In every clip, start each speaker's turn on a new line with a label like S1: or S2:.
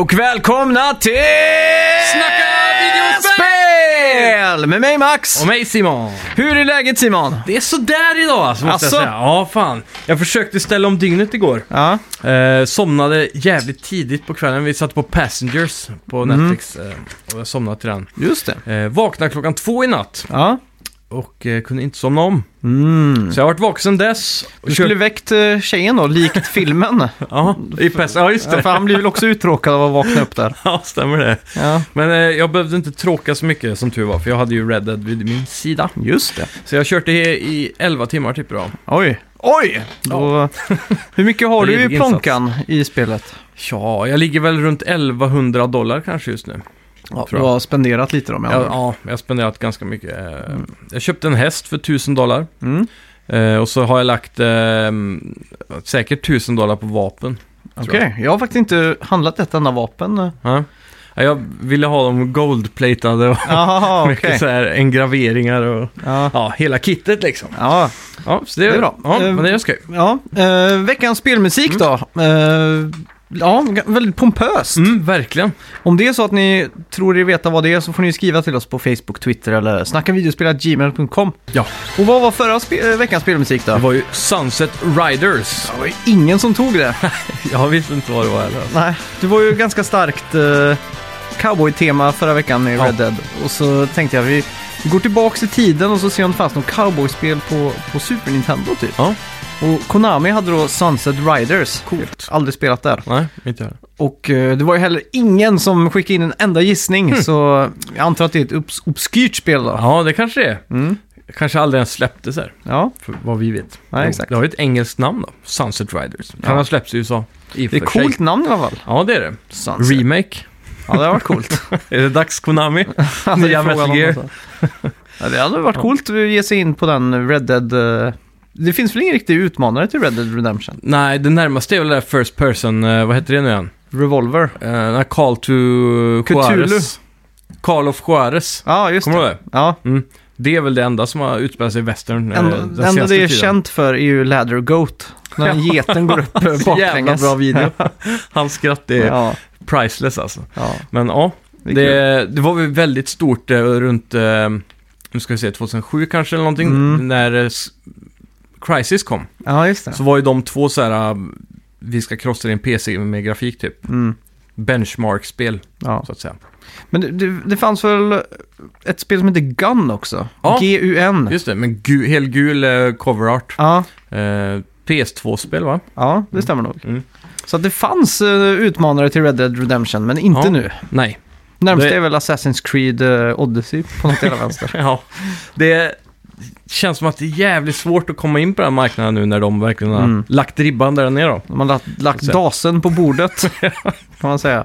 S1: Och välkomna till
S2: Snacka
S1: videospel! Med mig Max!
S2: Och mig Simon.
S1: Hur är läget Simon?
S2: Det är sådär idag alltså, måste
S1: Asså?
S2: jag säga. Ja, fan. Jag försökte ställa om dygnet igår.
S1: Ja,
S2: Eh, somnade jävligt tidigt på kvällen. Vi satte på Passengers på
S1: Mm.
S2: Netflix. Eh, och jag somnade till den.
S1: just det.
S2: Eh, vaknade klockan två i natt
S1: Ja.
S2: Och eh, kunde inte somna om.
S1: Mm.
S2: Så jag har varit vaken sedan dess.
S1: Du skulle väckt eh, tjejen då, likt filmen.
S2: Ja, i pass... ja, just det.
S1: för han blir väl också uttråkad av att vakna upp där.
S2: Ja, stämmer det.
S1: Ja,
S2: Men eh, jag behövde inte tråka så mycket som tur var, för jag hade ju Red Dead vid min sida.
S1: just det.
S2: Så jag körde i, i 11 timmar typ då.
S1: Oj. Oj! Då, hur mycket har du i plånkan i spelet?
S2: Ja, jag ligger väl runt 1100 dollar kanske just nu.
S1: Ja, du
S2: jag.
S1: har spenderat lite då med
S2: Ja, ja, jag har spenderat ganska mycket. Eh, Jag köpte en häst för 1000 dollar.
S1: Mm.
S2: Eh, och så har jag lagt eh, säkert 1000 dollar på vapen.
S1: Okej, jag har faktiskt inte handlat ett enda vapen.
S2: Ja. Ja, Jag ville ha dem goldplatade och
S1: Jaha,
S2: mycket
S1: okej.
S2: så här engraveringar och
S1: Ja.
S2: ja, hela kittet liksom.
S1: Ja,
S2: Ja, så det,
S1: Det är bra.
S2: Ja,
S1: Eh,
S2: men det är skoj.
S1: ja. Eh, veckans spelmusik då. Eh, ja, väldigt pompöst.
S2: Mm, verkligen.
S1: Om det är så att ni tror er veta vad det är så får ni skriva till oss på Facebook, Twitter eller snackavideospel.gmail.com.
S2: Ja,
S1: Och vad var förra spe- veckans spelmusik då?
S2: det var ju Sunset Riders.
S1: Det var ju ingen som tog det.
S2: Jag visste inte vad det var heller.
S1: Nej, det var ju ganska starkt uh, cowboy-tema förra veckan med
S2: Ja.
S1: Red Dead. Och så tänkte jag vi vi går tillbaka i tiden och så ser om det fanns något cowboy-spel på, på Super Nintendo typ.
S2: Ja,
S1: Och Konami hade då Sunset Riders. Coolt. Aldrig spelat där.
S2: nej, inte jag.
S1: Och eh, det var ju heller ingen som skickade in en enda gissning, så jag antar att det är ett obs- obskyrt spel då.
S2: Ja, det kanske det är.
S1: Mm.
S2: Kanske aldrig ens släpptes här,
S1: Ja,
S2: för vad vi vet.
S1: Nej, exakt.
S2: Det har ju ett engelskt namn då, Sunset Riders. Kan
S1: Ja.
S2: ha släppts i USA. I och
S1: det är
S2: för sig.
S1: coolt namn i alla fall.
S2: Ja, det är det.
S1: Sunset.
S2: Remake.
S1: Ja, det har varit coolt.
S2: är det dags Konami?
S1: Det är
S2: Nya
S1: frågan
S2: Metal
S1: om
S2: Gear.
S1: det. Ja, det hade varit coolt att ge sig in på den Red Dead... eh, Det finns väl ingen riktig utmanare till Red Dead Redemption?
S2: Nej, det närmaste är väl det där First Person, eh, vad heter det nu igen?
S1: Revolver.
S2: Uh, Call to
S1: Cthulhu.
S2: Juarez. Call of Juarez.
S1: Ja, just
S2: Kommer du
S1: det.
S2: ihåg det?
S1: Ja,
S2: Mm. Det är väl det enda som har utspelat sig i western. eh,
S1: enda,
S2: den
S1: det enda
S2: senaste
S1: det är
S2: tiden.
S1: känt för är ju Ladder Goat. När
S2: Ja.
S1: geten går upp eh,
S2: Så Jävla
S1: baklänges.
S2: bra video. Hans skratt är
S1: Ja,
S2: priceless alltså.
S1: ja.
S2: Men ja,
S1: Det är
S2: det, det var väl väldigt stort eh, runt, eh, nu ska vi se, 2007 kanske eller någonting,
S1: Mm.
S2: när eh, s- Crisis kom.
S1: ja, just det.
S2: Så var ju de två så här, eh, vi ska krossa din PC med grafik typ.
S1: Mm.
S2: Benchmark-spel,
S1: Ja.
S2: så att säga.
S1: Men det, det, det fanns väl ett spel som heter Gun också?
S2: Ja.
S1: G-U-N.
S2: Just det, men gu, helgul eh, cover art.
S1: Ja,
S2: Eh, PS2-spel va?
S1: ja, det stämmer nog.
S2: Mm.
S1: Så det fanns eh, utmanare till Red Dead Redemption, men inte
S2: Ja.
S1: nu.
S2: Nej.
S1: Närmast
S2: Det-
S1: är väl Assassin's Creed eh, Odyssey på något jävla vänster.
S2: Ja, det känns som att det är jävligt svårt att komma in på den här marknaden nu när de verkligen har
S1: Mm.
S2: lagt ribban där är då.
S1: De har lagt, lagt
S2: Så.
S1: dasen på bordet, kan man säga.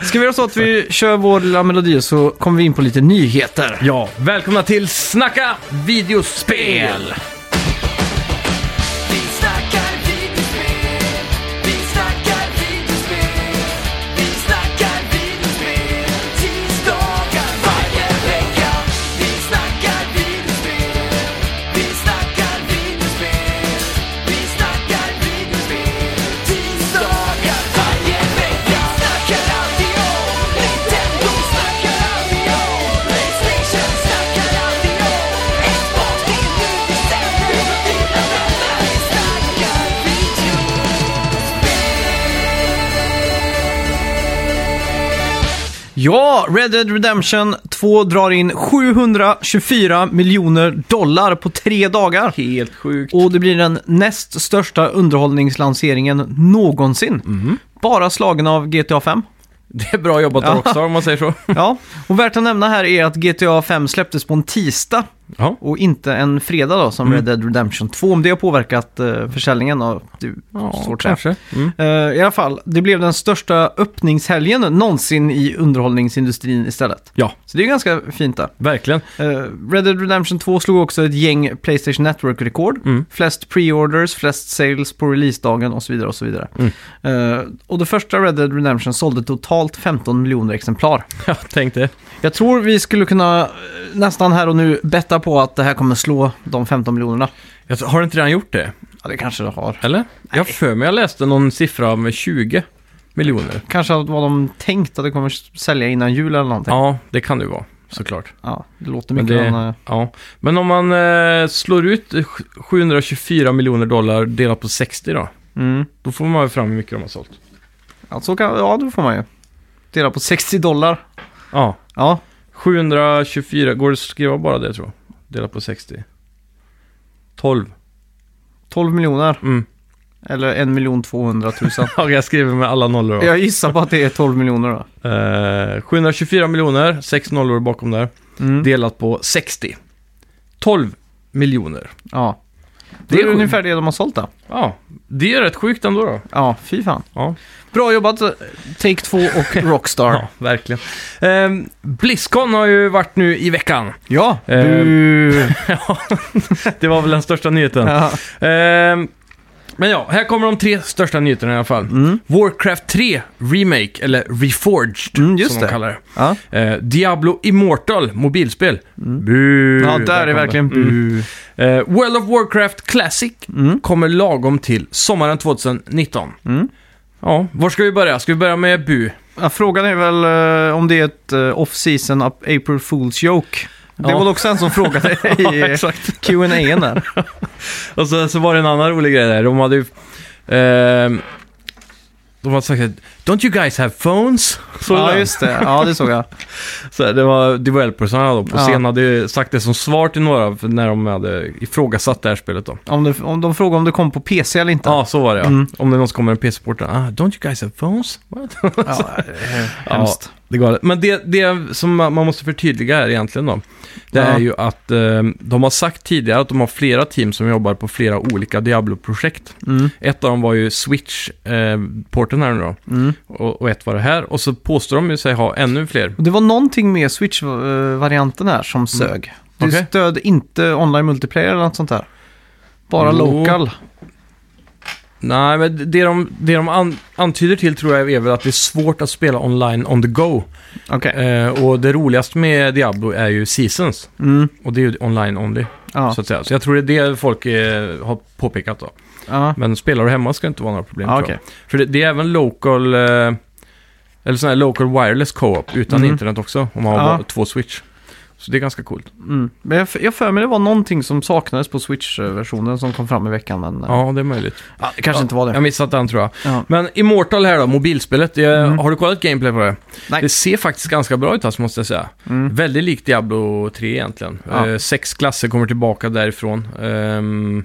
S1: Ska vi göra så att vi kör vår lilla melodi så kommer vi in på lite nyheter.
S2: Ja, välkomna till Snacka videospel!
S1: Ja, Red Dead Redemption 2 drar in 724 miljoner dollar på tre dagar.
S2: Helt sjukt.
S1: Och det blir den näst största underhållningslanseringen någonsin. Bara slagen av GTA 5.
S2: Det är bra jobbat
S1: Ja.
S2: Rockstar om man säger så.
S1: Ja, och värt att nämna här är att GTA 5 släpptes på en tisdag
S2: Ja,
S1: och inte en fredag då som
S2: Mm.
S1: Red Dead Redemption 2. Om det har påverkat uh, försäljningen och det är
S2: ja
S1: svårt att säga.
S2: Mm.
S1: Eh, I alla fall, det blev den största öppningshelgen någonsin i underhållningsindustrin istället.
S2: Ja,
S1: Så det är ganska fint där.
S2: verkligen.
S1: Uh, Red Dead Redemption 2 slog också ett gäng Playstation Network-rekord.
S2: Mm.
S1: Flest pre-orders, flest sales på releasedagen och så vidare och så vidare.
S2: Mm.
S1: Eh, och det första Red Dead Redemption sålde totalt 15 miljoner exemplar.
S2: Jag tänkte.
S1: Jag tror vi skulle kunna eh, nästan här och nu betta på att det här kommer slå de 15 miljonerna.
S2: Jag har inte redan gjort det?
S1: Ja, det kanske det har.
S2: Eller? Jag har för mig jag läste någon siffra med 20.
S1: miljoner. Kanske att vad de tänkt att det kommer sälja innan jul eller någonting.
S2: Ja, det kan det ju vara, såklart.
S1: Ja, det låter
S2: Men,
S1: mycket.
S2: det,
S1: men, eh,
S2: ja. Men om man eh, slår ut eh, 724 miljoner dollar delat på 60 då,
S1: mm.
S2: då får man ju fram hur mycket de har sålt.
S1: ja, så kan, ja, då får man ju. Dela på 60 dollar.
S2: Ja,
S1: Ja,
S2: 724, går det att skriva bara det tror jag? Dela på 60. 12.
S1: 12 miljoner.
S2: Mm.
S1: Eller 1 miljon 200 000.
S2: Ja, jag skriver med alla nollor då.
S1: Jag gissar på att det är 12 miljoner då.
S2: Eh, 724 miljoner, 6 nollor bakom där.
S1: Mm.
S2: Delat på 60. 12 miljoner.
S1: Ja.
S2: Det
S1: Det
S2: är
S1: är
S2: sjukt.
S1: ungefär det de har sålt då.
S2: Ja, det är rätt sjukt ändå då.
S1: Ja, fy fan.
S2: Ja,
S1: Bra jobbat eh, Take-Two och Rockstar.
S2: ja verkligen. Eh, Blizzcon har ju varit nu i veckan.
S1: Ja.
S2: Eh. Ja, det var väl den största nyheten.
S1: ja.
S2: Eh, men ja, här kommer de tre största nyheterna i alla fall.
S1: Mm.
S2: Warcraft 3 Remake, eller Reforged,
S1: Mm, just
S2: som
S1: det.
S2: de kallar det.
S1: Ja.
S2: Eh, Diablo Immortal, mobilspel. Bu!
S1: ja, där är
S2: kom
S1: verkligen
S2: det. Mm.
S1: bu.
S2: Eh, World of Warcraft Classic
S1: Mm.
S2: kommer lagom till sommaren 2019.
S1: Mm.
S2: Ja, var ska vi börja? Ska vi börja med Bu?
S1: Ja, frågan är väl eh, om det är ett uh, off-season up April Fool's joke. Det
S2: Ja.
S1: var också en som frågade i
S2: Ja,
S1: eh,
S2: exakt.
S1: Q&A där.
S2: Och så, så var det en annan rolig grej där. De hade ju... ehm, de hade sagt att Don't you guys have phones? Så
S1: ja, just det. Ja, det såg jag.
S2: Så det var developersarna då på
S1: Ja.
S2: scen hade sagt det som svar till några när de hade ifrågasatt det här spelet då.
S1: Om, det, om de frågar om det kom på PC eller inte.
S2: Ja, så var det ja.
S1: Mm.
S2: Om det någon som kommer en PC-port. Ah, don't you guys have phones? What?
S1: Ja, hemskt.
S2: Det går Men det, det som man måste förtydliga här egentligen då. Det
S1: Ja.
S2: är ju att eh, de har sagt tidigare att de har flera team som jobbar på flera olika Diablo-projekt.
S1: Mm.
S2: Ett av dem var ju Switch-porten här nu då.
S1: Mm.
S2: Och, och ett var det här. Och så påstår de ju sig ha ännu fler.
S1: Det var någonting med Switch-varianten här som sög. Det
S2: Okej.
S1: stöd inte online multiplayer eller något sånt där. Bara
S2: Jo.
S1: local.
S2: Nej, men det de, det de an, antyder till tror jag är väl att det är svårt att spela online on the go.
S1: Okej.
S2: Eh, och det roligaste med Diablo är ju Seasons.
S1: Mm.
S2: Och det är ju online only,
S1: Ja.
S2: så att säga. Så jag tror det är det folk eh, har påpekat då.
S1: Ja.
S2: Men spelar du hemma ska det inte vara några problem
S1: Ja,
S2: tror
S1: okej.
S2: jag. För det, det är även local, eh, eller sån här local wireless co-op utan
S1: Mm.
S2: internet också. Om man har
S1: Ja.
S2: bara två switch. Så det är ganska coolt.
S1: Mm. Men jag, jag för mig det var någonting som saknades på Switch-versionen som kom fram i veckan. Men eh,
S2: Ja, det är möjligt.
S1: ja, det kanske inte var det.
S2: Jag missat den tror jag.
S1: Ja.
S2: Men Immortal här då, mobilspelet. Det,
S1: Mm.
S2: Har du kollat gameplay på det?
S1: Nej.
S2: Det ser faktiskt ganska bra ut alltså, måste jag säga.
S1: Mm.
S2: Väldigt likt Diablo 3 egentligen.
S1: Ja.
S2: Eh, sex klasser kommer tillbaka därifrån. Ehm,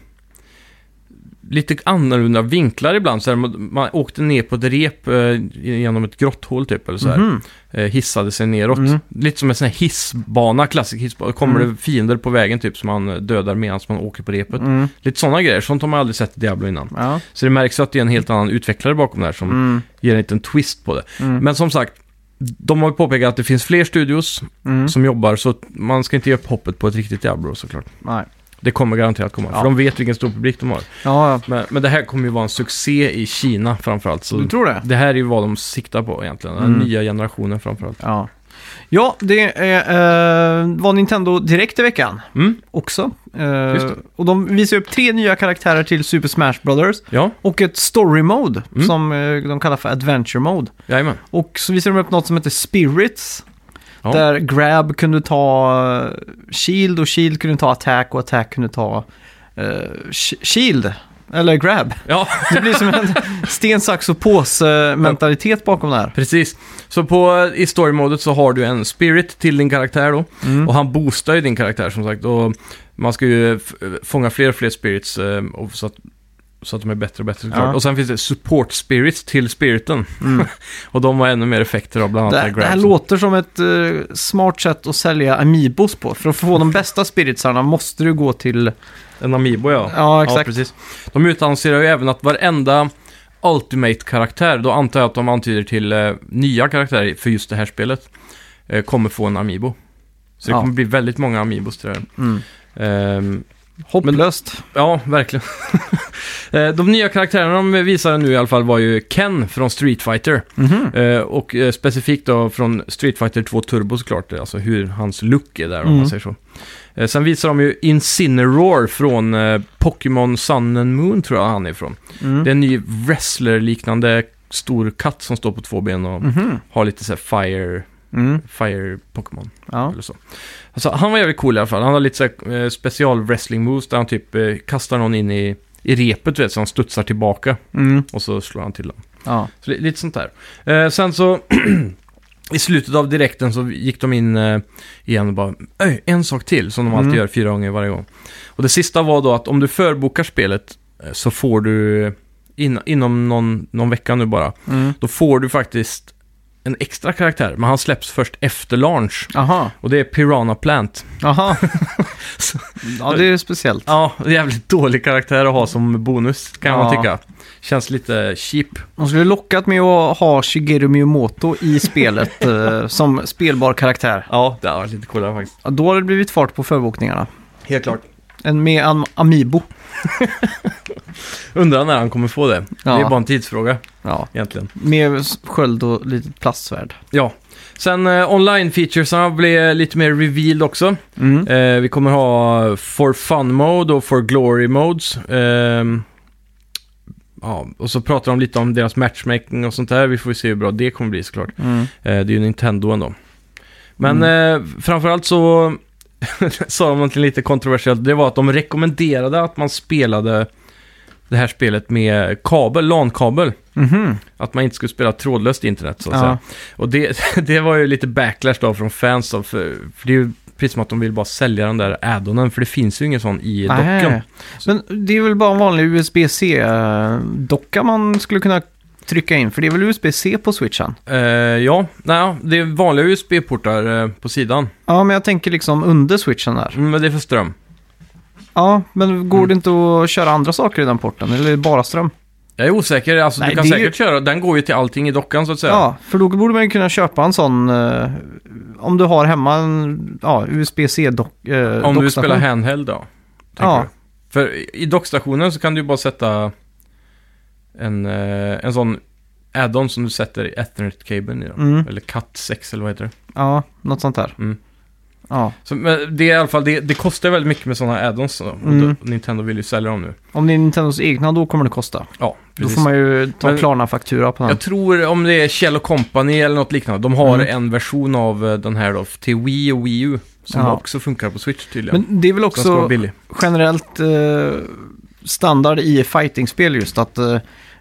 S2: lite annorlunda vinklar ibland. Så här, man, åkte ner på ett rep eh, genom ett grotthål typ. Eller så här.
S1: Mhm.
S2: Eh, hissade sig neråt.
S1: Mm.
S2: Lite som en sån här hissbana, klassisk hissbana. Kommer
S1: Mm.
S2: det fiender på vägen typ som man dödar medan man åker på repet.
S1: Mm.
S2: Lite sådana grejer. Sånt har man aldrig sett i Diablo innan.
S1: Ja.
S2: Så det märks att det är en helt annan utvecklare bakom det här som
S1: Mm.
S2: ger en liten twist på det.
S1: Mm.
S2: Men som sagt, de har ju påpekat att det finns fler studios
S1: Mm.
S2: som jobbar, så man ska inte ge upp hoppet på ett riktigt Diablo såklart.
S1: Nej.
S2: Det kommer garanterat komma,
S1: Ja.
S2: för de vet vilken stor publik de har.
S1: Ja,
S2: Men, men det här kommer ju vara en succé i Kina framförallt. Så
S1: du tror det?
S2: det här är ju vad de siktar på egentligen, den
S1: Mm.
S2: nya generationen framförallt.
S1: Ja. Ja, det är, eh, var Nintendo direkt i veckan
S2: Mm,
S1: också. Eh, och de visar upp tre nya karaktärer till Super Smash Brothers
S2: ja,
S1: och ett Story Mode
S2: Mm.
S1: som eh, de kallar för Adventure Mode.
S2: jajamän.
S1: Och så visar de upp något som heter Spirits.
S2: Ja.
S1: Där Grab kunde ta Shield och Shield kunde ta Attack och Attack kunde ta sh- Shield. Eller Grab.
S2: Ja,
S1: Det blir som en sten, sax och påse-mentalitet bakom det här.
S2: precis. Så på, i story-modet så har du en spirit till din karaktär då.
S1: Mm.
S2: Och han boostar ju din karaktär som sagt. Och man ska ju fånga fler och fler spirits eh, och så, att, så att de är bättre och bättre såklart.
S1: Ja.
S2: Och sen finns det support spirits till spiriten.
S1: Mm.
S2: och de har ännu mer effekter av bland
S1: Det,
S2: annat
S1: det här
S2: grabs.
S1: låter som ett eh, smart sätt att sälja Amiibos på. För att få de bästa spiritsarna måste du gå till...
S2: En Amiibo ja.
S1: Ja, exakt.
S2: precis. De utannonserar ju även att varenda Ultimate-karaktär, då antar jag att de antyder till eh, nya karaktärer för just det här spelet, eh, kommer få en Amiibo. Så det
S1: Ja.
S2: kommer bli väldigt många Amiibos till det här.
S1: Mm.
S2: Ehm,
S1: Hopplöst.
S2: Ja, verkligen. Eh, De nya karaktärerna de visade nu i alla fall var ju Ken från Street Fighter.
S1: Mhm.
S2: Eh, Och eh, specifikt då från Street Fighter 2 Turbo såklart, alltså hur hans look är där om
S1: Mm.
S2: man säger så. Sen visar de ju Incineroar från Pokémon Sun and Moon tror jag han är ifrån.
S1: Mm.
S2: Det är en ny wrestler-liknande stor katt som står på två ben och
S1: Mhm.
S2: har lite så här fire,
S1: Mm.
S2: fire Pokémon.
S1: Ja.
S2: Eller så. Alltså, han var jävligt cool i alla fall. Han har lite så här, eh, special wrestling moves där han typ eh, kastar någon in i, i repet, du vet, så han studsar tillbaka
S1: Mm.
S2: och så slår han till dem.
S1: Ja.
S2: Så li- lite sånt där. Eh, sen så, i slutet av direkten så gick de in eh, igen och bara, "Öj, en sak till, som de alltid
S1: Mm.
S2: gör fyra gånger varje gång. Och det sista var då att om du förbokar spelet eh, så får du, in, inom någon, någon vecka nu bara,
S1: Mm.
S2: då får du faktiskt en extra karaktär, men han släpps först efter launch.
S1: Aha.
S2: Och det är Piranha Plant.
S1: Aha. ja, det är speciellt.
S2: Ja, jävligt dålig karaktär att ha som bonus, kan
S1: Ja.
S2: man tycka. Känns lite cheap.
S1: De skulle lockat med att ha Shigeru Miyamoto i spelet eh, som spelbar karaktär.
S2: Ja, det var lite coolare faktiskt.
S1: Ja, Då har det blivit fart på förbokningarna.
S2: Helt klart.
S1: En med am Amiibo.
S2: Undrar när han kommer få det. Det är
S1: Ja.
S2: bara en tidsfråga
S1: Ja,
S2: egentligen.
S1: med sköld och litet plastsvärd.
S2: Ja. Sen eh, online-featuresarna blev lite mer revealed också.
S1: Mm.
S2: Eh, vi kommer ha For Fun Mode och For Glory Modes. Ehm, ja, och så pratar de lite om deras matchmaking och sånt där. Vi får se hur bra det kommer bli såklart.
S1: Mm.
S2: Eh, det är ju Nintendo ändå. Men eh, framförallt så sa de någonting lite kontroversiellt. Det var att de rekommenderade att man spelade det här spelet med kabel, LAN-kabel.
S1: Mhm.
S2: Att man inte skulle spela trådlöst internet så att
S1: Ja.
S2: säga. Och det, det var ju lite backlash då från fans då, för, för det är ju precis som att de vill bara sälja den där addonen, för det finns ju ingen sån i dockan.
S1: Nej. Men det är väl bara en vanlig USB-C-docka man skulle kunna trycka in, för det är väl USB-C på switchen?
S2: Eh, ja, nej, det är vanliga USB-portar eh, på sidan.
S1: Ja, men jag tänker liksom under switchen där.
S2: Mm, men det är för ström.
S1: Ja, men går
S2: Mm.
S1: det inte att köra andra saker i den porten, eller är det bara ström?
S2: Jag är osäker, alltså
S1: Nej,
S2: du kan
S1: det är
S2: säkert köra, den går ju till allting i dockan så att säga.
S1: Ja, för då borde man ju kunna köpa en sån, eh, om du har hemma en ja, USB-C-dock. Eh,
S2: Om du
S1: dockstation.
S2: spelar handheld då. tänker
S1: Ja.
S2: du. För i- i dockstationen så kan du ju bara sätta en, eh, en sån add-on som du sätter Ethernet-kabeln i. Då.
S1: Mm.
S2: Eller Cat6 eller vad heter det?
S1: Ja, något sånt där.
S2: Mm.
S1: Ja,
S2: Så, men det är i alla fall, det, det kostar väldigt mycket med sådana add-ons. då.
S1: Mm.
S2: då, Nintendo vill ju sälja dem nu.
S1: om det är Nintendos egna då kommer det kosta.
S2: Ja,
S1: Då får man ju ta
S2: Men-
S1: Klarna-faktura på den.
S2: Jag tror om det är Kjell Company eller något liknande. De har
S1: Mm.
S2: en version av eh, den här då till Wii och Wii U. Som
S1: Ja.
S2: också funkar på Switch tydligen.
S1: Men det är väl också generellt eh, standard i fightingspel just att eh,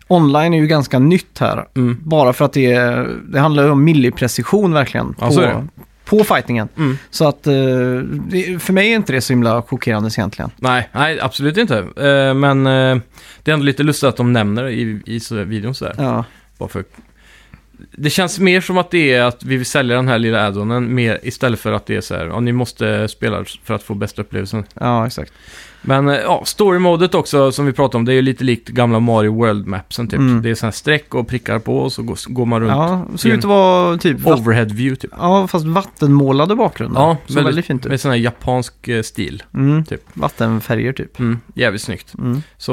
S1: online är ju ganska nytt här.
S2: Mm.
S1: Bara för att det, är- det handlar om milliprecision verkligen på,
S2: det.
S1: på fightingen.
S2: Mm.
S1: Så att eh, för mig är inte det så himla chockerande egentligen.
S2: Nej, nej, absolut inte. Eh, men eh, det är ändå lite lustigt att de nämner det i, i videon sådär.
S1: Ja,
S2: Bara för... Det känns mer som att det är att vi vill sälja den här lilla addonen mer istället för att det är så här, ja ni måste spela för att få bästa upplevelsen.
S1: ja exakt.
S2: Men eh, ja, story-modet också som vi pratade om, det är ju lite likt gamla Mario World-mapsen typ.
S1: Mm.
S2: Det är sådana streck och prickar på och så går, går man runt.
S1: Ja, det ser ut att vara typ
S2: Overhead view typ.
S1: ja, fast vattenmålade bakgrunder.
S2: Ja,
S1: så väldigt, fint ut.
S2: Med sån här japansk eh, stil.
S1: Mm.
S2: typ.
S1: Vattenfärger typ.
S2: Mm, jävligt snyggt.
S1: Mm.
S2: Så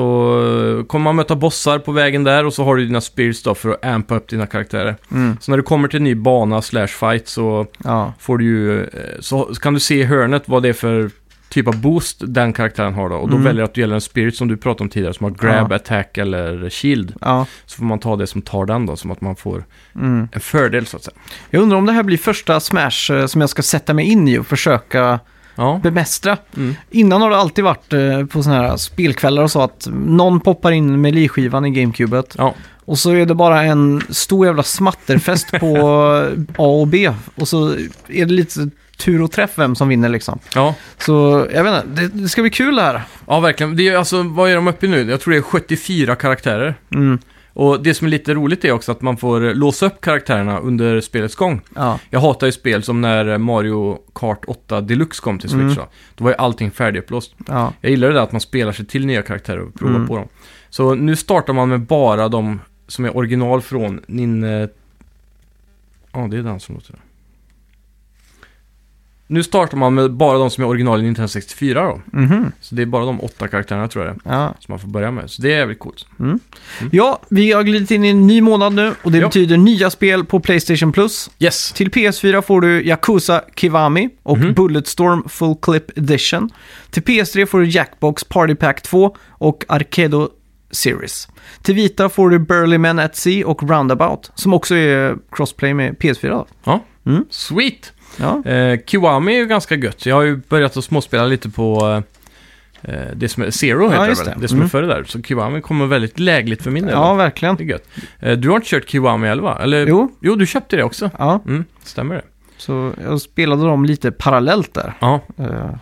S2: eh, kommer man möta bossar på vägen där och så har du dina spirits då för att ampa upp dina karaktärer.
S1: Mm.
S2: Så när du kommer till en ny bana slash fight så
S1: Ja.
S2: får du ju, så kan du se i hörnet vad det är för typ av boost den karaktären har då. Och då
S1: Mm.
S2: väljer du att du gäller en spirit som du pratade om tidigare som har grab,
S1: Ja.
S2: attack eller shield.
S1: ja.
S2: Så får man ta det som tar den då, som att man får
S1: Mm.
S2: en fördel så att säga.
S1: Jag undrar om det här blir första Smash eh, som jag ska sätta mig in i och försöka
S2: Ja,
S1: bemästra.
S2: mm.
S1: Innan har det alltid varit eh, på sådana här spelkvällar och så att någon poppar in med liskivan i GameCubet
S2: ja.
S1: och så är det bara en stor jävla smatterfest på A och B och så är det lite tur och träff vem som vinner liksom.
S2: ja.
S1: Så jag vet inte, det, det ska bli kul det här.
S2: Ja, verkligen. Det är, alltså, vad är de uppe i nu? Jag tror det är 74 karaktärer.
S1: Mm.
S2: Och det som är lite roligt är också att man får låsa upp karaktärerna under spelets gång.
S1: Ja.
S2: Jag hatar ju spel som när Mario Kart 8 Deluxe kom till Switch.
S1: Mm.
S2: Då. var ju allting färdigupplåst.
S1: Ja.
S2: Jag gillar det där att man spelar sig till nya karaktärer och provar
S1: Mm.
S2: på dem. Så nu startar man med bara de som är original från Nin... Ja, det är den som låter. Nu startar man med bara de som är original i Nintendo 64 då.
S1: Mhm.
S2: Så det är bara de åtta karaktärerna tror jag det är,
S1: ja.
S2: som man får börja med. Så det är jävligt coolt.
S1: Ja, vi har glidit in i en ny månad nu och det
S2: Ja.
S1: betyder nya spel på Playstation Plus.
S2: Yes!
S1: Till PS4 får du Yakuza Kiwami och
S2: Mhm.
S1: Bulletstorm Full Clip Edition. Till PS3 får du Jackbox Party Pack 2 och Arcado Series. Till vita får du Burly Men at Sea och Roundabout, som också är crossplay med PS4. Då.
S2: Ja,
S1: Mm.
S2: sweet!
S1: Ja,
S2: Eh, Kiwami är ju ganska gött. Jag har ju börjat att småspela lite på eh, det som är Zero heter
S1: Ja,
S2: det väl?
S1: det.
S2: Det som
S1: Mm.
S2: är före där. Så Kiwami kommer väldigt lägligt för min del.
S1: ja verkligen.
S2: Det är gött. Eh, du har inte kört Kiwami eller va? Eller?
S1: Jo,
S2: Jo, du köpte det också.
S1: ja.
S2: Mm, stämmer det?
S1: Så jag spelade dem lite parallellt där.
S2: Ja,
S1: Uh,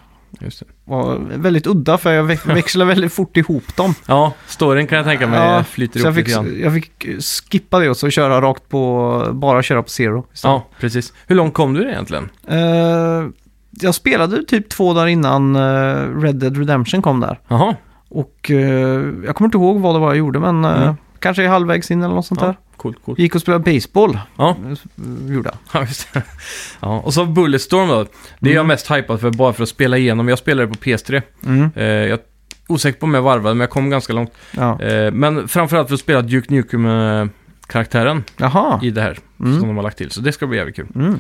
S2: just det.
S1: var väldigt udda för jag väx- växlar väldigt fort ihop dem.
S2: Ja, storyn kan jag tänka mig
S1: Ja,
S2: flyter ihop
S1: fick,
S2: lite grann.
S1: jag fick skippa det och så köra rakt på, bara köra på Zero. istället.
S2: Ja, precis. Hur långt kom du egentligen?
S1: Eh, jag spelade typ två dagar innan eh, Red Dead Redemption kom där.
S2: Jaha,
S1: Och eh, jag kommer inte ihåg vad det var jag gjorde, men eh,
S2: Mm.
S1: kanske halvvägs in eller något sånt
S2: ja,
S1: där.
S2: Coolt, coolt.
S1: Gick och spelade baseball,
S2: Ja,
S1: eh, gjorde jag.
S2: ja, just det. Ja, och så Bulletstorm då. Det är jag
S1: Mm.
S2: mest hypad för bara för att spela igenom. Jag spelade på PS3.
S1: Mm,
S2: Eh, jag är osäker på om jag varvade, men jag kom ganska långt.
S1: ja.
S2: Eh, men framförallt för att spela Duke Nukem-karaktären
S1: Jaha.
S2: i det här
S1: Mm.
S2: som de har lagt till. Så det ska bli jävligt kul.
S1: Mm.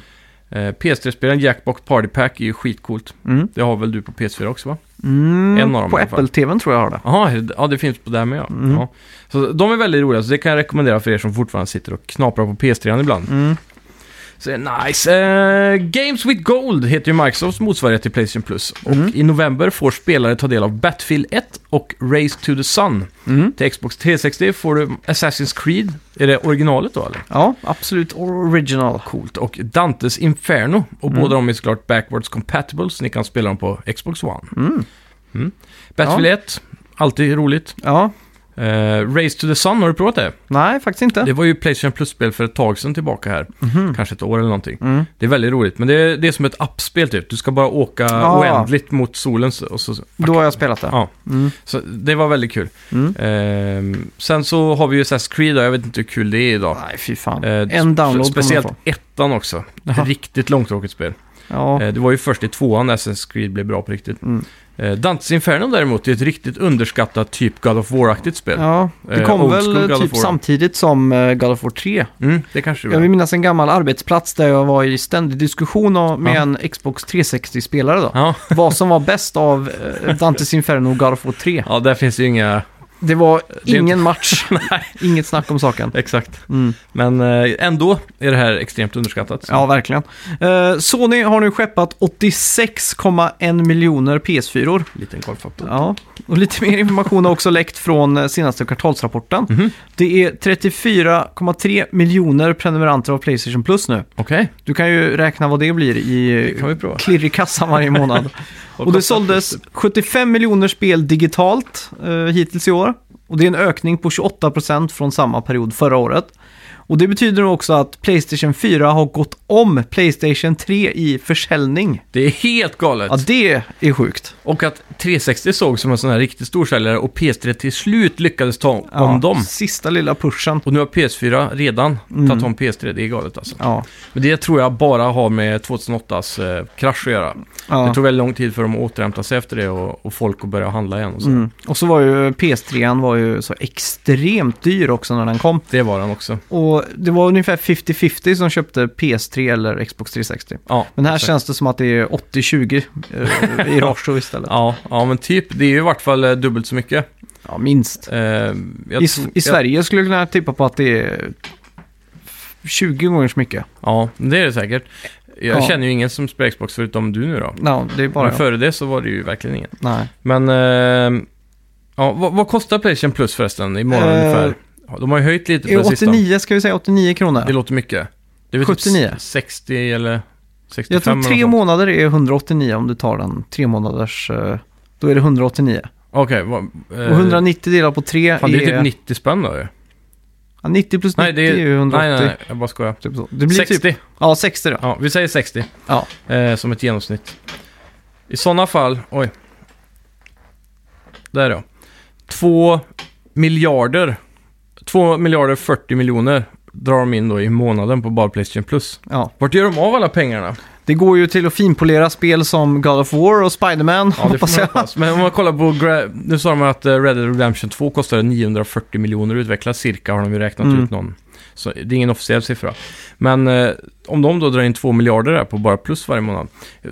S2: Eh, PS3-spelen Jackbox Party Pack är ju skitcoolt.
S1: Mm.
S2: Det har väl du på PS4 också va?
S1: Mm.
S2: En av dem
S1: på. Apple-TVn tror jag har det.
S2: Jaha, ja det finns på där med ja.
S1: Mm.
S2: ja. Så de är väldigt roliga, så det kan jag rekommendera för er som fortfarande sitter och knaprar på PS3 ibland.
S1: Mm.
S2: Så nice. Eh, Games with Gold heter ju Microsofts motsvarighet till Playstation Plus. Och
S1: Mm.
S2: i november får spelare ta del av Battlefield 1 och Race to the Sun.
S1: Mm.
S2: Till Xbox 360 får du Assassin's Creed. Är det originalet då eller?
S1: Ja, absolut original.
S2: Coolt. Och Dantes Inferno. Och
S1: Mm.
S2: båda de är såklart backwards compatible, så ni kan spela dem på Xbox One.
S1: Mm.
S2: Battlefield 1, alltid roligt.
S1: Ja,
S2: Eh, Race to the Sun, har du provat det?
S1: nej faktiskt inte.
S2: Det var ju Playstation Plus-spel för ett tag sedan tillbaka här.
S1: Mhm.
S2: Kanske ett år eller någonting.
S1: Mm.
S2: Det är väldigt roligt, men det är, det är som ett appspel typ. Du ska bara åka
S1: Ja.
S2: oändligt mot solen. Och så,
S1: Då har jag spelat det.
S2: Ja.
S1: Mm.
S2: så det var väldigt kul.
S1: Mm.
S2: Ehm, sen så har vi ju Assassin's Creed, jag vet inte hur kul det är idag.
S1: Nej, fy fan.
S2: Eh,
S1: en download
S2: Speciellt ettan också.
S1: Jaha.
S2: Riktigt långtråkigt spel.
S1: Ja.
S2: Eh, det var ju först i tvåan Assassin's Creed blev bra på riktigt. Eh, Dantes Inferno däremot är ett riktigt underskattat typ God of War-aktigt spel.
S1: ja, det
S2: Eh,
S1: kom
S2: old
S1: väl typ samtidigt som eh, God of War 3.
S2: Mm, det kanske det
S1: Jag
S2: var.
S1: vill minnas en gammal arbetsplats där jag var i ständig diskussion med
S2: Ja.
S1: en Xbox 360-spelare då.
S2: Ja,
S1: Vad som var bäst av eh, Dantes Inferno och God of War 3.
S2: ja, där finns ju inga...
S1: Det var ingen match. Inget snack om saken.
S2: Exakt.
S1: Mm.
S2: Men eh, ändå är det här extremt underskattat. så-
S1: Ja, verkligen. Eh, Sony har nu skeppat 86,1 miljoner PS4.
S2: Liten golffaktor.
S1: Ja, och lite mer information har också läckt från eh, senaste kvartalsrapporten.
S2: Mhm.
S1: Det är 34,3 miljoner prenumeranter av Playstation Plus nu.
S2: Okej,
S1: Du kan ju räkna vad det blir i
S2: det prova.
S1: klirrig kassan varje månad. Och det såldes
S2: det?
S1: 75 miljoner spel digitalt eh, hittills i år. Och det är en ökning på 28% från samma period förra året. Och det betyder också att Playstation 4 har gått om Playstation 3 i försäljning.
S2: Det är helt galet.
S1: Ja, det är sjukt.
S2: Och att 360 såg som en sån här riktigt stor säljare och PS3 till slut lyckades ta
S1: Ja,
S2: om dem.
S1: Sista lilla pushen.
S2: Och nu har PS4 redan
S1: Mm.
S2: tagit om PS3. Det är galet alltså.
S1: Ja,
S2: Men det tror jag bara har med 2008s eh, krasch att göra.
S1: ja.
S2: Det tog väldigt lång tid för dem att återhämta sig efter det och, och folk att börja handla igen. Och så.
S1: Mm. Och så var ju PS3 var ju så extremt dyr också när den kom.
S2: Det var den också.
S1: Och det var ungefär 50-50 som köpte PS3 eller Xbox 360.
S2: Ja,
S1: Men här
S2: exakt.
S1: känns det som att det är 80-20 eh, i ratio istället.
S2: Ja, ja, men typ. Det är ju i vart fall eh, dubbelt så mycket.
S1: Ja, minst.
S2: Eh, jag
S1: I, I Sverige skulle jag kunna tippa på att det är 20 gånger så mycket.
S2: Ja, det är det säkert. Jag
S1: Ja.
S2: känner ju ingen som spelar Xbox förutom du nu då.
S1: Ja, det är bara
S2: Men
S1: jag.
S2: före det så var det ju verkligen ingen.
S1: Nej.
S2: Men, eh, ja, vad, vad kostar Playstation Plus förresten i månaden
S1: Eh,
S2: ungefär? De har ju höjt lite på
S1: Är
S2: det sista.
S1: 89, ska vi säga 89 kronor?
S2: Det låter mycket. Det är väl
S1: 79.
S2: Typ 60 eller 65
S1: jag tror tre månader är 189 om du tar den tre månaders... eh, Då är det 189.
S2: Okej, vad... eh,
S1: Och 190 delat på 3
S2: Fan, det är
S1: är...
S2: typ 90 spänn då ju.
S1: Ja, 90 plus 90
S2: Nej, det är...
S1: är ju 180.
S2: Nej, nej, nej, jag bara skojar.
S1: Typ så. Det blir
S2: 60.
S1: typ... Ja, 60 då.
S2: Ja, vi säger 60.
S1: Ja.
S2: Eh, som ett genomsnitt. I sådana fall, oj. Där då. 2 miljarder. 2 miljarder 40 miljoner drar de in då i månaden på bara Playstation Plus.
S1: ja.
S2: Vart gör de av alla pengarna?
S1: Det går ju till att finpolera spel som God of War och Spiderman,
S2: Ja,
S1: hoppas jag.
S2: hoppas. Men om man kollar på... Gra- nu sa de att eh, Red Dead Redemption 2 kostade 940 miljoner att utveckla cirka, har de ju räknat
S1: Mm.
S2: ut någon Så det är ingen officiell siffra. Men eh, om de då drar in 2 miljarder där på bara plus varje månad.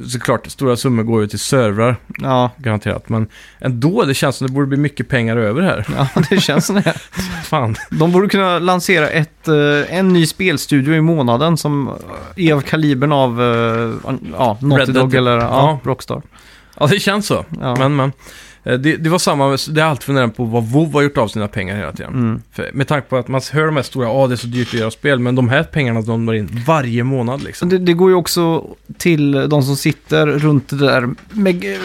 S2: Såklart, stora summor går ju till servrar,
S1: Ja,
S2: garanterat. Men ändå, det känns som det borde bli mycket pengar över här.
S1: ja det känns som det.
S2: Fan.
S1: De borde kunna lansera ett, eh, en ny spelstudio i månaden som är av kalibern av uh, ja, Naughty
S2: Red Dead.
S1: Dog eller ja,
S2: Ja.
S1: Rockstar.
S2: Ja, det känns så.
S1: Ja.
S2: Men, men. Eh, Det, det var samma, det är alltid funderat på vad WoW har gjort av sina pengar hela tiden.
S1: Mm.
S2: För, med tanke på att man hör de här stora, ja det är så dyrt att göra spel, men de här pengarna de drar in varje månad liksom.
S1: det, det går ju också till de som sitter runt det där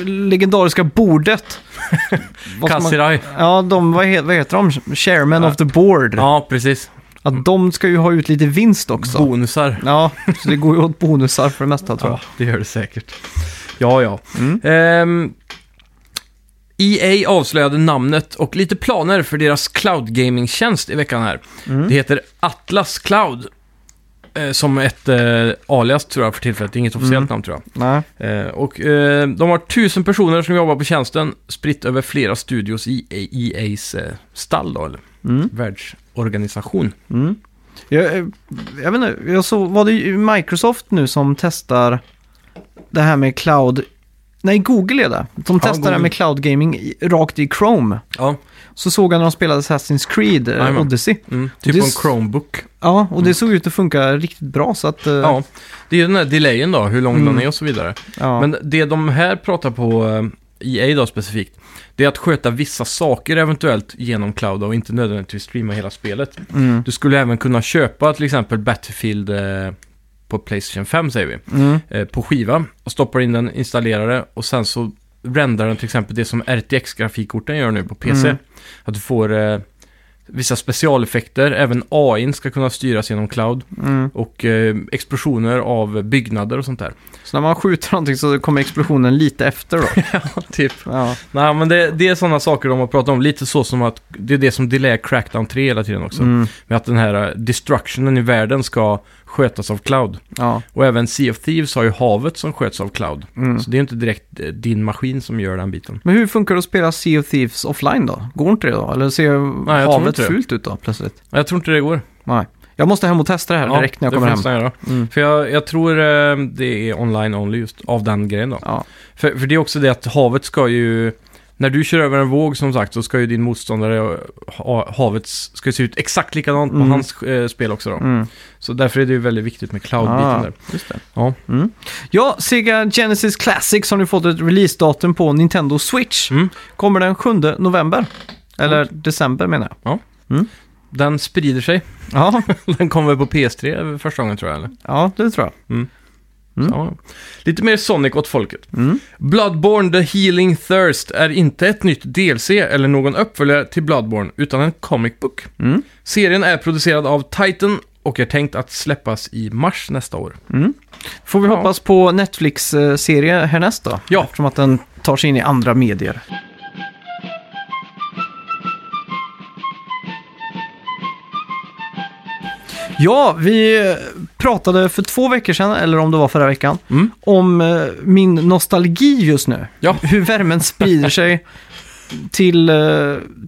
S1: legendariska bordet.
S2: Kassirai.
S1: Ja, de, vad, he, vad heter de? Chairman
S2: Ja.
S1: of the board.
S2: Ja, precis.
S1: Att de ska ju ha ut lite vinst också.
S2: Bonusar.
S1: Ja, så det går ju åt bonusar för det mesta tror
S2: Ja,
S1: jag.
S2: det gör det säkert. Ja, ja.
S1: Mm.
S2: Ehm, EA avslöjade namnet och lite planer för deras cloud gaming-tjänst i veckan här.
S1: Mm.
S2: Det heter Atlas Cloud. Eh, som ett eh, alias tror jag för tillfället, det är inget officiellt
S1: Mm.
S2: namn tror jag. Eh, och eh, de har tusen personer som jobbar på tjänsten, spritt över flera studios i EA's eh, stall då, eller
S1: Mm.
S2: världsorganisation.
S1: Mm. Jag, jag vet inte, jag såg, var det Microsoft nu som testar det här med cloud? Nej, Google är det. Som
S2: Ja,
S1: testar det här med cloud gaming i, rakt i Chrome.
S2: Ja,
S1: Så såg jag när de spelade Assassin's Creed, eh,
S2: Jajamän.
S1: Odyssey.
S2: mm, typ
S1: Det
S2: på en
S1: s-
S2: Chromebook.
S1: Ja, och det såg ut att funka riktigt bra så att... eh,
S2: Ja, det är ju den här delayen då, hur lång
S1: Mm.
S2: den är och så vidare.
S1: ja.
S2: Men det de här pratar på eh, EA då specifikt, det är att sköta vissa saker eventuellt genom cloud och inte nödvändigtvis streama hela spelet.
S1: mm.
S2: Du skulle även kunna köpa till exempel Battlefield eh, på Playstation 5 säger vi,
S1: Mm.
S2: eh, på skiva och stoppar in den, installerar det och sen så rendar den till exempel det som RTX-grafikkorten gör nu på PC.
S1: Mm.
S2: Att du får eh, vissa specialeffekter, även AI ska kunna styras genom cloud
S1: Mm.
S2: och eh, explosioner av byggnader och sånt där.
S1: Så när man skjuter någonting så kommer explosionen lite efter då.
S2: Ja, typ.
S1: Ja.
S2: Nej, men det, det är sådana saker de har pratat om. Lite så som att det är det som delayar Crackdown 3 hela tiden också.
S1: Mm.
S2: Med att den här eh, destructionen i världen ska skötas av cloud.
S1: Ja.
S2: Och även Sea of Thieves har ju havet som sköts av cloud.
S1: Mm.
S2: Så det är inte direkt eh, din maskin som gör den biten.
S1: Men hur funkar det att spela Sea of Thieves offline då? Går inte det då? Eller ser
S2: tror
S1: havet
S2: inte det.
S1: fult ut då plötsligt?
S2: Jag tror inte det går.
S1: Nej. Jag måste hem och testa det här direkt när jag
S2: det
S1: kommer hem.
S2: göra.
S1: Mm.
S2: För jag, jag tror eh, det är online only just av den grejen då.
S1: Ja.
S2: För, för det är också det att havet ska ju... När du kör över en våg som sagt så ska ju din motståndare, ha, havet ska ju se ut exakt likadant på
S1: Mm.
S2: hans eh, spel också då.
S1: Mm.
S2: Så därför är det ju väldigt viktigt med cloud-biten
S1: Ah,
S2: där.
S1: just det.
S2: Ja.
S1: Mm. Ja, Sega Genesis Classics har nu fått ett releasedatum på Nintendo Switch.
S2: Mm.
S1: Kommer den 7 november. Eller december menar jag.
S2: Den sprider sig.
S1: Ja,
S2: Den kommer på PS3 första gången tror jag. Eller?
S1: ja det tror jag. Mm.
S2: Ja. Lite mer Sonic åt folket.
S1: Mm.
S2: Bloodborne The Healing Thirst är inte ett nytt DLC eller någon uppföljare till Bloodborne utan en comic book.
S1: Mm.
S2: Serien är producerad av Titan och är tänkt att släppas i mars nästa år.
S1: Får vi
S2: Ja.
S1: hoppas på Netflix-serie härnäst då?
S2: Ja.
S1: Eftersom att den tar sig in i andra medier. Ja, vi pratade för två veckor sedan, eller om det var förra veckan,
S2: Mm.
S1: om eh, min nostalgi just nu.
S2: Ja.
S1: Hur värmen sprider sig till eh,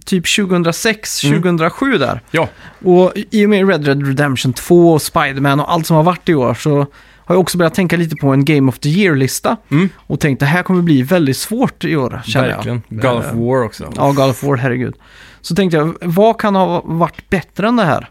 S1: typ 2006,
S2: Mm.
S1: 2007 där.
S2: Ja,
S1: Och i och med Red Dead Redemption 2 och Spider-Man och allt som har varit i år så har jag också börjat tänka lite på en Game of the Year-lista.
S2: Mm.
S1: Och tänkt det här kommer bli väldigt svårt i år, känner
S2: verkligen.
S1: jag.
S2: God of
S1: Eh,
S2: War också.
S1: Ja, God of War, herregud. Så tänkte jag, vad kan ha varit bättre än det här?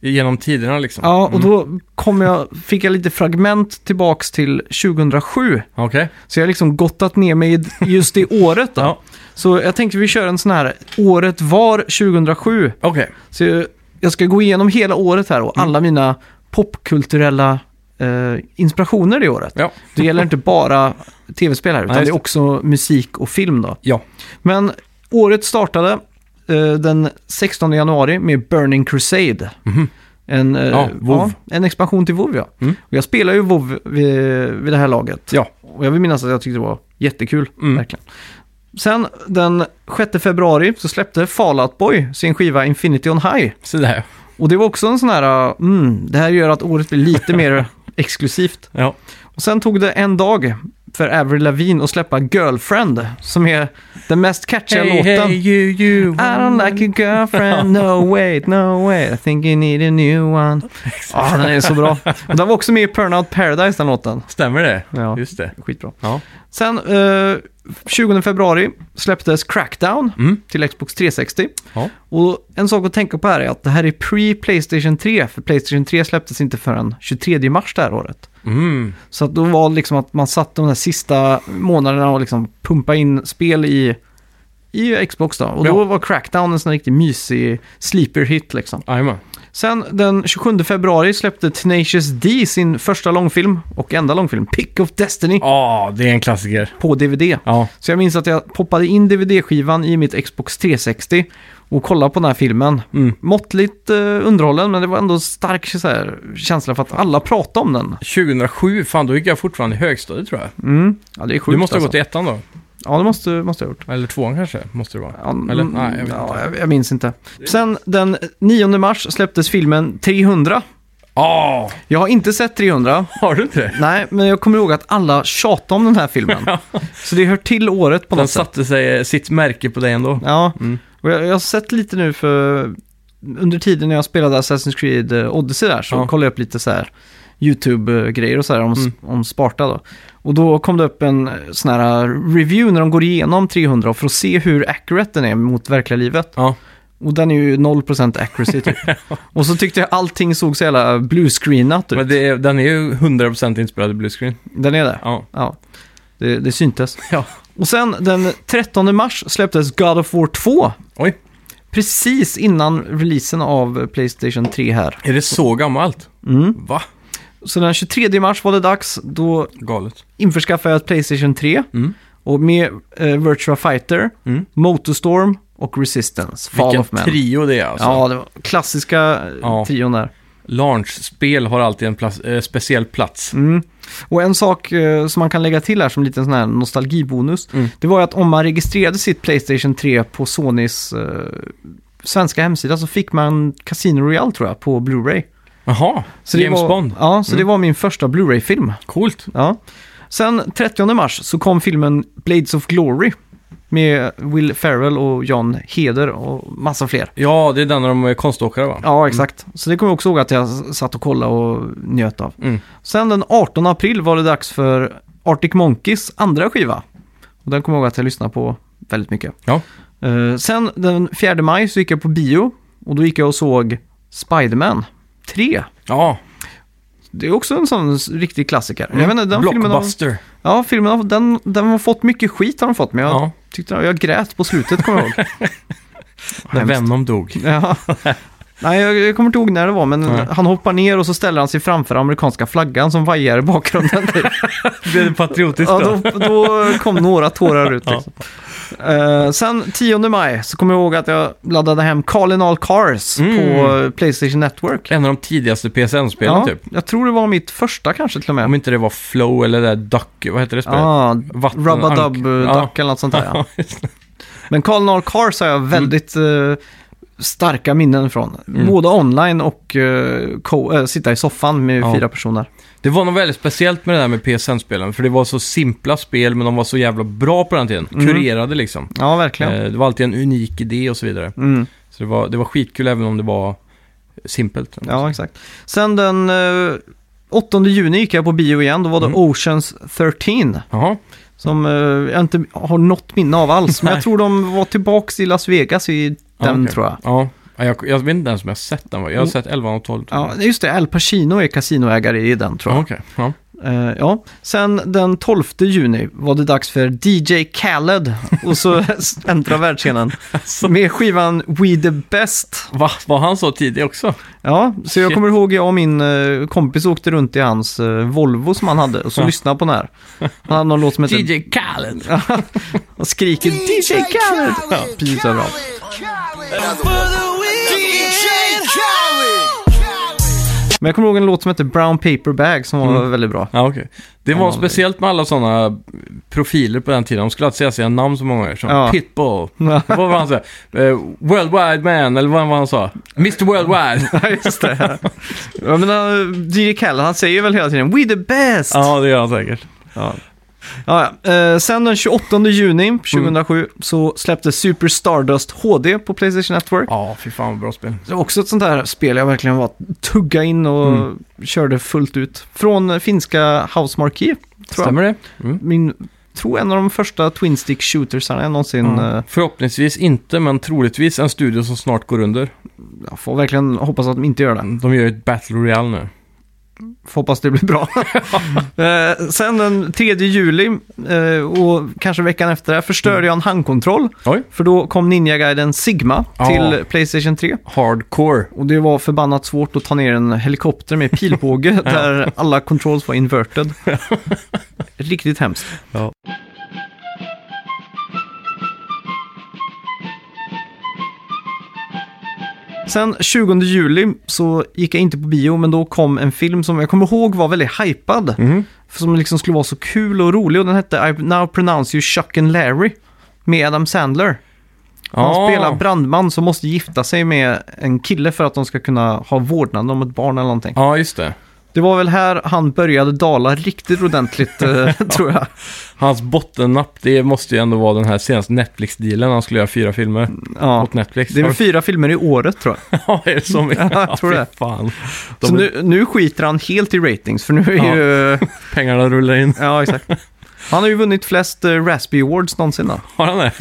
S2: Genom tiderna liksom.
S1: Ja, och
S2: Mm.
S1: då kom jag, fick jag lite fragment tillbaks till 2007.
S2: Okej.
S1: Så jag har liksom gottat ner mig i just det året då.
S2: Ja.
S1: Så jag tänkte vi kör en sån här, året var 2007.
S2: Okej.
S1: Så jag, jag ska gå igenom hela året här och alla mina popkulturella eh, inspirationer det året.
S2: Ja.
S1: Det gäller inte bara tv-spel här, utan
S2: Nej, just
S1: det är
S2: det.
S1: också musik och film då.
S2: Ja.
S1: Men året startade eh, den 16 januari med Burning Crusade.
S2: Mhm.
S1: En, eh,
S2: Ja, WoW.
S1: en expansion till WoW ja.
S2: Mm.
S1: Och jag spelar ju WoW vid, vid det här laget.
S2: Ja.
S1: Och jag vill minnas att jag tyckte det var jättekul,
S2: Mm.
S1: verkligen. Sen den 6 februari så släppte Fallout Boy sin skiva Infinity on High.
S2: Så där.
S1: Och det var också en sån här, mm, det här gör att året blir lite mer exklusivt.
S2: Ja.
S1: Och sen tog det en dag för Avril Lavigne att släppa Girlfriend, som är den mest catchiga
S2: Hey,
S1: låten.
S2: hey, you, you.
S1: I don't like your girlfriend, no wait, no wait, I think you need a new one. Ja, den är så bra. Och den var också med i Burnout Paradise, den låten.
S2: Stämmer det?
S1: Ja.
S2: Just det.
S1: Skitbra.
S2: Ja.
S1: Sen, eh, 20 februari släpptes Crackdown
S2: Mm.
S1: till Xbox 360.
S2: Ja.
S1: Och en sak att tänka på här är att det här är pre-Playstation 3, för Playstation 3 släpptes inte förrän 23 mars det här året.
S2: Mm.
S1: Så att då var det liksom att man satt de där sista månaderna och liksom pumpa in spel i, i Xbox då. Och då
S2: Ja.
S1: var Crackdown en sån riktigt mysig sleeper hit liksom.
S2: Jajamän.
S1: Sen den 27 februari släppte Tenacious D sin första långfilm och enda långfilm, Pick of Destiny,
S2: Ja, det är en klassiker.
S1: på DVD.
S2: Ja.
S1: Så jag minns att jag poppade in DVD-skivan i mitt Xbox 360 och kollade på den här filmen.
S2: Mm.
S1: Måttligt eh, underhållen, men det var ändå stark så här, känsla för att alla pratade om den.
S2: 2007, fan då gick jag fortfarande i högstadiet tror jag.
S1: Mm. Ja, det är sjukt
S2: Du måste ha
S1: alltså.
S2: gått i ettan då?
S1: Ja, det måste, måste jag ha gjort.
S2: Eller tvåan kanske? Måste det vara?
S1: Ja,
S2: Eller? Nej, jag vet
S1: ja,
S2: inte.
S1: jag, jag minns inte. Sen den 9 mars släpptes filmen 300.
S2: Ja,
S1: Jag har inte sett 300.
S2: har du inte det?
S1: Nej, men jag kommer ihåg att alla tjatade om den här filmen. Så det hör till året på
S2: Den
S1: något sätt.
S2: satte sig eh, sitt märke på dig ändå.
S1: Ja,
S2: Mm.
S1: och jag, jag har sett lite nu för under tiden när jag spelade Assassin's Creed eh, Odyssey där så
S2: Ja.
S1: kollade jag upp lite så här YouTube-grejer och så här om,
S2: Mm.
S1: om Sparta då. Och då kom det upp en eh, sån här review när de går igenom 300 för att se hur accurate den är mot verkliga livet.
S2: Ja.
S1: Och den är ju 0% accuracy typ. och så tyckte jag allting såg så jävla bluescreenat ut.
S2: Men det, den är ju 100% inspelad i bluescreen.
S1: Den är det?
S2: Ja.
S1: Ja. Det, det syntes.
S2: Ja.
S1: Och sen den 13 mars släpptes God of War 2.
S2: Oj,
S1: Precis innan releasen av Playstation 3 här.
S2: är det så gammalt?
S1: Mm.
S2: Va?
S1: Så den 23 mars var det dags. Då
S2: Galet.
S1: införskaffade jag ett Playstation 3.
S2: Mm.
S1: Och med eh, Virtua Fighter,
S2: Mm.
S1: Motorstorm och Resistance. Fall
S2: Vilken
S1: of Man.
S2: trio det är alltså.
S1: Ja, det var klassiska eh,
S2: Ja.
S1: trion där.
S2: Launch-spel har alltid en plats, eh, speciell plats.
S1: Mm. Och en sak eh, som man kan lägga till här som en liten sån här nostalgibonus.
S2: Mm.
S1: Det var ju att om man registrerade sitt Playstation 3 på Sonys eh, svenska hemsida så fick man Casino Royale tror jag på Blu-ray.
S2: Jaha,
S1: Så det
S2: James
S1: var,
S2: Bond.
S1: Ja, så det
S2: Mm.
S1: var min första Blu-ray-film.
S2: Coolt.
S1: Ja. Sen 30 mars så kom filmen Blades of Glory med Will Ferrell och John Heder och massa fler.
S2: Ja, det är den när de är konståkare va?
S1: Ja, exakt. Så det kommer jag också ihåg att jag satt och kollade och njöt av.
S2: Mm.
S1: Sen den 18 april var det dags för Arctic Monkeys andra skiva. Och den kommer jag ihåg att jag lyssnade på väldigt mycket.
S2: Ja.
S1: Eh, sen den 4 maj så gick jag på bio och då gick jag och såg Spider-Man 3.
S2: Ja,
S1: Det är också en sån riktig klassiker. Jag vet inte, den filmen har,
S2: Blockbuster.
S1: ja, filmen har, den, den har fått mycket skit har den fått, men jag
S2: Ja,
S1: tyckte jag grät på slutet kommer jag ihåg.
S2: när. Venom dog.
S1: Ja. Nej, jag, jag kommer inte ihåg när det var, men
S2: Nej.
S1: han hoppar ner och så ställer han sig framför amerikanska flaggan som vajar i bakgrunden.
S2: Blev det patriotiskt
S1: ja,
S2: då?
S1: då, då kom några tårar ut.
S2: Ja.
S1: Eh, sen 10 maj så kommer jag ihåg att jag laddade hem Call All Cars
S2: Mm.
S1: på Playstation Network.
S2: En av de tidigaste PSN-spelen
S1: Ja,
S2: typ.
S1: jag tror det var mitt första kanske till och med.
S2: Om inte det var Flow eller det där Duck, vad heter det spelet?
S1: Ja,
S2: Vatten-
S1: Rubba-Dub
S2: ank-
S1: Duck eller något sånt där. Ja.
S2: Just det.
S1: Men Call All Cars har jag väldigt eh, starka minnen från.
S2: Mm.
S1: Både online och eh, co- eh, sitta i soffan med
S2: Ja.
S1: fyra personer.
S2: Det var något väldigt speciellt med det där med PSN-spelen, för det var så simpla spel, men de var så jävla bra på den tiden.
S1: Mm.
S2: Kurerade liksom.
S1: Ja, verkligen.
S2: Eh, Det var alltid en unik idé och så vidare.
S1: Mm.
S2: Så det var, det var skitkul även om det var simpelt.
S1: Ja, exakt. Sen den eh, 8 juni gick jag på bio igen. Då var det
S2: Mm.
S1: Oceans 13.
S2: Jaha,
S1: Som eh, jag
S2: ja. Ja, Jag, jag vet inte ens om jag har sett den. Jag har
S1: Mm.
S2: sett 11 och 12.
S1: Ja, just det. Al Pacino är kasinoägare i den, tror
S2: Ja,
S1: jag.
S2: okej. Ja.
S1: Eh, ja. Sen den 12 juni var det dags för DJ Khaled och så äntra världsscenen med skivan We The Best.
S2: Va, var han så tidig också?
S1: Ja, så jag
S2: Shit.
S1: kommer ihåg jag och min eh, kompis åkte runt i hans eh, Volvo som han hade och så
S2: Ja.
S1: lyssnade på den här. Han hade någon låt som heter
S2: DJ Khaled!
S1: och skriker DJ Khaled. Ja, precis överallt. Men jag kommer ihåg en låt som heter Brown Paper Bag som var
S2: Mm.
S1: väldigt bra.
S2: Ja, okej. Det var
S1: Ja,
S2: speciellt med alla sådana profiler på den tiden. De skulle alltid säga sina namn så många gånger. Som
S1: Ja.
S2: Pitbull. vad var han sa? Uh, worldwide man, eller vad var han sa? Mr Worldwide.
S1: Ja, just det. Jag menar, DJ Khaled, han säger väl hela tiden We the best.
S2: ja, det gör han säkert.
S1: Ja. Ja, ja. Eh, sen den 28 juni 2007 så släpptes Super Stardust HD på Playstation Network.
S2: Ja, fy fan vad bra spel.
S1: Det var också ett sånt där spel jag verkligen var tugga in och
S2: Mm.
S1: körde fullt ut. Från finska House Marquee, tror jag.
S2: Stämmer det? Mm.
S1: Min, tror en av de första Twin Stick shootersarna jag någonsin... Eh,
S2: Förhoppningsvis inte, men troligtvis en studio som snart går under.
S1: Jag får verkligen hoppas att de inte gör det.
S2: De gör ett Battle Royale nu.
S1: Får hoppas det blir bra. eh, sen den 3 juli eh, och kanske veckan efter det förstörde jag en handkontroll.
S2: Oj.
S1: För då kom Ninja Gaiden Sigma
S2: Ja.
S1: till Playstation 3.
S2: Hardcore.
S1: Och det var förbannat svårt att ta ner en helikopter med pilbåge där alla controls var inverted. Riktigt hemskt.
S2: Ja.
S1: Sen 20 juli så gick jag inte på bio, men då kom en film som jag kommer ihåg var väldigt hypad.
S2: Mhm.
S1: Som liksom skulle vara så kul och rolig och den hette I now pronounce you Chuck and Larry. Med Adam Sandler. Han
S2: Ja.
S1: spelar brandman som måste gifta sig med en kille för att de ska kunna ha vårdnad om ett barn eller någonting.
S2: Ja, just det.
S1: Det var väl här han började dala riktigt ordentligt, eh, tror jag.
S2: Hans bottennapp, det måste ju ändå vara den här senaste Netflix-dealen. Han skulle göra fyra filmer
S1: Ja.
S2: åt Netflix.
S1: Det är väl fyra filmer i året tror jag.
S2: Ja, är det så mycket?
S1: Ja, jag tror det.
S2: Fan. De
S1: Så nu, nu skiter han helt i ratings, för nu är
S2: Ja.
S1: ju...
S2: Pengarna rullar in.
S1: Ja, exakt. Han har ju vunnit flest uh, Raspberry Awards någonsin då.
S2: Har han det?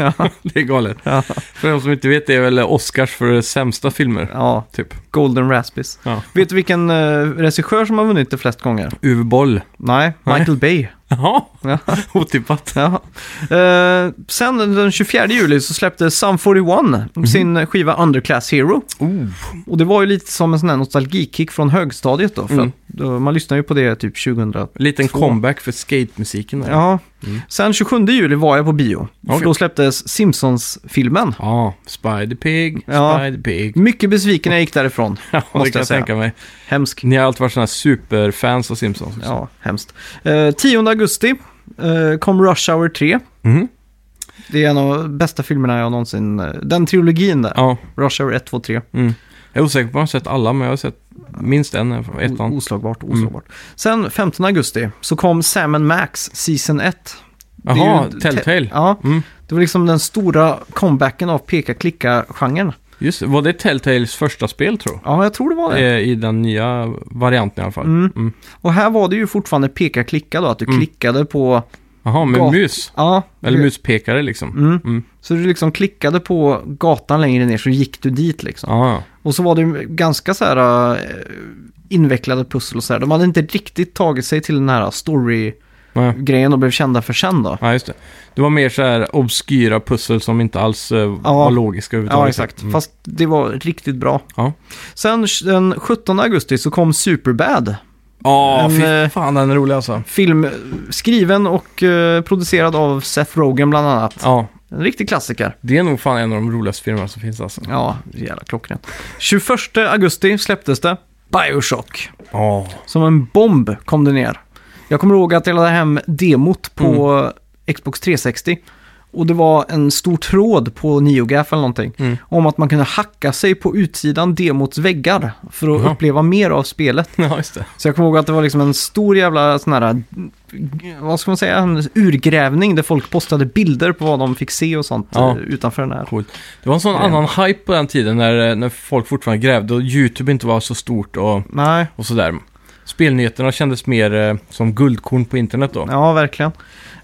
S2: det är galet.
S1: Ja.
S2: För de som inte vet, det är väl Oscars för sämsta filmer,
S1: Ja,
S2: typ.
S1: Golden Raspies.
S2: Ja.
S1: Vet du vilken uh, regissör som har vunnit det flest gånger?
S2: Uwe Boll.
S1: Nej. Michael Bay.
S2: Jaha,
S1: Ja.
S2: otippat.
S1: Ja. Eh, sen den 24 juli så släppte Sum 41 sin skiva Underclass Hero.
S2: Oh.
S1: Och det var ju lite som en sån här nostalgikick från högstadiet då. För
S2: Mm.
S1: att, då, man lyssnade ju på det typ 2000.
S2: Liten comeback för skate-musiken där.
S1: Ja.
S2: Mm.
S1: Sen 27 juli var jag på bio.
S2: Okej.
S1: För då släpptes Simpsons-filmen.
S2: Ja, Spider-Pig,
S1: Ja.
S2: Spider-Pig.
S1: Mycket besviken när jag gick därifrån.
S2: Ja,
S1: Måste jag
S2: jag tänka mig.
S1: Hemsk.
S2: Ni har alltid varit sådana superfans av Simpsons. liksom.
S1: Ja, hemskt. Eh, 10 augusti eh, kom Rush Hour 3.
S2: Mhm.
S1: Det är en av de bästa filmerna jag någonsin... eh, Den trilogin där.
S2: ja.
S1: Rush Hour 1, 2, 3.
S2: Mm. Jag är osäker på om jag har sett alla, men jag har sett minst en, ettan.
S1: Oslagbart, oslagbart. Sen 15 augusti så kom Sam Max Season 1. Det är
S2: Jaha, Telltale.
S1: Ja,
S2: Mm.
S1: det var liksom den stora comebacken av peka-klicka-genren.
S2: Just det. Var det Telltales första spel, tror jag?
S1: Ja, jag tror det var det.
S2: Eh, I den nya varianten i alla fall.
S1: Mm.
S2: Mm.
S1: Och här var det ju fortfarande peka-klicka då, att du
S2: Mm.
S1: klickade på...
S2: Jaha, med
S1: Gat-
S2: mus?
S1: Ja,
S2: Eller
S1: du-
S2: muspekare liksom?
S1: Mm.
S2: Mm.
S1: Så du liksom klickade på gatan längre ner så gick du dit liksom.
S2: Ja, ja.
S1: Och så var det ju ganska så här eh, invecklade pussel och så här. De hade inte riktigt tagit sig till den här story-grejen
S2: Nej.
S1: och blev kända för sen då.
S2: ja, just det. Det var mer så här obskyra pussel som inte alls eh, var logiska överhuvudtaget.
S1: Ja, exakt.
S2: Mm.
S1: Fast det var riktigt bra.
S2: Ja.
S1: Sen den 17 augusti så kom Superbad.
S2: Ja,
S1: En,
S2: fy
S1: eh,
S2: fan den är rolig alltså.
S1: Film skriven och eh, producerad av Seth Rogen bland annat.
S2: Ja,
S1: En riktig klassiker.
S2: det är nog fan en av de roligaste filmerna som finns alltså.
S1: Ja, jävla klockrent. 21 augusti släpptes det Bioshock.
S2: Ja.
S1: Som en bomb kom det ner. Jag kommer ihåg att jag laddade hem demot på
S2: Mm.
S1: Xbox 360. Och det var en stor tråd på NeoGaf eller någonting.
S2: Mm.
S1: Om att man kunde hacka sig på utsidan demots väggar för att
S2: Jaha.
S1: uppleva mer av spelet.
S2: ja, just det.
S1: Så jag kommer ihåg att det var liksom en stor jävla sån här, vad ska man säga, en urgrävning där folk postade bilder på vad de fick se och sånt
S2: Ja.
S1: eh, utanför den här.
S2: Coolt. Det var en sån
S1: Ja.
S2: annan hype på den tiden när, när folk fortfarande grävde och YouTube inte var så stort och,
S1: Nej,
S2: och sådär. Spelnyheterna kändes mer eh, som guldkorn på internet då.
S1: ja verkligen.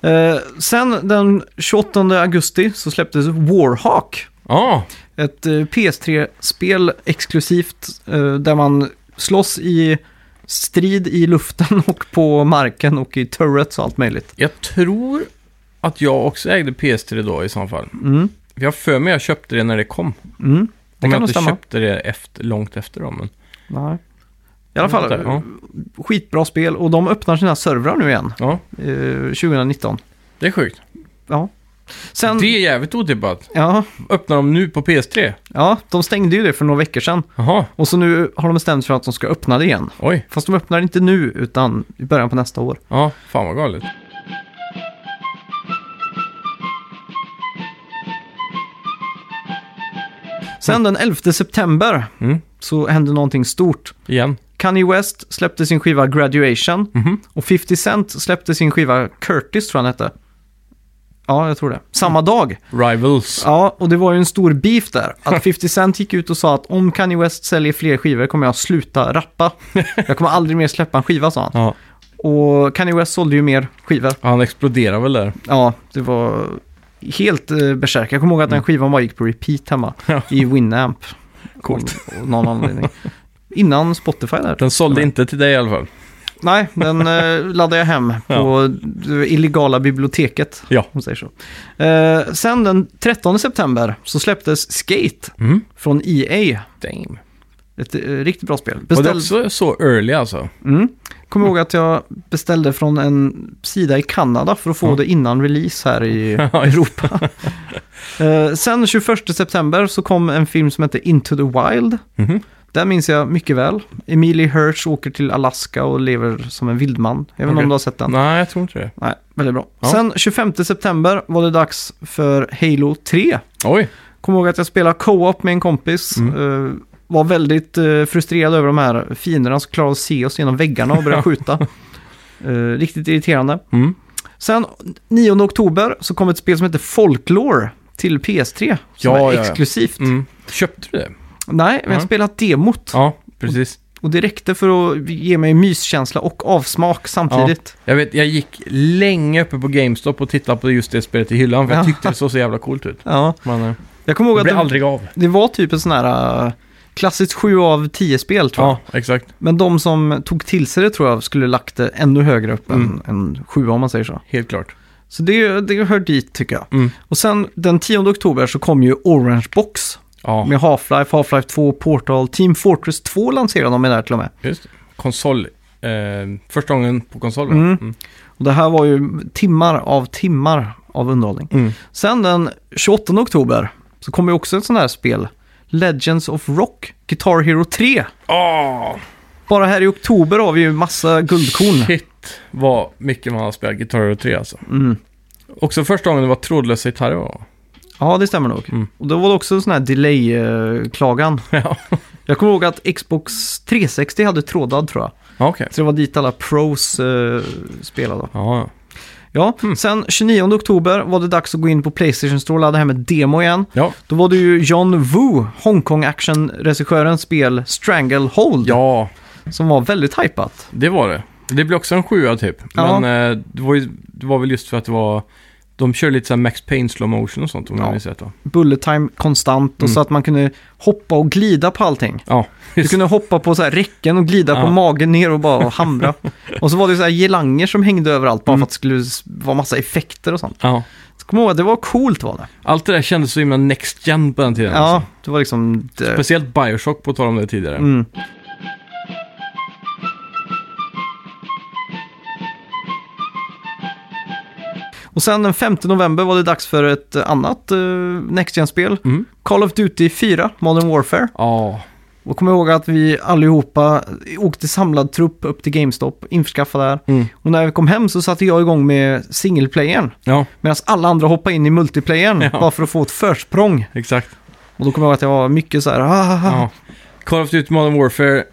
S1: Eh, sen den 28 augusti så släpptes Warhawk.
S2: Ja,
S1: Ett eh, PS3-spel exklusivt eh, där man slåss i strid i luften och på marken och i turrets och allt möjligt.
S2: jag tror att jag också ägde PS3 då i så fall.
S1: Mm.
S2: Jag har för mig jag köpte det när det kom.
S1: Mm. Det
S2: Om
S1: kan
S2: jag inte
S1: stämma.
S2: köpte det efter, långt efter då, men...
S1: Nej. I alla fall,
S2: Ja.
S1: skitbra spel och de öppnar sina servrar nu igen,
S2: Ja,
S1: eh, 2019.
S2: det är sjukt.
S1: Ja. Sen,
S2: Det är jävligt otippat.
S1: ja,
S2: Öppnar de nu på PS3?
S1: ja, de stängde ju det för några veckor sedan.
S2: Jaha,
S1: Och så nu har de bestämt sig för att de ska öppna det igen.
S2: oj.
S1: Fast de öppnar inte nu, utan i början på nästa år.
S2: Ja, fan vad galet.
S1: Sen den 11 september
S2: Mm.
S1: så hände någonting stort.
S2: Igen.
S1: Kanye West släppte sin skiva Graduation.
S2: Mhm.
S1: Och 50 Cent släppte sin skiva Curtis, tror jag den hette. Ja, jag tror det. Samma dag.
S2: Rivals.
S1: Ja, och det var ju en stor beef där. Att 50 Cent gick ut och sa att om Kanye West säljer fler skivor kommer jag sluta rappa. Jag kommer aldrig mer släppa en skiva, sa han.
S2: Ja,
S1: Och Kanye West sålde ju mer skivor.
S2: han exploderar väl där.
S1: Ja, det var helt uh, besärk. Jag kommer ihåg att den skivan bara gick på repeat hemma i Winamp.
S2: Coolt.
S1: Av någon anledning. Innan Spotify där.
S2: Den sålde inte till dig i alla fall.
S1: Nej, den uh, laddade jag hem på det illegala biblioteket.
S2: Ja.
S1: Om man säger så. Eh, sen den 13 september så släpptes Skate
S2: Mm.
S1: från EA.
S2: Damn.
S1: Ett eh, riktigt bra spel.
S2: Och det är
S1: Beställ...
S2: också så early alltså.
S1: mm. Kommer ihåg att jag beställde från en sida i Kanada för att få
S2: Ja.
S1: det innan release här i Europa. Eh, sen 21 september så kom en film som heter Into the Wild.
S2: Mhm.
S1: Den minns jag mycket väl. Emilie Hirsch åker till Alaska och lever som en vildman. Jag vet inte om du har sett den?
S2: Nej, jag tror inte det.
S1: Nej, väldigt bra.
S2: Ja.
S1: Sen 25 september var det dags för Halo 3.
S2: Oj.
S1: Kommer ihåg att jag spelade co-op med en kompis.
S2: Mm.
S1: Eh, var väldigt eh, frustrerad över de här fienderna som klarade att se oss genom väggarna och började skjuta. Eh, riktigt irriterande.
S2: Mm.
S1: Sen 9 oktober så kom ett spel som heter Folklore till PS3. Som
S2: Ja,
S1: är
S2: ja.
S1: exklusivt.
S2: Mm. Köpte du det?
S1: Nej, men jag har
S2: Ja.
S1: spelat demot.
S2: Ja, precis.
S1: Och det räckte för att ge mig myskänsla och avsmak samtidigt.
S2: Jag vet, jag gick länge uppe på GameStop och tittade på just det spelet i hyllan för jag
S1: Ja.
S2: tyckte det såg så jävla coolt ut.
S1: Ja.
S2: Men eh,
S1: Jag kommer ihåg att det,
S2: aldrig av.
S1: det var typ en sån här uh, klassiskt 7 av 10 spel tror jag.
S2: Ja, exakt.
S1: Men de som tog till sig det tror jag skulle lagt det ännu högre upp
S2: Mm.
S1: än, än 7 om man säger så.
S2: Helt klart.
S1: Så det, det hör dit tycker jag.
S2: Mm.
S1: Och sen den 10 oktober så kom ju Orange Box
S2: Ja,
S1: med Half-Life, Half-Life 2, Portal, Team Fortress 2 lanserade de med där till och med.
S2: just det. Konsol. Eh, första gången på konsol va?
S1: Mm.
S2: Mm.
S1: Och det här var ju timmar av timmar av underhållning.
S2: Mm.
S1: Sen den 28 oktober så kom ju också ett sånt här spel. Legends of Rock, Guitar Hero 3.
S2: Åh,
S1: Bara här i oktober har vi ju massa guldkorn.
S2: shit vad mycket man har spelat Guitar Hero 3 alltså.
S1: Mm.
S2: Också första gången det var trådlösa gitarrer va?
S1: Ja, det stämmer nog.
S2: Mm.
S1: Och då var det också en sån här delay-klagan.
S2: Ja,
S1: Jag kommer ihåg att Xbox 360 hade trådad tror jag.
S2: Ja, okej.
S1: Så det var dit alla pros uh, spelade.
S2: Ja, ja.
S1: Ja,
S2: Mm.
S1: sen 29 oktober var det dags att gå in på Playstation Store och ladda hem ett demo igen.
S2: Ja,
S1: Då var det ju John Woo, Hongkong action-regissörens spel Stranglehold,
S2: ja,
S1: som var väldigt hypat.
S2: det var det. Det blev också en sjua typ.
S1: Ja.
S2: Men eh, det, var ju, det var väl just för att det var... De kör lite så Max Payne slow motion och sånt om
S1: Ja.
S2: jag minns rätt?
S1: Bullet time konstant och
S2: Mm.
S1: så att man kunde hoppa och glida på allting.
S2: Ja,
S1: Du kunde hoppa på så här räcken och glida på
S2: Ja.
S1: magen ner och bara hamra. och så var det så här gelanger som hängde överallt bara
S2: Mm.
S1: för att det skulle vara massa effekter och sånt.
S2: ja.
S1: Så kom ihåg det var coolt var det.
S2: Allt det där kändes så himla next gen på den tiden.
S1: Ja,
S2: Alltså.
S1: det var liksom... Det,
S2: Speciellt Bioshock på tal om det tidigare.
S1: mm. Och sen den 5 november var det dags för ett annat uh, Next Gen-spel.
S2: Mm.
S1: Call of Duty 4, Modern Warfare.
S2: Ja,
S1: Och kom ihåg att vi allihopa åkte samlad trupp upp till GameStop, införskaffade där.
S2: Mm.
S1: Och när vi kom hem så satte jag igång med singleplayern.
S2: ja,
S1: Medan alla andra hoppade in i multiplayern
S2: Ja.
S1: bara för att få ett försprång.
S2: exakt.
S1: Och då kommer jag ihåg att jag var mycket så här, ah.
S2: Ja. Call of Duty Modern Warfare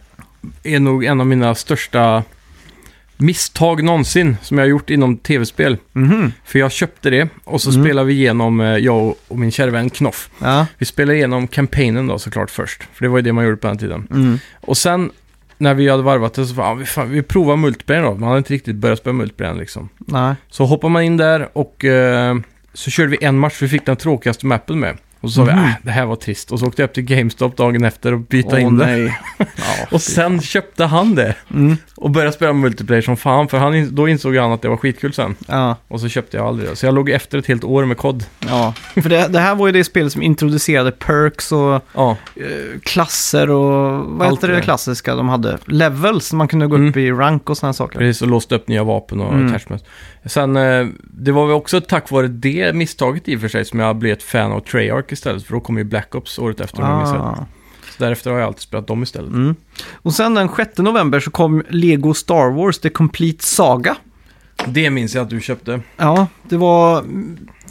S2: är nog en av mina största misstag någonsin som jag har gjort inom tv-spel.
S1: Mhm.
S2: För jag köpte det och så
S1: Mm.
S2: spelade vi igenom, eh, jag och min kära vän Knoff.
S1: Ja.
S2: Vi spelade igenom kampanjen då såklart först. För det var ju det man gjorde på den tiden.
S1: Mm.
S2: Och sen när vi hade varvat det så var vi, fan, vi provar multiplayer då. Man hade inte riktigt börjat spela multiplayer liksom.
S1: Nej.
S2: Så hoppar man in där och eh, så körde vi en match. Vi fick den tråkigaste mappen med. Och så sa
S1: Mhm.
S2: vi, äh, det här var trist. Och så åkte jag upp till GameStop dagen efter och byta
S1: Åh,
S2: in det.
S1: Ja,
S2: Och sen köpte han det.
S1: Mm.
S2: Och började spela multiplayer som fan. För han, då insåg han att det var skitkul sen.
S1: Ja,
S2: Och så köpte jag aldrig det. Så jag låg efter ett helt år med kod.
S1: ja. För det, det här var ju det spel som introducerade perks och
S2: Ja,
S1: eh, klasser och vad
S2: Allt
S1: heter det
S2: det.
S1: klassiska de hade? Levels, man kunde gå upp i rank och sådana saker.
S2: precis. Och låste upp nya vapen och
S1: Mm.
S2: attachments. Sen, eh, det var väl också tack vare det misstaget i och för sig som jag blev ett fan av Treyarch istället. För då kom ju Black Ops året efter.
S1: Ah.
S2: Så därefter har jag alltid spelat dem istället.
S1: Mm. Och sen den 6 november så kom Lego Star Wars The Complete Saga.
S2: Det minns jag att du köpte.
S1: Ja, det var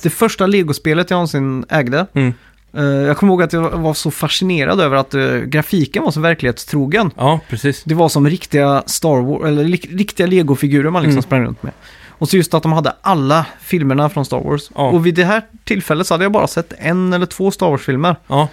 S1: det första Lego-spelet jag någonsin ägde.
S2: Mm.
S1: Eh, jag kommer ihåg att jag var så fascinerad över att eh, grafiken var så verklighetstrogen.
S2: Ja, precis.
S1: Det var som riktiga Star Wars, eller riktiga Lego-figurer man liksom
S2: Mm.
S1: sprang runt med. Och så just att de hade alla filmerna från Star Wars.
S2: Ja.
S1: Och vid det här tillfället så hade jag bara sett en eller två Star Wars-filmer.
S2: Ja.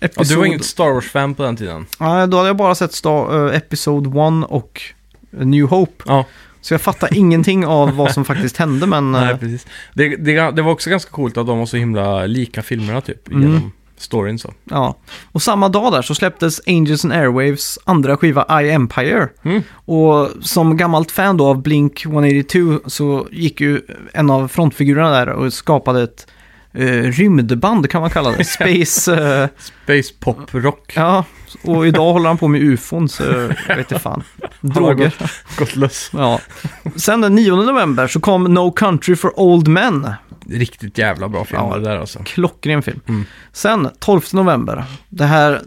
S2: ja,
S1: Episod...
S2: du var inget Star Wars-fan på den tiden.
S1: Nej, då hade jag bara sett Star, uh, Episod 1 och New Hope.
S2: Ja,
S1: Så jag fattar ingenting av vad som faktiskt hände, men... eh,
S2: nej precis. Det, det, det var också ganska coolt att de var så himla lika filmerna typ,
S1: Mm.
S2: genom storyn så.
S1: Ja, och samma dag där så släpptes Angels and Airwaves andra skiva I Empire.
S2: Mm.
S1: Och som gammalt fan då av Blink 182 så gick ju en av frontfigurerna där och skapade ett eh, rymdband kan man kalla det. Space... eh,
S2: Space Pop Rock.
S1: ja, och idag håller han på med ufon så jag vet inte fan. Droger.
S2: Gått lös.
S1: Ja. Sen den 9 november så kom No Country for Old Men.
S2: Riktigt jävla bra film
S1: Ja.
S2: det där alltså.
S1: Klockren film.
S2: Mm.
S1: Sen 12 november. Det här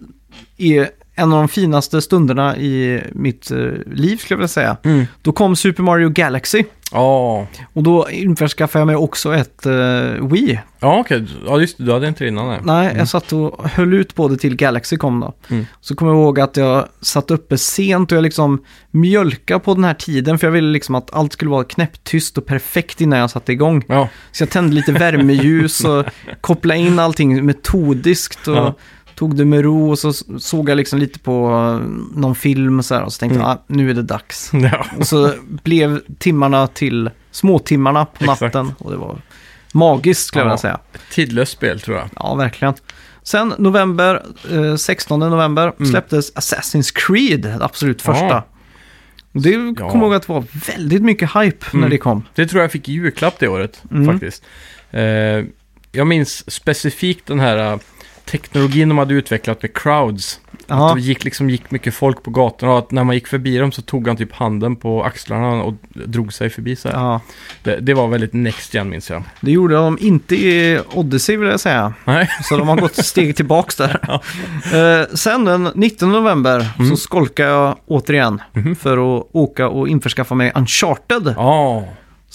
S1: är en av de finaste stunderna i mitt eh, liv skulle jag vilja säga.
S2: Mm.
S1: Då kom Super Mario Galaxy.
S2: Ja,
S1: Och då införskaffade jag mig också ett uh, Wii.
S2: ja okej. Ja, just det. Du hade inte det innan. Nej.
S1: Nej, jag satt och höll ut på det till Galaxy kom då.
S2: Mm.
S1: Så kommer jag ihåg att jag satt uppe sent och jag liksom mjölka på den här tiden för jag ville liksom att allt skulle vara knäpptyst och perfekt innan jag satte igång.
S2: Ja,
S1: Så jag tände lite värmeljus och kopplade in allting metodiskt och
S2: Ja.
S1: Tog det med ro och så såg jag liksom lite på eh, någon film och så här och så tänkte
S2: Mm.
S1: jag, ah, nu är det dags.
S2: ja.
S1: Och så blev timmarna till småtimmarna på
S2: Exakt.
S1: natten och det var magiskt skulle jag
S2: Ja.
S1: vilja säga.
S2: Tidlöst spel tror jag.
S1: Ja, verkligen. Sen november, eh, 16 november
S2: Mm.
S1: släpptes Assassin's Creed, det absolut första.
S2: Ja.
S1: Det
S2: Ja.
S1: kommer jag ihåg att det var väldigt mycket hype när
S2: Mm.
S1: det kom.
S2: Det tror jag fick i julklapp det året
S1: Mm.
S2: faktiskt. Eh, jag minns specifikt den här eh, teknologin de hade utvecklat med crowds.
S1: Ja,
S2: Att det gick, liksom, gick mycket folk på gatorna och att när man gick förbi dem så tog han typ handen på axlarna och drog sig förbi så här.
S1: ja.
S2: Det, det var väldigt next gen minns jag.
S1: Det gjorde de inte i Odyssey vill jag säga.
S2: Nej,
S1: Så de har gått steg tillbaks där. Eh, sen den 19 november
S2: Mm.
S1: så skolkar jag återigen
S2: Mhm.
S1: för att åka och införskaffa mig Uncharted
S2: ja.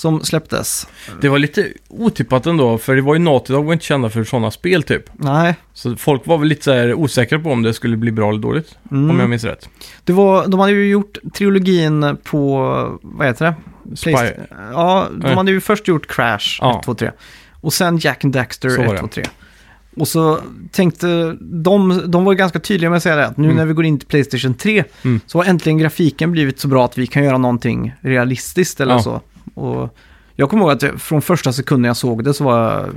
S1: Som släpptes.
S2: Det var lite otippat ändå, för det var ju Naughty Dog var inte kända för sådana spel typ.
S1: Nej,
S2: Så folk var väl lite så här osäkra på om det skulle bli bra eller dåligt,
S1: Mm.
S2: om jag minns rätt.
S1: det var, de hade ju gjort trilogin på, vad heter det? Playst- Ja, de hade ju först gjort Crash
S2: Ja.
S1: 1, 2, 3. Och sen Jack and Daxter
S2: Så var
S1: 1,
S2: det.
S1: 2, 3. Och så tänkte de, de var ju ganska tydliga med att säga det, att nu
S2: Mm.
S1: när vi går in till Playstation 3
S2: Mm.
S1: så har äntligen grafiken blivit så bra att vi kan göra någonting realistiskt eller
S2: Ja.
S1: så. Och jag kommer ihåg att från första sekunden jag såg det så var jag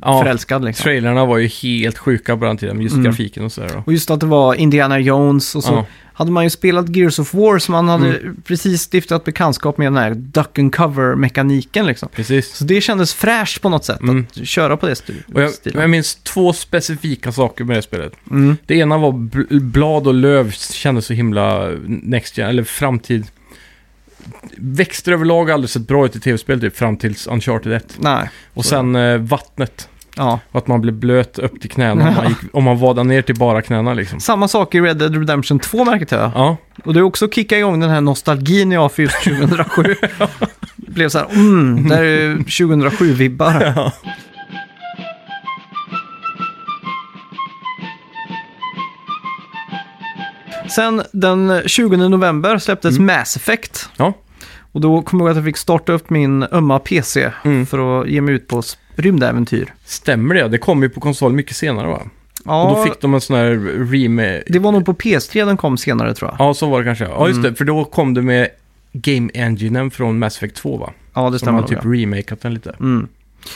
S2: Ja,
S1: förälskad liksom.
S2: trailerna var ju helt sjuka på den tiden, just
S1: Mm.
S2: grafiken och sådär. då.
S1: Och just att det var Indiana Jones och så
S2: Ja.
S1: hade man ju spelat Gears of War så man hade
S2: Mm.
S1: precis stiftat bekantskap med den här duck and cover-mekaniken liksom.
S2: Precis.
S1: Så det kändes fräscht på något sätt
S2: Mm.
S1: att köra på det
S2: Och jag,
S1: stilen.
S2: jag minns två specifika saker med det spelet.
S1: Mm.
S2: Det ena var bl- blad och löv kändes så himla next gen, eller framtid. Växter överlag aldrig sett bra ut i tv-spel typ fram tills Uncharted 1.
S1: Nej,
S2: Och
S1: Så.
S2: sen eh, vattnet.
S1: ja.
S2: Och att man blev blöt upp till knäna om man, gick, om man vadade ner till bara knäna liksom.
S1: Samma sak i Red Dead Redemption 2 märkte jag.
S2: Ja,
S1: Och det är också kicka igång den här nostalgin jag har för just 2007. Blev så här, mm, där är 2007-vibbar. Sen den 20 november släpptes Mass Effect.
S2: ja.
S1: Och då kommer jag ihåg att jag fick starta upp min ömma PC
S2: Mm.
S1: för att ge mig ut på s- rymdäventyr.
S2: Stämmer det? Det kom ju på konsol mycket senare va?
S1: Ja,
S2: Och då fick de en sån här remake.
S1: det var nog på PS3 den kom senare tror jag.
S2: Ja, så var det kanske. Ja, just
S1: Mm.
S2: det. För då kom det med Game Enginen från Mass Effect 2 va?
S1: Ja, det
S2: Som
S1: stämmer
S2: har
S1: nog,
S2: typ
S1: ja.
S2: remakat den lite.
S1: Mm.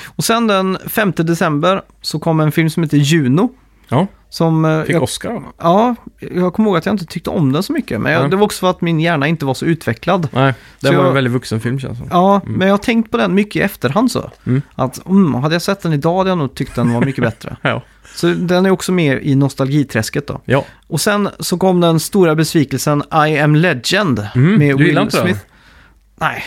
S1: Och sen den 5 december så kom en film som heter Juno.
S2: Ja,
S1: Som, eh,
S2: fick
S1: jag,
S2: Oscar va?
S1: ja, jag kommer ihåg att jag inte tyckte om den så mycket. Men jag, det var också för att min hjärna inte var så utvecklad.
S2: Nej, det
S1: Så
S2: var
S1: jag-
S2: en väldigt vuxen film känns det som.
S1: Ja,
S2: Mm.
S1: men jag har tänkt på den mycket i efterhand så.
S2: Mm.
S1: Att mm, hade jag sett den idag hade jag nog tyckt den var mycket bättre.
S2: Ja.
S1: Så den är också med i nostalgiträsket då.
S2: Ja,
S1: Och sen så kom den stora besvikelsen I am legend
S2: Mm,
S1: med Will
S2: inte den?
S1: Smith.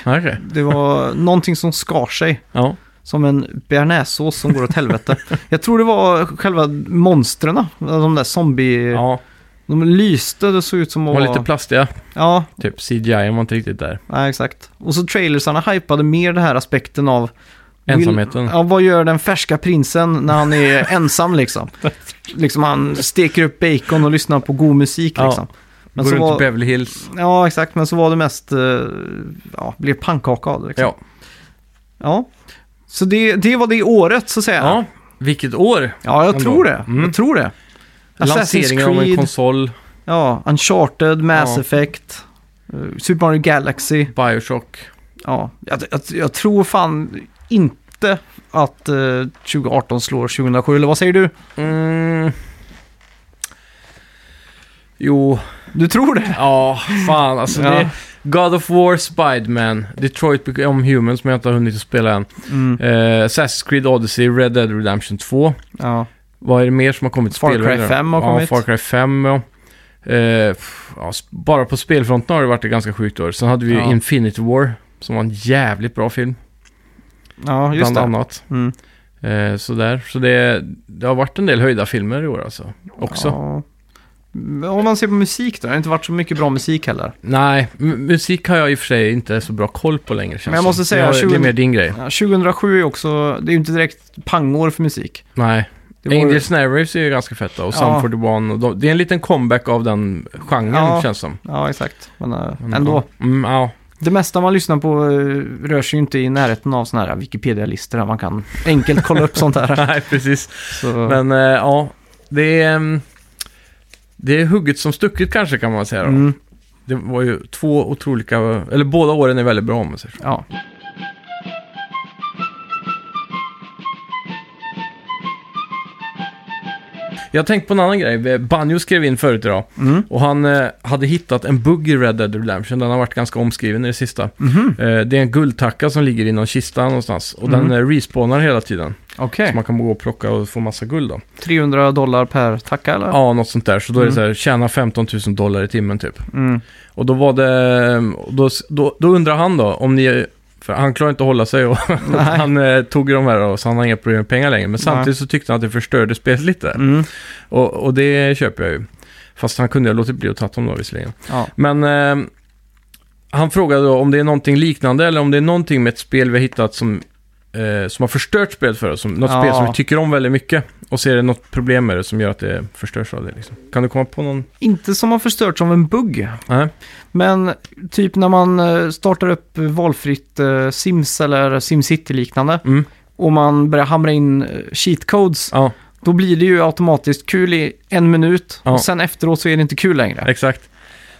S1: Nej, det var någonting som skar sig.
S2: Ja.
S1: Som en bearnaisesås som går åt helvete. Jag tror det var själva monstren, de där zombie...
S2: ja,
S1: De lyste, det såg ut som
S2: de
S1: att
S2: var
S1: vara...
S2: lite plastiga.
S1: Ja,
S2: Typ CGI var inte riktigt där.
S1: nej, exakt. Och så trailersarna hypade mer den här aspekten av
S2: Ensamheten.
S1: Ja, vad gör den färska prinsen när han är ensam liksom? liksom han steker upp bacon och lyssnar på god musik
S2: Ja.
S1: liksom. Men
S2: Går
S1: så
S2: runt
S1: var,
S2: i Beverly Hills.
S1: ja, exakt. Men så var det mest, eh, ja, blev pannkaka av det liksom.
S2: Ja.
S1: Ja. Så det, det var det året så att säga.
S2: ja, vilket år!
S1: Ja, jag
S2: Ändå.
S1: tror det.
S2: Mm.
S1: Jag tror det.
S2: Lanseringen av en konsol,
S1: ja, Uncharted, Mass
S2: Ja.
S1: Effect, eh, Super Mario Galaxy.
S2: Bioshock.
S1: Ja, jag, jag, jag tror fan inte att eh, 2018 slår 2007, eller vad säger du?
S2: Mm. Jo,
S1: Du tror det?
S2: ja, fan alltså
S1: Ja.
S2: det... God of War, Spiderman, Detroit Become Human som jag inte har hunnit att spela än.
S1: Mm.
S2: Eh, Assassin's Creed Odyssey, Red Dead Redemption 2.
S1: Ja.
S2: Vad är det mer som har kommit?
S1: Far Cry
S2: Spelvägar?
S1: 5 har
S2: ja,
S1: kommit.
S2: Far Cry 5 ja. Eh, ja. Bara på spelfronten har det varit ett ganska sjukt år. Sen hade vi ju
S1: Ja.
S2: Infinity War, som var en jävligt bra film.
S1: ja, just
S2: bland
S1: det.
S2: annat.
S1: Mm.
S2: Eh, sådär. Så det, det har varit en del höjda filmer i år alltså. Också.
S1: Ja. Om man ser på musik då, det har inte varit så mycket bra musik heller.
S2: Nej, musik har jag i och för sig inte så bra koll på längre. Känns
S1: Men jag
S2: som.
S1: måste säga,
S2: Det, har- det
S1: 20
S2: är mer din grej.
S1: Ja, 2007 är också, det är ju inte direkt pangår för musik.
S2: Nej.
S1: Var-
S2: Angel Snare Waves är ju ganska fett då, och
S1: Ja.
S2: Sum 41. Och de, det är en liten comeback av den genren
S1: Ja.
S2: känns som.
S1: Ja, exakt. Men äh, ändå.
S2: Mm, ja.
S1: Det mesta man lyssnar på eh, rör sig ju inte i närheten av sådana här Wikipedia-listor där man kan enkelt kolla upp sånt här.
S2: Nej, precis.
S1: Så,
S2: Men eh, ja, det är, mm, det är hugget som stucket kanske kan man säga. Då.
S1: mm,
S2: Det var ju två otroliga, eller båda åren är väldigt bra om man säger så.
S1: ja.
S2: Jag har tänkt på en annan grej. Banjo skrev in förut idag.
S1: Mm.
S2: Och han eh, hade hittat en bugg i Red Dead Redemption. Den har varit ganska omskriven i det sista.
S1: Mhm.
S2: Eh, det är en guldtacka som ligger i någon kista någonstans. Och
S1: Mm.
S2: den eh, respawnar hela tiden.
S1: Okej.
S2: Så man kan gå och plocka och få massa guld då.
S1: 300 dollar per tacka eller?
S2: Ja, något sånt där. Så då är det
S1: Mm.
S2: så här, tjäna 15 000 dollar i timmen typ.
S1: Mm.
S2: Och då var det, då, då, då undrar han då om ni, för han klarar inte att hålla sig och han eh, tog de här och så han har inga problem med pengar längre. Men samtidigt så tyckte han att det förstörde spelet lite.
S1: Mm.
S2: Och, och det köper jag ju. Fast han kunde ju ha låtit bli att ta dem då visserligen.
S1: Ja.
S2: Men eh, han frågade då om det är någonting liknande eller om det är någonting med ett spel vi har hittat som, eh, som har förstört spelet för oss. Som, något
S1: Ja.
S2: spel som vi tycker om väldigt mycket. Och så är det något problem med det som gör att det förstörs av det. Liksom. Kan du komma på någon?
S1: Inte som har förstörts av en bugg.
S2: Nej.
S1: Men typ när man eh, startar upp valfritt eh, Sims eller SimCity-liknande
S2: Mm.
S1: och man börjar hamra in eh, cheat codes,
S2: Ja,
S1: då blir det ju automatiskt kul i en minut
S2: Ja.
S1: och sen efteråt så är det inte kul längre.
S2: exakt.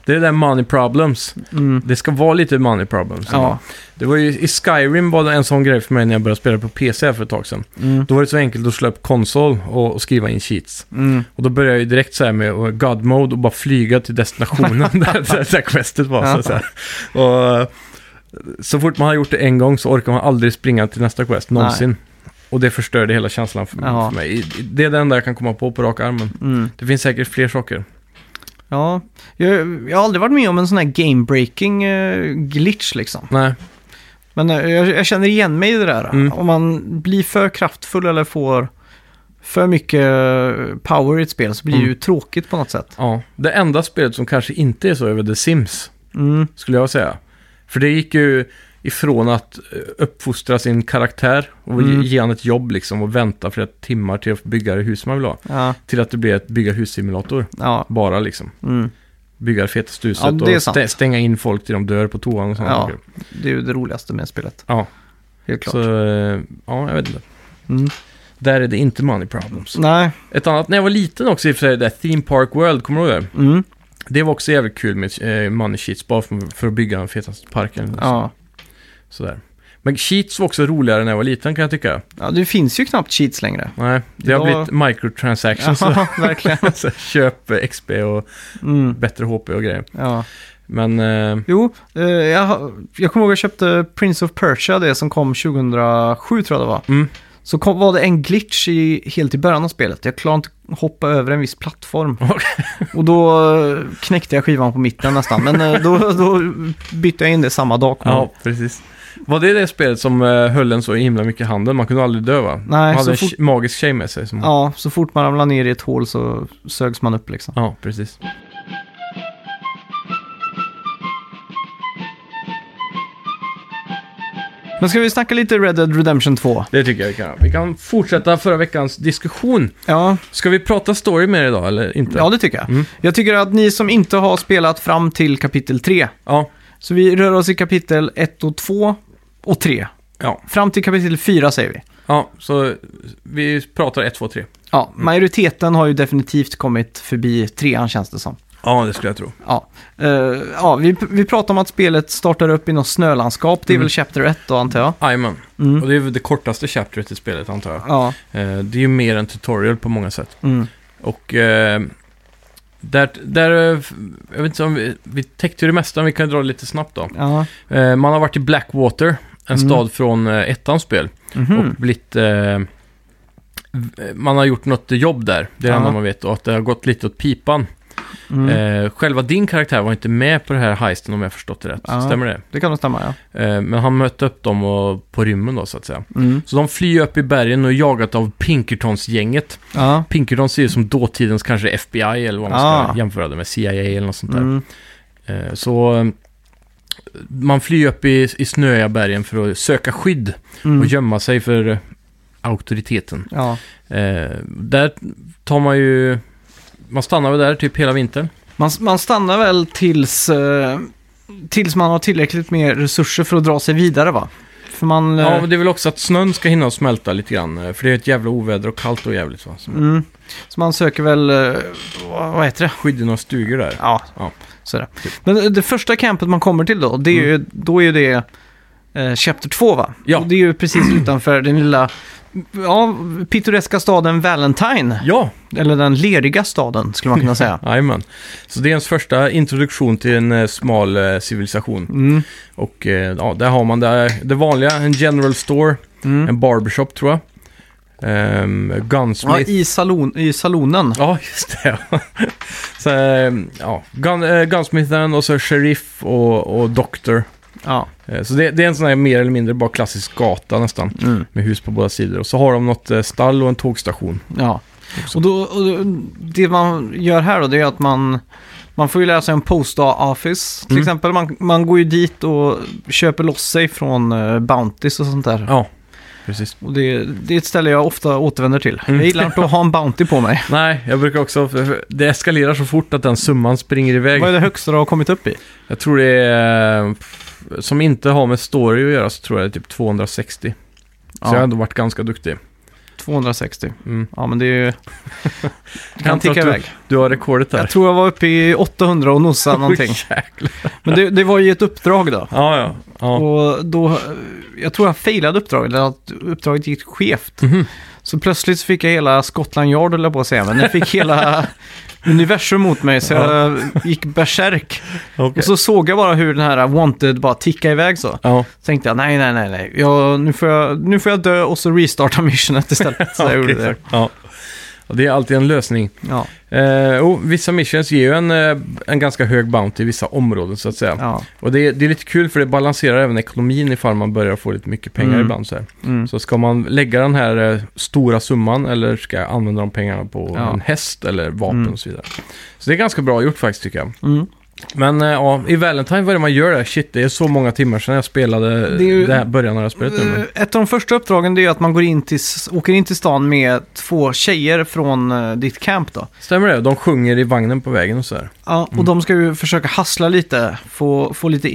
S2: Det är det där money problems.
S1: Mm.
S2: Det ska vara lite money problems.
S1: Ja.
S2: Det var ju, I Skyrim var det en sån grej för mig när jag började spela på PC för ett tag sedan.
S1: Mm.
S2: Då var det så enkelt att slå upp konsol och, och skriva in cheats.
S1: Mm.
S2: Och då började jag ju direkt så här med God Mode och bara flyga till destinationen där, där, där questet var. Så,
S1: Ja.
S2: så, här. och, så fort man har gjort det en gång så orkar man aldrig springa till nästa quest någonsin. Och det förstörde hela känslan för,
S1: Ja.
S2: för mig. Det är det enda jag kan komma på på rak armen.
S1: Mm.
S2: Det finns säkert fler saker.
S1: Ja, jag, jag har aldrig varit med om en sån här game-breaking eh, glitch liksom.
S2: Nej,
S1: Men eh, jag, jag känner igen mig i det där.
S2: Mm.
S1: Om man blir för kraftfull eller får för mycket eh, power i ett spel så blir det ju
S2: Mm.
S1: tråkigt på något sätt.
S2: ja. Det enda spelet som kanske inte är så över The Sims,
S1: Mm.
S2: skulle jag säga. För det gick ju ifrån att eh, uppfostra sin karaktär och
S1: Mm.
S2: ge han ett jobb liksom och vänta flera timmar till att bygga det hus man vill ha.
S1: Ja,
S2: Till att det blir ett bygga hus-simulator.
S1: ja.
S2: Bara liksom.
S1: Mm.
S2: Bygga det fetaste huset
S1: Ja, det
S2: och stä- stänga in folk till de dör på toan och sådana
S1: Ja.
S2: saker.
S1: Det är ju det roligaste med spelet.
S2: Ja,
S1: Helt klart.
S2: så eh, ja, jag vet inte.
S1: Mm.
S2: Där är det inte money problems.
S1: Nej.
S2: Ett annat, när jag var liten också i för det där Theme Park World, kommer du ihåg det?
S1: Mm.
S2: Det var också jävligt kul med eh, money sheets, bara för, för att bygga den fetaste parken.
S1: Ja.
S2: Sådär. Men sheets var också roligare när jag var liten kan jag tycka.
S1: ja, det finns ju knappt cheats längre.
S2: Nej, det har
S1: Idag-
S2: blivit microtransactions.
S1: Ja, verkligen.
S2: Så Köp XP och
S1: Mm.
S2: bättre HP och grejer.
S1: Ja.
S2: Men eh,
S1: Jo, eh, jag, har- jag kommer ihåg att jag köpte Prince of Persia, det som kom 2007 tror jag det var.
S2: Mm.
S1: Så kom, var det en glitch i, helt i början av spelet. Jag klarade inte hoppa över en viss plattform. Och då eh, knäckte jag skivan på mitten nästan. Men eh, då, då bytte jag in det samma dag.
S2: Ja, precis. Var det det spelet som uh, höll en så himla mycket i handen? Man kunde aldrig dö va?
S1: Nej,
S2: Man hade en
S1: fort-
S2: magisk tjej med sig. Som... Ja.
S1: Ja, så fort man ramlade ner i ett hål så sögs man upp liksom.
S2: precis.
S1: Men ska vi snacka lite Red Dead Redemption 2?
S2: Det tycker jag vi kan göra. Vi kan fortsätta förra veckans diskussion.
S1: Ja,
S2: Ska vi prata story med er idag eller inte?
S1: ja det tycker jag.
S2: Mm.
S1: Jag tycker att ni som inte har spelat fram till kapitel 3,
S2: Ja.
S1: så vi rör oss i kapitel 1 och 2 och 3.
S2: Ja.
S1: Fram till kapitel 4 säger vi.
S2: Ja, så vi pratar 1, 2, 3.
S1: Ja, majoriteten har ju definitivt kommit förbi trean känns det som.
S2: Ja, det skulle jag tro.
S1: Ja, Eh, ja vi, vi pratar om att spelet startar upp i något snölandskap. Det är
S2: Mm.
S1: väl Chapter 1 då antar jag.
S2: Jajamän.
S1: Mm.
S2: Och det är väl det kortaste chapteret i spelet antar jag.
S1: Ja,
S2: Eh, det är ju mer en tutorial på många sätt.
S1: mm.
S2: Och eh, där, där, eh, jag vet inte om vi, vi täckte ju det mesta, men vi kan dra det lite snabbt då.
S1: ja.
S2: Eh, man har varit i Blackwater, en
S1: Mm.
S2: stad från eh, ettans spel.
S1: Mhm.
S2: Och blivit... Eh, v- man har gjort något jobb där, det är det
S1: Ja.
S2: enda man vet. Och att det har gått lite åt pipan.
S1: Mm.
S2: Eh, själva din karaktär var inte med på det här heisten om jag förstått det rätt.
S1: Ja.
S2: Stämmer det?
S1: Det kan nog stämma ja.
S2: Eh, men han mötte upp dem och, på rymmen då så att säga.
S1: Mm.
S2: Så de flyr upp i bergen och är jagat av Pinkertons-gänget.
S1: Ja.
S2: Pinkertons är ju som dåtidens kanske FBI eller vad man ska
S1: Ah.
S2: jämföra det med, CIA eller något sånt där.
S1: Mm.
S2: Eh, så eh, man flyr upp i, i snöiga bergen för att söka skydd
S1: Mm.
S2: och gömma sig för eh, auktoriteten.
S1: Ja.
S2: Eh, där tar man ju... Man stannar väl där typ hela vintern.
S1: Man, man stannar väl tills, eh, tills man har tillräckligt med resurser för att dra sig vidare va? För man... eh,
S2: Ja, men det är väl också att snön ska hinna smälta lite grann. eh, För det är ett jävla oväder och kallt och jävligt va. Så
S1: mm. Så man söker väl, eh, vad, vad heter det?
S2: Skydd i några stugor där.
S1: Ja,
S2: Ja.
S1: så är det. Men eh, det första campet man kommer till då, det är ju, då är ju det eh, Chapter 2 va?
S2: Ja.
S1: Och det är ju precis utanför den lilla, ja, pittoreska staden Valentine.
S2: Ja,
S1: Eller den leriga staden skulle man kunna säga.
S2: jajamän. Så det är ens första introduktion till en eh, smal eh, civilisation.
S1: Mm.
S2: Och eh, ja, där har man det, det vanliga, en general store,
S1: Mm.
S2: en barbershop tror jag.
S1: Ja,
S2: gunsmith.
S1: i, salon, i salonen.
S2: Ja, just det. så, eh, ja, gun, eh, gunsmithen och så sheriff och, och doktor.
S1: Ja.
S2: Eh, så det, det är en sån här mer eller mindre bara klassisk gata nästan.
S1: Mm.
S2: Med hus på båda sidor. Och så har de något eh, stall och en tågstation.
S1: Ja.
S2: Också.
S1: Och, då, och det man gör här då, det är att man, man får ju lära sig om post office. Till
S2: Mm.
S1: exempel, man, man går ju dit och köper loss sig från uh, Bounties och sånt där.
S2: Ja, precis.
S1: Och det, det är ett ställe jag ofta återvänder till.
S2: Mm.
S1: Jag gillar inte att ha en Bounty på mig.
S2: Nej, jag brukar också... Det eskalerar så fort att den summan springer iväg.
S1: Vad är det högsta du har kommit upp i?
S2: Jag tror det är... Som inte har med story att göra så tror jag det är typ 260. Så jag har
S1: Ja,
S2: ändå varit ganska duktig.
S1: 260.
S2: Mm.
S1: Ja, men det är ju... Det kan ticka iväg.
S2: Du har rekordet där.
S1: Jag tror jag var uppe i 800 och nosade någonting. Men det, det var ju ett uppdrag då.
S2: Ja, ja. ja.
S1: Och då, jag tror jag failade uppdraget, eller att uppdraget gick skevt.
S2: Mhm.
S1: Så plötsligt fick jag hela Scotland Yard, jag på att säga, men jag fick hela universum mot mig, så jag gick bärsärk.
S2: Okej.
S1: Och så såg jag bara hur den här Wanted bara tickade iväg så.
S2: Ja,
S1: Så tänkte jag, nej, nej, nej, nej, jag, nu, får jag, nu får jag dö och så restarta missionet istället. Så jag gjorde det.
S2: Ja. Och det är alltid en lösning.
S1: Ja,
S2: Eh, oh, vissa missions ger ju en, eh, en ganska hög bounty i vissa områden så att säga.
S1: ja.
S2: Och det är, det är lite kul för det balanserar även ekonomin ifall man börjar få lite mycket pengar
S1: Mm.
S2: ibland. Så.
S1: Mm.
S2: så ska man lägga den här eh, stora summan eller ska jag använda de pengarna på
S1: Ja.
S2: en häst eller vapen
S1: Mm.
S2: och så vidare. Så det är ganska bra gjort faktiskt tycker jag. Men eh, ja, i Valentine, vad är det man gör där? Shit, det är så många timmar sedan jag spelade
S1: Det är ju-
S2: här början av det här spelet nu. men-
S1: Eh, Ett av de första uppdragen det är att man går in till, åker in till stan med två tjejer från eh, ditt camp då.
S2: Stämmer det? De sjunger i vagnen på vägen och så här.
S1: Ja, och
S2: Mm.
S1: de ska ju försöka hassla lite, få, få, lite,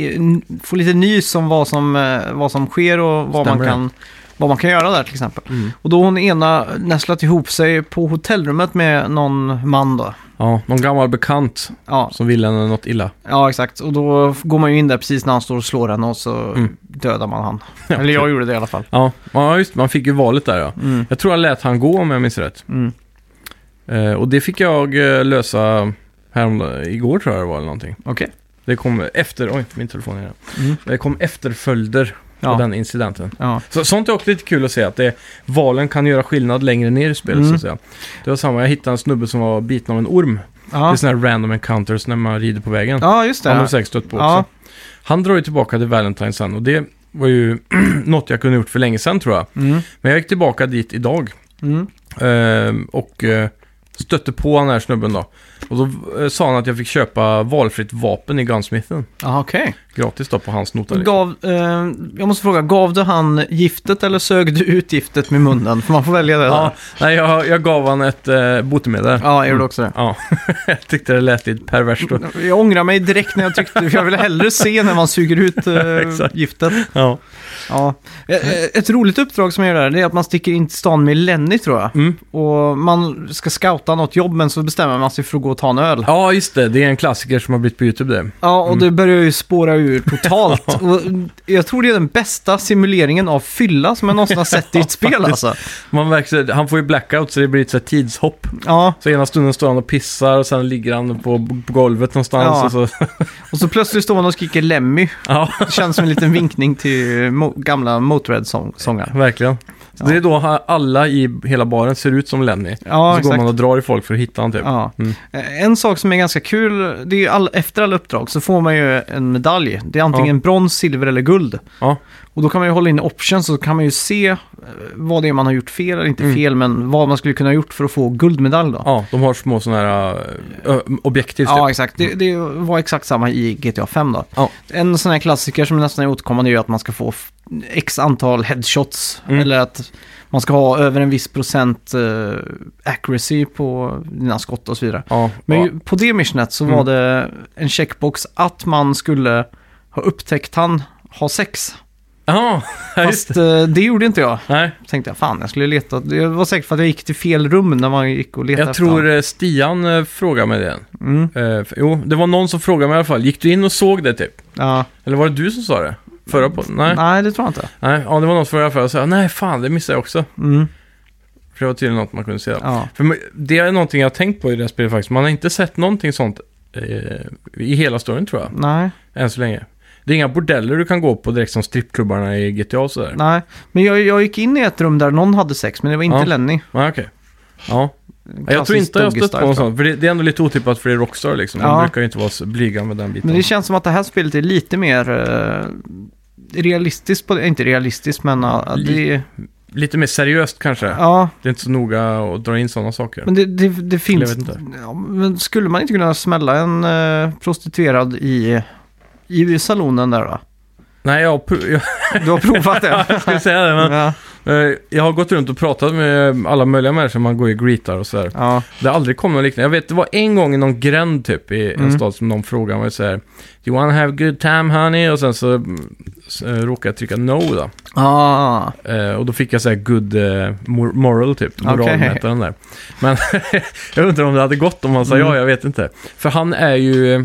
S1: få lite nys om vad som, eh, vad som sker och vad man,
S2: Stämmer det.
S1: kan, vad man kan göra där till exempel.
S2: Mm.
S1: Och då har hon ena nästlat ihop sig på hotellrummet med någon man då.
S2: Ja, någon gammal bekant
S1: Ja,
S2: som vill henne något illa.
S1: ja, exakt. Och då går man ju in där precis när han står och slår henne och så
S2: Mm.
S1: dödar man han.
S2: Ja,
S1: Eller jag gjorde det i alla fall.
S2: Ja, ja, just man fick ju valet där ja.
S1: Mm.
S2: Jag tror han lät han gå om jag minns rätt.
S1: Mm.
S2: Eh, och det fick jag eh, lösa härom, igår tror jag det var eller någonting.
S1: Okej.
S2: Det kom efter, oj min telefon är.
S1: Mm.
S2: Det kom efterföljder
S1: Ja.
S2: på den incidenten.
S1: Ja.
S2: Så, sånt är också lite kul att se, att det, valen kan göra skillnad längre ner i spelet
S1: Mm.
S2: så att säga. Det var samma, jag hittade en snubbe som var biten av en orm. Det är
S1: Ja.
S2: sådana här random encounters när man rider på vägen.
S1: ja, just det.
S2: Han har säkert stött på
S1: Ja.
S2: också. Han drar ju tillbaka till Valentine sen och det var ju något jag kunde gjort för länge sedan tror jag.
S1: Mm.
S2: Men jag gick tillbaka dit idag
S1: Mm.
S2: ehm, och eh, stötte på den här snubben då. Och då eh, sa han att jag fick köpa valfritt vapen i Gunsmithen.
S1: Ja, okej.
S2: Gratis då på hans nota. Liksom.
S1: Gav, eh, jag måste fråga, gav du han giftet eller sög du ut giftet med munnen? För man får välja det
S2: Ja,
S1: där.
S2: nej, jag, jag gav han ett eh, botemedel.
S1: Ja, jag gjorde också det.
S2: Ja, jag tyckte det lät lite perverst. då.
S1: Jag ångrar mig direkt när jag tyckte, för jag ville hellre se när man suger ut eh,
S2: Exakt.
S1: giftet.
S2: Ja.
S1: Ja. Eh, eh, Ett roligt uppdrag som jag gör där, det är att man sticker in till stan med Lenny tror jag.
S2: Mm.
S1: Och man ska scouta något jobb, men så bestämmer man sig för att gå och ta en öl.
S2: ja, just det. Det är en klassiker som har blivit på YouTube det.
S1: Ja, och det börjar ju spåra ur totalt. och jag tror det är den bästa simuleringen av fylla som jag någonsin har sett i ett spel alltså.
S2: Man verkar, han får ju blackout så det blir ett så här tidshopp.
S1: Ja,
S2: Så ena stunden står han och pissar och sen ligger han på, på golvet någonstans.
S1: Ja.
S2: Och så,
S1: och så plötsligt står man och skriker Lemmy.
S2: ja,
S1: Det känns som en liten vinkning till mo- gamla Motörhead-sångare.
S2: verkligen.
S1: Ja.
S2: Det är då alla i hela baren ser ut som Lenny.
S1: Ja,
S2: så går
S1: exakt.
S2: man och drar i folk för att hitta honom typ.
S1: Ja.
S2: Mm.
S1: Eh, En sak som är ganska kul, det är ju all, efter alla uppdrag så får man ju en medalj. Det är antingen
S2: Ja.
S1: brons, silver eller guld.
S2: Ja.
S1: Och då kan man ju hålla in options så kan man ju se eh, vad det är man har gjort fel, eller inte
S2: Mm.
S1: fel, men vad man skulle kunna ha gjort för att få guldmedalj då.
S2: ja, de har små sådana här ö, ö, objektiv.
S1: Ja,
S2: typ.
S1: exakt. Det, det var exakt samma i GTA 5 då.
S2: Ja.
S1: En sån här klassiker som nästan är återkommande är ju att man ska få x antal headshots.
S2: Mm.
S1: Eller att man ska ha över en viss procent eh, accuracy på dina skott och så vidare.
S2: Ja,
S1: Men
S2: ja.
S1: på det missionet så
S2: Mm.
S1: var det en checkbox att man skulle ha upptäckt han ha sex.
S2: Ja, just
S1: Fast
S2: det.
S1: eh, det gjorde inte jag.
S2: Nej,
S1: Tänkte jag, fan jag skulle leta. Det var säkert för att jag gick till fel rum när man gick och letade
S2: jag
S1: efter
S2: tror
S1: han.
S2: eh, Stian eh, frågade mig det.
S1: Mm,
S2: Eh, jo, det var någon som frågade mig i alla fall. Gick du in och såg det typ?
S1: ja.
S2: Eller var det du som sa det? Förra på? Nej.
S1: Nej, det tror jag inte.
S2: Nej, ja, det var någon som frågade i alla fall. Jag sa, nej fan, det missade jag också.
S1: Mm,
S2: För det var tydligen något man kunde se.
S1: ja.
S2: För det är någonting jag har tänkt på i det här spelet faktiskt. Man har inte sett någonting sånt eh, i hela storyn tror jag,
S1: Nej.
S2: än så länge. Det är inga bordeller du kan gå på direkt som strippklubbarna i GTA och sådär.
S1: Nej, men jag, jag gick in i ett rum där någon hade sex, men det var inte
S2: Ja.
S1: Lenny.
S2: Nej, okej. Ja, jag tror
S1: Klassisk
S2: inte jag stött på
S1: jag.
S2: sånt. För det, det är ändå lite otippat för det är Rockstar liksom. De
S1: Ja.
S2: brukar ju inte vara så blyga med den biten.
S1: Men det känns som att det här spelet är lite mer eh, realistiskt, på, inte realistiskt, men uh, det,
S2: Lite mer seriöst kanske.
S1: ja,
S2: Det är inte så noga att dra in sådana saker.
S1: men det, det, det finns... Ja, men skulle man inte kunna smälla en eh, prostituerad i, i salonen där då?
S2: Nej, jag, har jag,
S1: Du har provat det?
S2: jag skulle säga det, men
S1: ja,
S2: eh, jag har gått runt och pratat med alla möjliga människor man går i greetar och sådär.
S1: ja,
S2: Det har aldrig kommit något liknande. Jag vet, det var en gång i någon gränd typ i en
S1: Mm.
S2: stad som någon frågade mig så här. Do you wanna have a good time honey? Och sen så, så eh, råkade jag trycka no då.
S1: ah,
S2: Eh, och då fick jag så här good eh, mor- moral typ, moralmätaren där. Men jag undrar om det hade gått om han sa
S1: Mm.
S2: ja, jag vet inte. För han är ju, eh,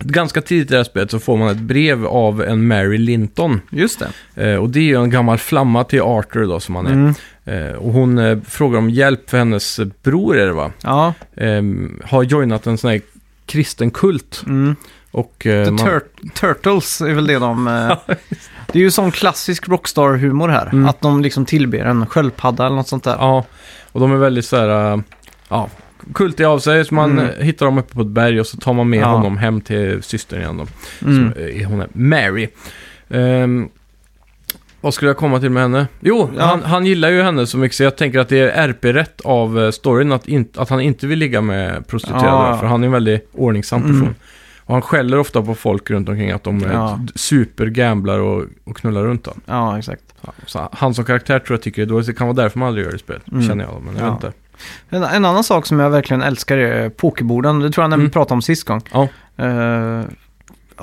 S2: ganska tidigt i det här spelet så får man ett brev av en Mary Linton.
S1: just det.
S2: Eh, och det är ju en gammal flamma till Arthur då som han är.
S1: Mm,
S2: Eh, och hon eh, frågar om hjälp för hennes eh, bror är det va?
S1: ja,
S2: Ehm, har joinat en sån här kristen kult.
S1: mm.
S2: Och, eh,
S1: The
S2: man-
S1: Tur- Turtles är väl det de... eh, det är ju sån klassisk Rockstar-humor här.
S2: Mm.
S1: Att de liksom tillber en sköldpadda eller något sånt där.
S2: Ja, och de är väldigt så här, ja, kultiga av sig. Så man
S1: Mm.
S2: äh, hittar dem uppe på ett berg och så tar man med
S1: Ja.
S2: honom hem till systern igen då.
S1: Mm.
S2: Äh, hon är Mary. Ehm, vad skulle jag komma till med henne? Jo,
S1: Ja.
S2: han, han gillar ju henne så mycket så jag tänker att det är RP-rätt av äh, storyn att, inte, att han inte vill ligga med prostituerade.
S1: Ja.
S2: För han är en väldigt ordningsam person.
S1: Mm.
S2: Och han skäller ofta på folk runt omkring att de är
S1: Ja.
S2: supergamblar och, och knullar runt då.
S1: Ja, exakt.
S2: Så han som karaktär tror jag tycker det är dåligt. Det kan vara därför man aldrig gör det i spelet,
S1: Mm.
S2: känner jag. Men jag
S1: Ja.
S2: vet inte.
S1: En, en annan sak som jag verkligen älskar är pokerborden. Det tror jag när vi
S2: Mm.
S1: pratade om sist gång.
S2: Ja.
S1: Uh,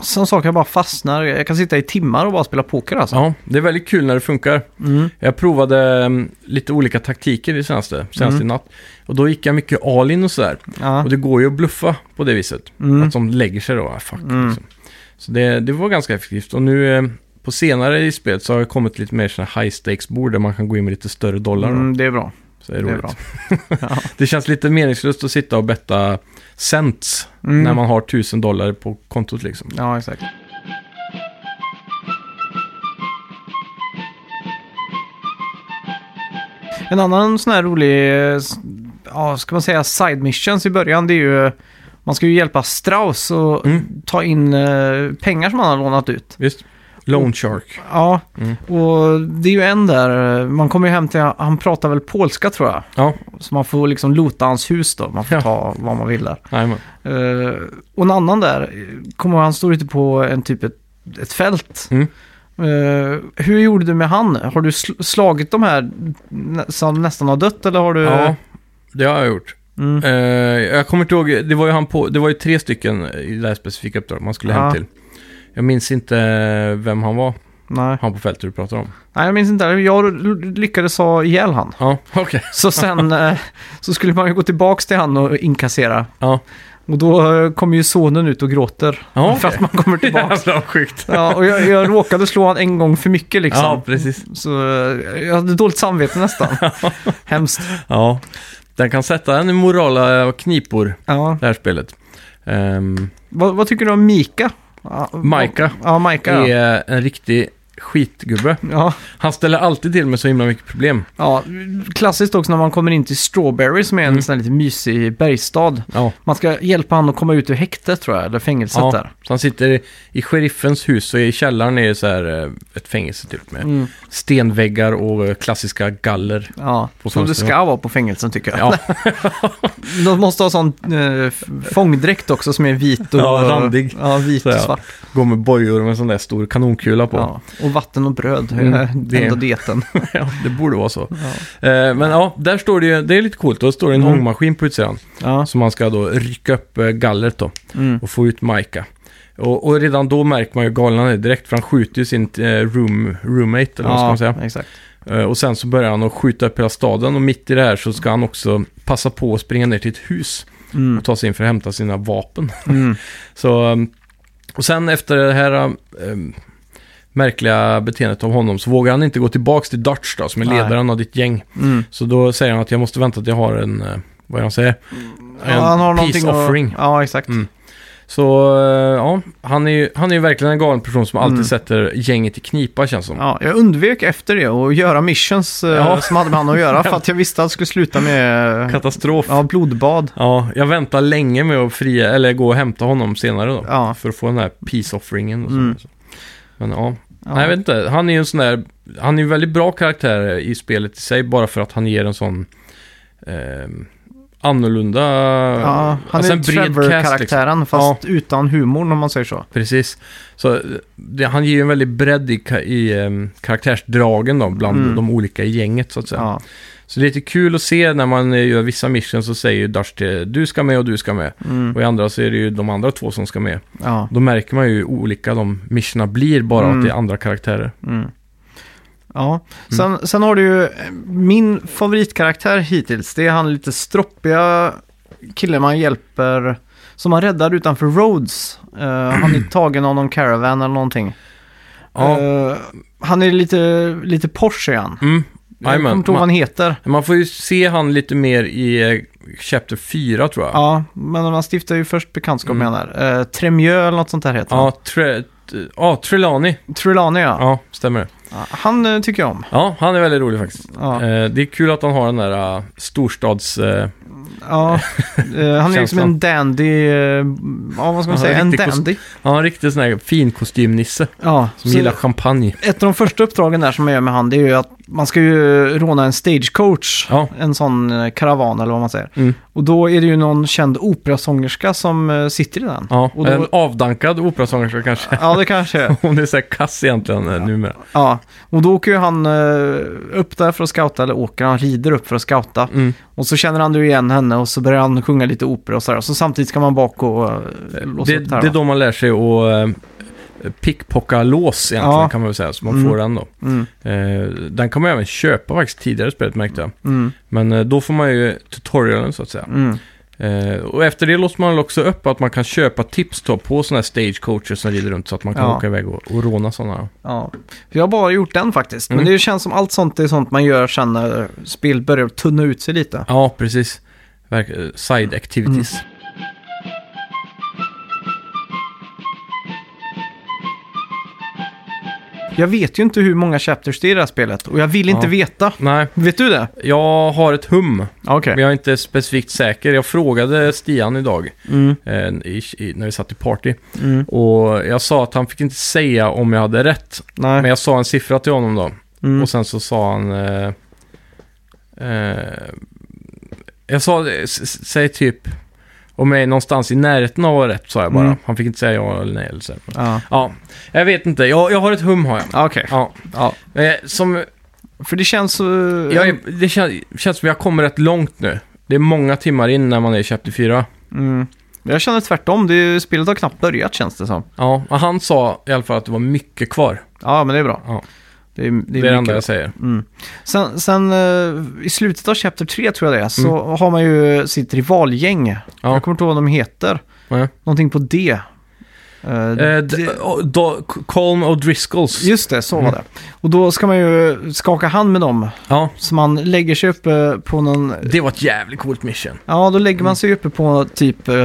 S1: sån sak jag bara fastnar. Jag kan sitta i timmar och bara spela poker alltså.
S2: Ja, det är väldigt kul när det funkar.
S1: Mm.
S2: Jag provade mm, lite olika taktiker i senaste, senaste
S1: Mm.
S2: natt. Och då gick jag mycket all in och sådär.
S1: Ja.
S2: Och det går ju att bluffa på det viset.
S1: Mm.
S2: Att de lägger sig då, ah, fuck.
S1: Mm.
S2: Liksom. Så det, det var ganska effektivt. Och nu eh, på senare i spelet så har det kommit lite mer sådana high stakes-bord där man kan gå in med lite större dollar.
S1: Mm, det är bra.
S2: Så det är
S1: Det
S2: roligt.
S1: bra. ja.
S2: Det känns lite meningslöst att sitta och betta cents
S1: Mm.
S2: när man har tusen dollar på kontot liksom.
S1: ja, exakt. En annan sån här rolig, ja, ska man säga side missions i början, det är ju, man ska ju hjälpa Strauss och
S2: Mm.
S1: ta in eh, pengar som han har lånat ut.
S2: Visst? Lone Shark.
S1: Ja,
S2: Mm.
S1: och det är ju en där, man kommer ju hem till, han pratar väl polska tror jag.
S2: Ja,
S1: Så man får liksom lota hans hus då, man får
S2: Ja.
S1: ta vad man vill där.
S2: jajamän.
S1: Eh, och en annan där, kommer han står ute på en typ ett, ett fält.
S2: Mm.
S1: Eh, hur gjorde du med han? Har du sl- slagit de här som nästan har dött eller har du...
S2: Ja, det har jag gjort.
S1: Mm.
S2: Eh, jag kommer inte ihåg, det var ju, han på, det var ju tre stycken i det här specifika uppdraget man skulle
S1: Ja.
S2: hem till. Jag minns inte vem han var,
S1: Nej.
S2: han på fältet du pratar om.
S1: Nej, jag minns inte. Jag lyckades ha ihjäl han.
S2: Ja, okej.
S1: Så sen eh, så skulle man ju gå tillbaks till han och inkassera.
S2: Ja.
S1: Och då eh, kommer ju sonen ut och gråter.
S2: Ja,
S1: För
S2: okej.
S1: att man kommer tillbaks.
S2: Jävla sjukt.
S1: ja, och jag, jag råkade slå han en gång för mycket liksom.
S2: Ja, precis.
S1: Så eh, jag hade dåligt samvete nästan. Hemskt.
S2: Ja, den kan sätta en i morala knipor,
S1: Ja.
S2: det här spelet. Um,
S1: Vad, vad tycker du om Mika?
S2: Micah
S1: Ja, Mika. Ja.
S2: är en riktig skitgubbe.
S1: Ja,
S2: Han ställer alltid till med så himla mycket problem.
S1: ja, klassiskt också när man kommer in till Strawberry som är en
S2: Mm.
S1: sån här lite mysig bergstad.
S2: Ja,
S1: Man ska hjälpa han att komma ut ur häktet tror jag, eller fängelset
S2: ja.
S1: där.
S2: Så han sitter i, sheriffens hus och i källaren är det så här eh, ett fängelse typ med
S1: Mm.
S2: stenväggar och eh, klassiska galler.
S1: Ja, som det ska vara på fängelsen tycker jag.
S2: Ja,
S1: De måste ha sån eh, fångdräkt också som är vit och...
S2: Ja, randig.
S1: Ja, vit och svart.
S2: går med bojor med en sån där stor kanonkula på.
S1: Och vatten och bröd,
S2: Mm, det-
S1: ändå dieten.
S2: Ja, det borde vara så.
S1: Ja.
S2: Eh, men ja, där står det ju, det är lite coolt. Då står det en
S1: Mm.
S2: ångmaskin på utsidan.
S1: Ja.
S2: Så man ska då rycka upp eh, gallret då
S1: Mm.
S2: och få ut Maika. Och, och redan då märker man ju är direkt för han skjuter ju sin eh, room, roommate eller vad ska man säga.
S1: exakt.
S2: Eh, och sen så börjar han att skjuta upp hela staden och mitt i det här så ska han också passa på att springa ner till ett hus
S1: Mm.
S2: och ta sig in för att hämta sina vapen.
S1: Mm.
S2: Så, och sen efter det här märkliga beteendet av honom så vågar han inte gå tillbaka till Dutch då, som är
S1: Nej.
S2: ledaren av ditt gäng.
S1: Mm.
S2: Så då säger han att jag måste vänta att jag har en, eh, vad är det han säger?
S1: Ja, han har
S2: peace
S1: att-
S2: offering.
S1: Ja, exakt.
S2: Mm. Så eh, ja, han är ju han är ju verkligen en galen person som alltid
S1: Mm.
S2: sätter gänget i knipa känns som.
S1: Ja, jag undvek efter det och göra missions eh,
S2: Ja.
S1: som hade med han att göra för att jag visste att det skulle sluta med
S2: Katastrof. Ja.
S1: ja, blodbad.
S2: jag väntar länge med att fria, eller gå och hämta honom senare då.
S1: Ja.
S2: För att få den här peace offeringen och så.
S1: Mm.
S2: Men ja,
S1: Ja.
S2: Nej, jag vet inte. Han är ju en sån där... Han är ju väldigt bra karaktär i spelet i sig, bara för att han ger en sån... Eh, annorlunda...
S1: Ja, han
S2: alltså
S1: är
S2: liksom.
S1: Trevor-karaktären fast utan humorn om man säger så.
S2: Precis. Så det, han ger ju en väldigt bredd i, i em, karaktärsdragen då, bland
S1: Mm.
S2: de olika i gänget så att säga.
S1: Ja.
S2: Så det är lite kul att se när man eh, gör vissa missions så säger ju Dash till du ska med och du ska med.
S1: Mm.
S2: Och i andra så är det ju de andra två som ska med.
S1: Ja.
S2: Då märker man ju hur olika de missionerna blir bara
S1: Mm.
S2: att det är andra karaktärer.
S1: Mm. Ja, sen, sen har du ju min favoritkaraktär hittills. Det är han lite stroppiga killen man hjälper. Som man räddar utanför Rhodes. Eh, han är tagen av någon caravan eller någonting.
S2: Ja.
S1: Eh, han är lite, lite Porsche han.
S2: Mm.
S1: Jag kommer inte ihåg vad han heter.
S2: Man får ju se han lite mer i eh, Chapter 4 tror jag.
S1: Ja, men man stiftar ju först bekantskap med
S2: Mm.
S1: han där. Uh, Tremieux eller något sånt där heter han.
S2: Ja, tre, t- ja, Trelawney.
S1: Trelawney ja.
S2: Ja, stämmer det.
S1: Ja, Han eh, tycker jag om.
S2: Ja, han är väldigt rolig faktiskt.
S1: Ja.
S2: Eh, det är kul att han har den där uh, storstads... eh,
S1: Ja, eh, han är liksom en dandy, eh, ja vad ska man
S2: Ja,
S1: säga, en
S2: kost-
S1: dandy.
S2: han har en riktig sån här fin kostymnisse
S1: Ja,
S2: som
S1: så
S2: gillar champagne.
S1: ett av de första uppdragen där som jag gör med han, det är ju att man ska ju råna en stagecoach.
S2: Ja.
S1: En sån eh, karavan eller vad man säger.
S2: Mm.
S1: Och då är det ju någon känd operasångerska som eh, sitter i den.
S2: Ja,
S1: Och då-
S2: en avdankad operasångerska kanske.
S1: Ja, det kanske är.
S2: Hon är så här kass egentligen eh, numera.
S1: Ja, och då åker ju han eh, upp där för att scouta, eller åker, han rider upp för att scouta.
S2: Mm.
S1: Och så känner han ju igen henne och så börjar han sjunga lite opera och sådär. Så samtidigt ska man bak och låsa
S2: Det,
S1: upp det här.
S2: det är
S1: då.
S2: då man lär sig att pickpocka lås egentligen
S1: Ja.
S2: kan man väl säga. Så man
S1: Mm.
S2: får den då.
S1: Mm,
S2: Eh, den kan man även köpa faktiskt tidigare i spelet märkte jag.
S1: mm,
S2: Men eh, då får man ju tutorialen så att säga.
S1: mm.
S2: Eh, och efter det låser man också upp att man kan köpa tips då på sådana här stagecoacher som rider runt så att man kan
S1: Ja.
S2: åka iväg och, och råna sådana.
S1: Ja, jag har bara gjort den faktiskt. Men
S2: Mm.
S1: det känns som allt sånt är sånt man gör sen när spel börjar tunna ut sig lite.
S2: Ja, precis. Eh, side activities.
S1: Jag vet ju inte hur många chapters det är i det här spelet och jag vill inte
S2: Ja.
S1: veta.
S2: Nej,
S1: Vet du det?
S2: jag har ett hum,
S1: Okej.
S2: men jag är inte specifikt säker. Jag frågade Stian idag,
S1: Mm,
S2: eh, i, i, när vi satt i party,
S1: mm,
S2: och jag sa att han fick inte säga om jag hade rätt.
S1: nej.
S2: Men jag sa en siffra till honom då.
S1: mm.
S2: Och sen så sa han... Eh, eh, jag sa, s- s- säg typ, om jag är någonstans i närheten av att ha rätt, sa jag bara.
S1: Mm.
S2: Han fick inte säga ja eller nej. Eller så.
S1: Ja,
S2: Ja, jag vet inte. Jag, jag har ett hum har jag.
S1: okej.
S2: Ja.
S1: Ja.
S2: Eh, som,
S1: För det känns
S2: jag är, det känns, känns som jag kommer rätt långt nu. Det är många timmar in när man är i Chapter 4.
S1: Mm. Jag känner tvärtom. Det, spelet har knappt börjat känns det som.
S2: Ja, och han sa i alla fall att det var mycket kvar.
S1: Ja, men det är bra.
S2: Ja.
S1: Det är,
S2: Det är det enda
S1: mycket
S2: jag säger.
S1: Mm. Sen, sen eh, i slutet av Chapter 3 tror jag det är, så
S2: Mm.
S1: har man ju sitt rivalgäng.
S2: Ja.
S1: Jag kommer inte ihåg vad de heter.
S2: Ja.
S1: Någonting på D. Eh, det-
S2: Colm och Driscolls.
S1: Just det, så var
S2: Mm.
S1: det. Och då ska man ju skaka hand med dem.
S2: Ja,
S1: Så man lägger sig uppe på någon...
S2: det var ett jävligt coolt mission.
S1: Ja, då lägger man sig uppe på typ... eh,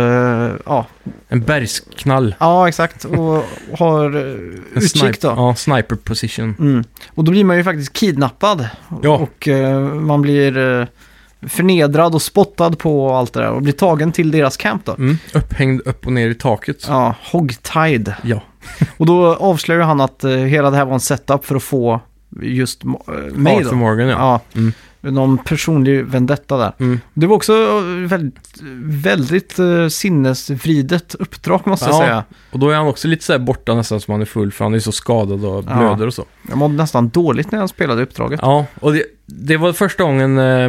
S1: ja,
S2: En bergsknall.
S1: ja, exakt. Och har uh, utkik då.
S2: Ja, sniper position.
S1: Mm. Och då blir man ju faktiskt kidnappad.
S2: Ja.
S1: Och eh, man blir förnedrad och spottad på allt det där. Och blir tagen till deras camp då.
S2: Mm. Upphängd upp och ner i taket.
S1: Ja, hogtied.
S2: Ja.
S1: Och då avslöjar han att eh, hela det här var en setup för att få just uh, mig
S2: Arthur
S1: då.
S2: Morgan, ja.
S1: Ja,
S2: Mm.
S1: någon personlig vendetta där.
S2: Mm.
S1: Det var också eh, väldigt, väldigt uh, sinnesvridet uppdrag måste jag
S2: Ja.
S1: säga.
S2: Och då är han också lite så här borta nästan som han är full för han är så skadad och
S1: Ja.
S2: blöder och så.
S1: Jag mådde nästan dåligt när jag spelade uppdraget.
S2: Ja, och det, det var första gången eh,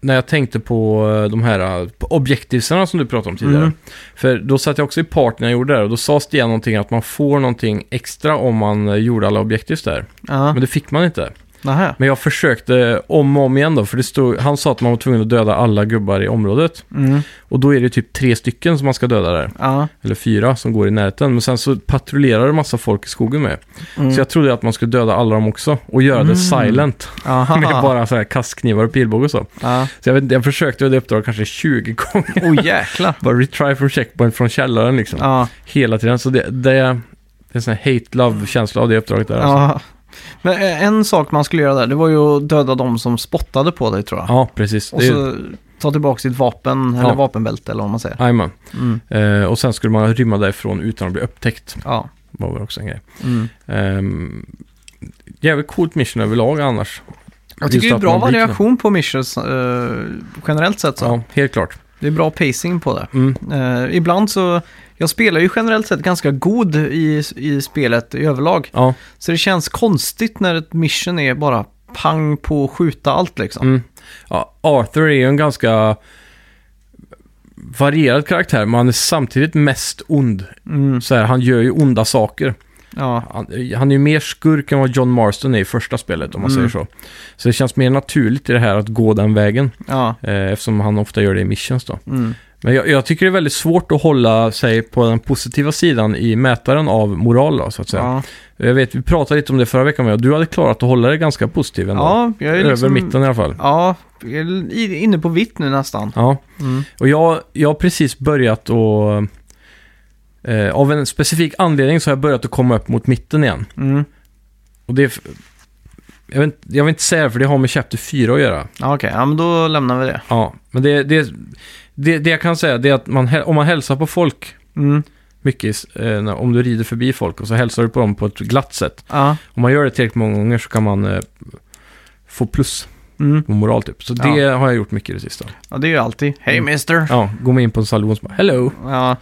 S2: när jag tänkte på eh, de här eh, på objektivsarna som du pratade om tidigare.
S1: Mm.
S2: För då satt jag också i part när jag gjorde det här och då sa Stian någonting att man får någonting extra om man eh, gjorde alla objektivs där.
S1: Ja,
S2: Men det fick man inte.
S1: Nähä.
S2: Men jag försökte om och om igen då, för det stod, han sa att man var tvungen att döda alla gubbar i området.
S1: Mm.
S2: Och då är det typ tre stycken som man ska döda där.
S1: Ja.
S2: Eller fyra som går i närheten. Men sen så patrullerar det massa folk i skogen med.
S1: Mm.
S2: Så jag trodde att man skulle döda alla dem också. Och göra det
S1: Mm.
S2: silent.
S1: Aha.
S2: Med bara så här kastknivar och pilbåge och så.
S1: Ja.
S2: Så jag, vet, jag försökte det uppdraget kanske 20 gånger.
S1: Oh jäklar.
S2: bara retry from checkpoint från källaren liksom.
S1: Ja.
S2: Hela tiden. Så det, det, det är en sån här hate-love-känsla av det uppdraget där. Alltså.
S1: Men eh, en sak man skulle göra där, det var ju att döda de som spottade på dig tror jag.
S2: Ja, precis.
S1: Och
S2: Det är-
S1: så ta tillbaka sitt vapen, eller
S2: Ja.
S1: vapenbälte eller vad man säger.
S2: Jajamän.
S1: Mm.
S2: Eh, och sen skulle man rymma därifrån utan att bli upptäckt.
S1: Ja.
S2: var väl också en grej.
S1: Mm.
S2: Um, jävligt coolt mission överlag annars.
S1: Jag tycker det är
S2: att
S1: bra
S2: man blir
S1: variation på missions eh, generellt sett så.
S2: Ja, helt klart.
S1: Det är bra pacing på det.
S2: Mm.
S1: Eh, ibland så, jag spelar ju generellt sett ganska god i, i spelet i överlag.
S2: Ja,
S1: Så det känns konstigt när ett mission är bara pang på att skjuta allt liksom.
S2: mm. ja, Arthur är ju en ganska varierad karaktär, men han är samtidigt mest ond.
S1: Mm.
S2: Så här, han gör ju onda saker.
S1: Ja.
S2: Han, han är ju mer skurk än vad John Marston är i första spelet, om man
S1: Mm.
S2: säger så. Så det känns mer naturligt i det här att gå den vägen,
S1: Ja.
S2: eh, eftersom han ofta gör det i missions då.
S1: Mm.
S2: Men jag, jag tycker det är väldigt svårt att hålla sig på den positiva sidan i mätaren av moral då, så att säga.
S1: Ja.
S2: Jag vet, vi pratade lite om det förra veckan med och du hade klarat att hålla dig ganska positiv ändå.
S1: ja, jag är liksom...
S2: Över mitten i alla fall.
S1: Ja, jag är inne på vitt nu nästan.
S2: Ja,
S1: Mm.
S2: och jag, jag har precis börjat att... Eh, av en specifik anledning så har jag börjat att komma upp mot mitten igen.
S1: Mm.
S2: Och det är... Jag vill, inte- jag vill inte säga det för det har med Chapter 4 att göra.
S1: Ja, Okej, ja men då lämnar vi det.
S2: Ja, men det, det, det, det jag kan säga det är att man, hä- om man hälsar på folk
S1: Mm.
S2: mycket, eh, när- om du rider förbi folk och så hälsar du på dem på ett glatt sätt.
S1: Ja.
S2: Om man gör det tillräckligt många gånger så kan man eh, få plus
S1: Mm.
S2: på moral typ. Så det har jag gjort mycket i det sista.
S1: ja, det är ju alltid. Hej
S2: Mm.
S1: mister!
S2: Ja, går man in på en salon och bara hello.
S1: Ja,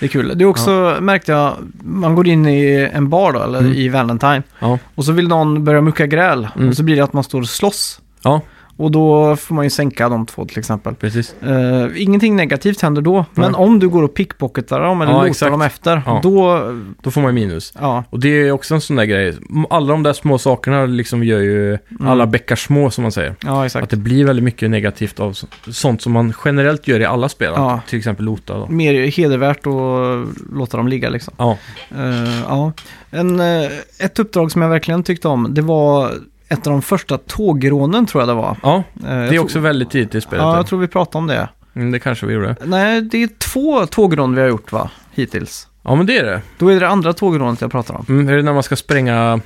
S1: det är kul. Det är också, märkte jag, man går in i en bar då, eller
S2: Mm.
S1: i Valentine.
S2: Ja.
S1: Och så vill någon börja mucka gräl.
S2: Mm.
S1: Och så blir det att man står och slåss.
S2: Ja,
S1: Och då får man ju sänka de två till exempel.
S2: precis.
S1: Eh, ingenting negativt händer då. Men
S2: Nej.
S1: om du går och pickpocketar dem eller
S2: Ja,
S1: lotar
S2: exakt.
S1: dem efter.
S2: Ja.
S1: Då,
S2: Då får man minus.
S1: ja.
S2: Och det är också en sån där grej. Alla de där små sakerna liksom gör ju alla bäckar små som man säger.
S1: Ja, exakt.
S2: Att det blir väldigt mycket negativt av så- sånt som man generellt gör i alla spel.
S1: Ja.
S2: Till exempel lota då.
S1: Mer hedervärt att låta dem ligga liksom.
S2: Ja,
S1: Eh, ja. En, eh, ett uppdrag som jag verkligen tyckte om, det var ett av de första tågrånen tror jag det var.
S2: ja
S1: Eh,
S2: det är
S1: jag
S2: också väldigt tidigt i spelet.
S1: Ja,
S2: Ja,
S1: jag tror vi pratade om det.
S2: mm, det kanske vi gjorde.
S1: Nej, det är två tågrån vi har gjort va? hittills.
S2: Ja, men det är det.
S1: Då är det det andra tågrånet jag pratar om.
S2: Mm, är det när man ska spränga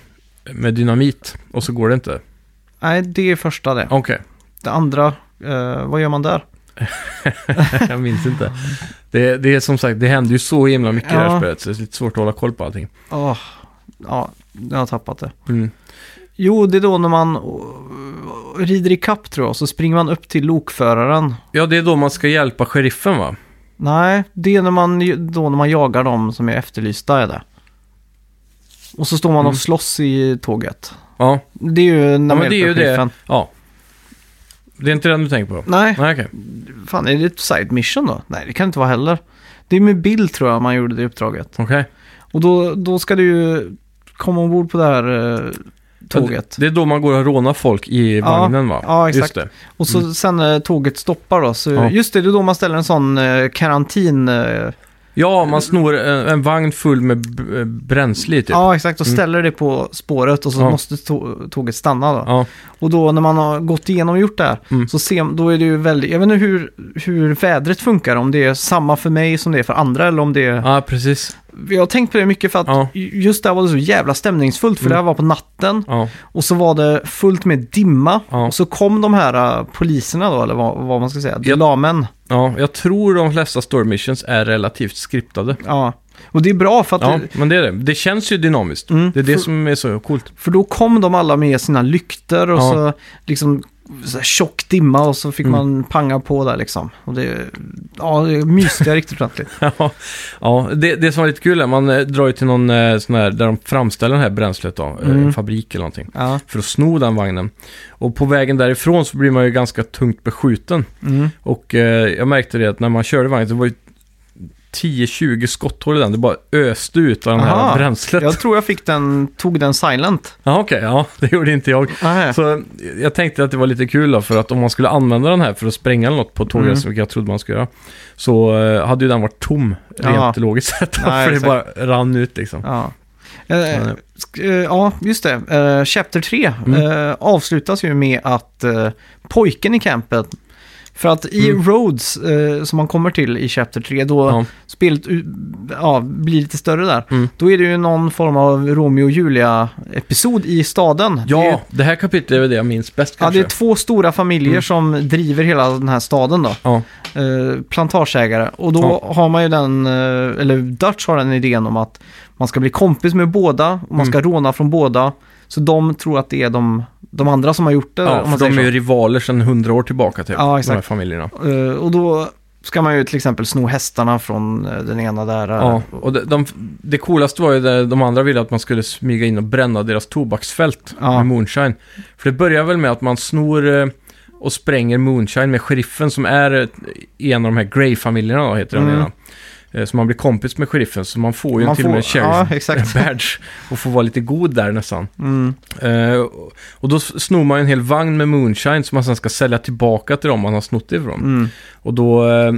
S2: med dynamit och så går det inte?
S1: Nej, det är första det.
S2: Okej,
S1: Det andra, eh, vad gör man där?
S2: jag minns inte. Det, det är som sagt, det händer ju så himla mycket i det här
S1: Ja.
S2: spelet så det är lite svårt att hålla koll på allting.
S1: Åh, ja, jag har tappat det.
S2: Mm.
S1: Jo, det är då när man eh, rider i kapp tror jag, så springer man upp till lokföraren.
S2: Ja, det är då man ska hjälpa sheriffen va?
S1: Nej, det är när man, då när man jagar dem som är efterlysta är det. Och så står man
S2: Mm.
S1: och slåss i tåget.
S2: Ja,
S1: Det är ju när
S2: ja
S1: man
S2: det är ju
S1: hjälper
S2: det.
S1: sheriffen.
S2: Ja. Det är inte den du tänker på?
S1: Nej,
S2: Nej, okej.
S1: fan är det ett side mission då? Nej, det kan det inte vara heller. Det är med Bill tror jag man gjorde det uppdraget.
S2: Okej.
S1: Och då, då ska du ju komma ombord på det här eh, tåget.
S2: Det är då man går och rånar folk i
S1: Ja,
S2: vagnen va?
S1: ja, exakt.
S2: Just det.
S1: Och så sen när tåget stoppar då, så
S2: Ja.
S1: just det, det är då man ställer en sån eh, karantin... Eh,
S2: Ja, man snor en, en vagn full med eh, bränsle typ.
S1: Ja, exakt. Och
S2: Mm.
S1: ställer det på spåret och så
S2: Ja.
S1: måste tå- tåget stanna då.
S2: Ja,
S1: Och då när man har gått igenom och gjort det här,
S2: Mm.
S1: så ser, då är det ju väldigt... Jag vet inte hur, hur vädret funkar, om det är samma för mig som det är för andra eller om det är...
S2: ja precis.
S1: Jag har tänkt på det mycket för att
S2: Ja.
S1: just där var det så jävla stämningsfullt, för
S2: Mm.
S1: det här var på natten.
S2: Ja,
S1: Och så var det fullt med dimma.
S2: Ja.
S1: Och så kom de här uh, poliserna då, eller vad, vad man ska säga,
S2: Ja.
S1: lamen.
S2: ja, jag tror de flesta story missions är relativt skriptade.
S1: Ja. Och det är bra för att
S2: Ja, men det är det. Det känns ju dynamiskt.
S1: Mm,
S2: Det är det
S1: för-
S2: som är så coolt.
S1: För då kom de alla med sina lykter och
S2: Ja.
S1: så liksom så här tjock dimma och så fick
S2: Mm.
S1: man panga på där liksom. Och det, ja, det myste jag riktigt ordentligt.
S2: Ja, ja det, det som var lite kul är man eh, drar ju till någon eh, sån här där de framställer det här bränslet då, eh,
S1: Mm.
S2: en fabrik eller någonting,
S1: Ja.
S2: för att sno den vagnen. Och på vägen därifrån så blir man ju ganska tungt beskjuten.
S1: Mm.
S2: Och eh, jag märkte det att när man körde vagnen, det var ju 10-20 skotthål i den, det bara öste ut av det här
S1: Aha.
S2: bränslet.
S1: Jag tror jag fick den, tog den silent.
S2: Ja, okej, ja, det gjorde inte jag.
S1: Nej.
S2: Så jag tänkte att det var lite kul då, för att om man skulle använda den här för att spränga något på tåget,
S1: Mm.
S2: som jag trodde man skulle göra, så eh, hade ju den varit tom, rent logiskt sett.
S1: Nej,
S2: för det
S1: exakt.
S2: bara rann ut liksom.
S1: Ja. Eh, eh, ja, just det. Eh, Chapter 3
S2: Mm.
S1: avslutas ju med att pojken i campet för att i
S2: Mm.
S1: Rhodes, eh, som man kommer till i Chapter 3, då
S2: Ja.
S1: spelet ja, blir lite större där.
S2: Mm.
S1: Då är det ju någon form av Romeo och Julia-episod i staden. Det är,
S2: Ja, det här kapitlet är väl det jag minns bäst
S1: ja,
S2: kanske.
S1: det är två stora familjer
S2: Mm.
S1: som driver hela den här staden då.
S2: Ja,
S1: Eh, plantageägare. Och då har man ju den, eh, eller Dutch har den idén om att man ska bli kompis med båda och man ska råna från båda. Så de tror att det är de, de andra som har gjort det.
S2: ja för de är ju rivaler sedan hundra år tillbaka typ,
S1: Ja,
S2: de här
S1: exakt.
S2: familjerna.
S1: Eh, och då ska man ju till exempel sno hästarna från eh, den ena där. eh,
S2: Ja, och det, de, det coolaste var ju det de andra ville att man skulle smyga in och bränna deras tobaksfält
S1: Ja.
S2: med moonshine. För det börjar väl med att man snor och spränger moonshine med sheriffen som är en av de här Grey-familjerna heter den
S1: Mm.
S2: ena. Eh, Så man blir kompis med sheriffen, så man får ju
S1: Man
S2: till och med sheriff
S1: ja,
S2: badge och får vara lite god där nästan.
S1: Mm,
S2: Eh, och- då snor man ju en hel vagn med moonshine som man sen ska sälja tillbaka till dem man har snott ifrån.
S1: mm,
S2: Och då, eh,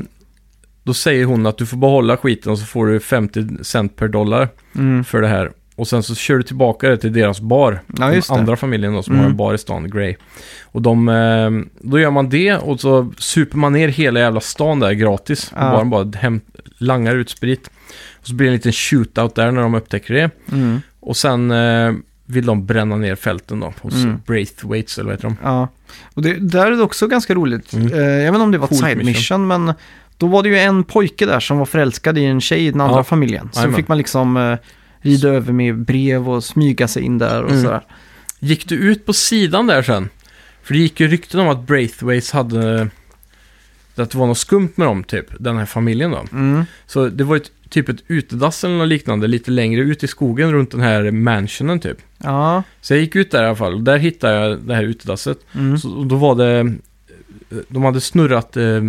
S2: då säger hon att du får behålla skiten och så får du 50 cent per dollar
S1: mm.
S2: för det här. Och sen så kör du tillbaka det till deras bar.
S1: Ja,
S2: den andra familjen då, som
S1: Mm.
S2: har en bar i stan, Grey. Och de, eh, då gör man det och så super man ner hela jävla stan där gratis.
S1: Ja.
S2: Och bara, bara hem, langar ut sprit. Och så blir det en liten shootout där när de upptäcker det.
S1: Mm.
S2: Och sen eh, vill de bränna ner fälten då, hos
S1: Mm.
S2: Braithwaites eller vad heter de?
S1: Ja, och det, där är det också ganska roligt.
S2: Mm.
S1: Eh, jag vet inte om det var ett
S2: Coolt
S1: side mission,
S2: mission.
S1: men då var det ju en pojke där som var förälskad i en tjej i den andra
S2: Ja.
S1: familjen. Så
S2: Jajamän.
S1: fick man liksom rida över med brev och smyga sig in där och
S2: Mm.
S1: sådär.
S2: Gick du ut på sidan där sen? För det gick ju rykten om att Braithwaite hade... Att det var något skumt med dem, typ. Den här familjen då.
S1: Mm.
S2: Så det var ett, typ ett utedass eller något liknande lite längre ut i skogen runt den här mansionen typ.
S1: Ja,
S2: Så jag gick ut där i alla fall och där hittade jag det här utedasset.
S1: mm.
S2: Så och då var det... De hade snurrat... Eh,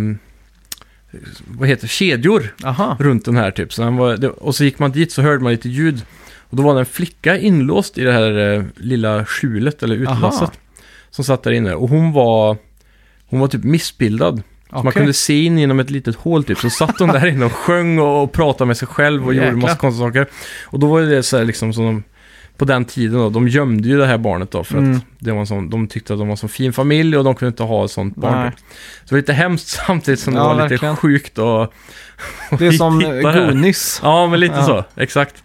S2: vad heter? Kedjor
S1: Aha.
S2: runt den här typ. Så den var, det, och så gick man dit så hörde man lite ljud. Och då var det en flicka inlåst i det här eh, lilla skjulet eller utedasset.
S1: Aha.
S2: Som satt där inne. Och hon var... Hon var typ missbildad. Så man kunde se in genom ett litet hål typ. Så satt hon där inne och sjöng och, och pratade med sig själv och gjorde
S1: Jäklar.
S2: massa konstiga saker. Och då var det så här liksom som de på den tiden då, de gömde ju det här barnet då för
S1: Mm.
S2: att det var sån, de tyckte att de var en så fin familj och de kunde inte ha ett sånt barn.
S1: Nej.
S2: då. Så det var lite hemskt samtidigt som det
S1: Ja,
S2: var lite
S1: verkligen.
S2: sjukt och...
S1: Det är som. Goonies.
S2: Ja, men lite
S1: Ja.
S2: så. Exakt.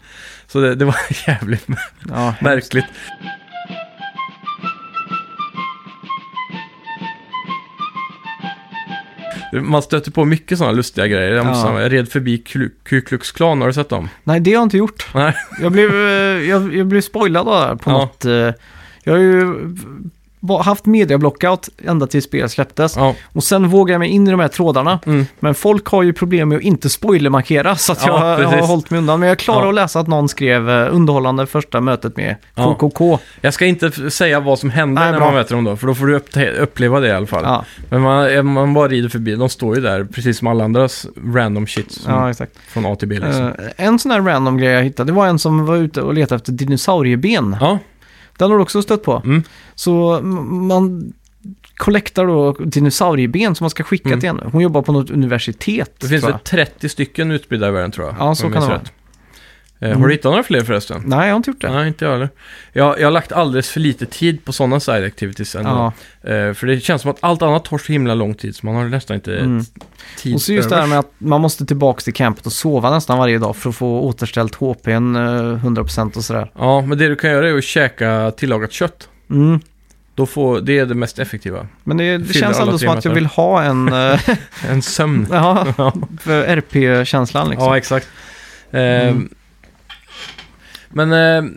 S2: Så det, det var jävligt
S1: Ja,
S2: märkligt. Man stöter på mycket sådana lustiga grejer. Jag, måste,
S1: Ja.
S2: jag red förbi Ku Ku Klux Klan, har du sett dem?
S1: Nej, det har jag inte gjort.
S2: Nej.
S1: Jag blev, eh, jag, jag blev spoilad av det här på
S2: Ja.
S1: något. eh, Jag har ju ba- haft mediablockout ända tills spelet släpptes.
S2: Ja.
S1: Och sen vågade jag mig in i de här trådarna.
S2: Mm.
S1: Men folk har ju problem med att inte spoilermarkera så att jag,
S2: Ja,
S1: jag har
S2: precis.
S1: hållit mig undan. Men jag klarar
S2: Ja.
S1: att läsa att någon skrev eh, underhållande första mötet med. KKK.
S2: Jag ska inte säga vad som händer
S1: Nej,
S2: när
S1: bra.
S2: man möter dem då, för då får du upp uppleva det i alla fall. Men man, man bara rider förbi, de står ju där precis som alla andras random shit från A till B liksom.
S1: Eh, en sån här random grej jag hittade, det var en som var ute och letade efter dinosaurieben. Den har du också stött på.
S2: Mm.
S1: Så man kollektar då dinosaurieben som man ska skicka
S2: Mm.
S1: till henne. Hon jobbar på något universitet.
S2: det finns väl
S1: jag.
S2: 30 stycken utspridda i världen tror jag.
S1: Ja, så kan det
S2: minns rätt. Eh,
S1: Mm.
S2: Har du hittat några fler förresten?
S1: Nej, jag har inte gjort det.
S2: Nej, inte jag heller. Jag, jag har lagt alldeles för lite tid på sådana side activities ändå.
S1: Ja.
S2: Eh, för det känns som att allt annat tar så himla lång tid, så man har nästan inte
S1: Mm.
S2: tid
S1: Och så just det här med att man måste tillbaka till campet och sova nästan varje dag för att få återställt HPn eh, 100% och sådär.
S2: Ja, men det du kan göra är att käka tillagat kött.
S1: Mm.
S2: Då får, det är det mest effektiva.
S1: Men det, det känns ändå som att jag vill ha en... eh,
S2: En sömn.
S1: ja, för RP-känslan liksom.
S2: Ja, exakt. Eh,
S1: Mm.
S2: Men eh,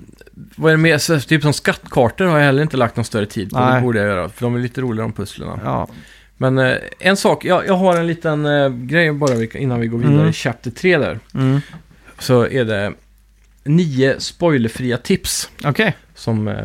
S2: vad är det mer? Så, typ som skattkartor har jag heller inte lagt någon större tid på. Det
S1: Nej.
S2: borde jag göra, för de är lite roligare om pusslerna.
S1: Ja.
S2: Men eh, en sak, jag, jag har en liten eh, grej bara innan vi går vidare
S1: Mm.
S2: i Chapter 3 där.
S1: Mm.
S2: Så är det nio spoilerfria tips
S1: Okej.
S2: som... Eh,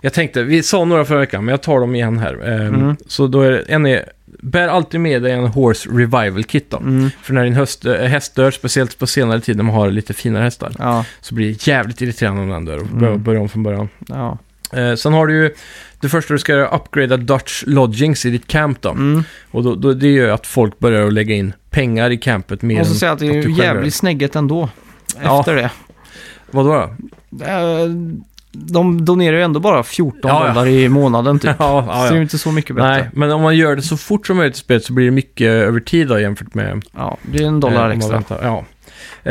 S2: jag tänkte, vi sa några förra veckan, men jag tar dem igen här. Eh,
S1: Mm.
S2: Så då är det, en är, bär alltid med dig en Horse Revival Kit då.
S1: Mm.
S2: För när din höst, äh, häst dör, speciellt på senare tid när man har lite finare hästar,
S1: Ja.
S2: så blir det jävligt irriterande om den dör och
S1: Mm.
S2: börja, börja om från början.
S1: Ja.
S2: Eh, sen har du ju, det första du ska göra är upgrada Dutch Lodgings i ditt camp då.
S1: Mm.
S2: Och då, då, det gör att folk börjar att lägga in pengar i campet mer
S1: måste
S2: än
S1: säga att det är
S2: gör.
S1: jävligt snägget ändå.
S2: Ja.
S1: Efter det.
S2: Vadå då?
S1: Eh, De donerar ju ändå bara 14
S2: Ja, ja.
S1: dollar i månaden typ.
S2: Ja,
S1: Så
S2: ja,
S1: det är ju
S2: ja.
S1: inte så mycket bättre.
S2: Nej, men om man gör det så fort som möjligt i spelet så blir det mycket över tid då jämfört med...
S1: Ja, det är en
S2: eh,
S1: dollar
S2: om man
S1: extra.
S2: väntar. Ja.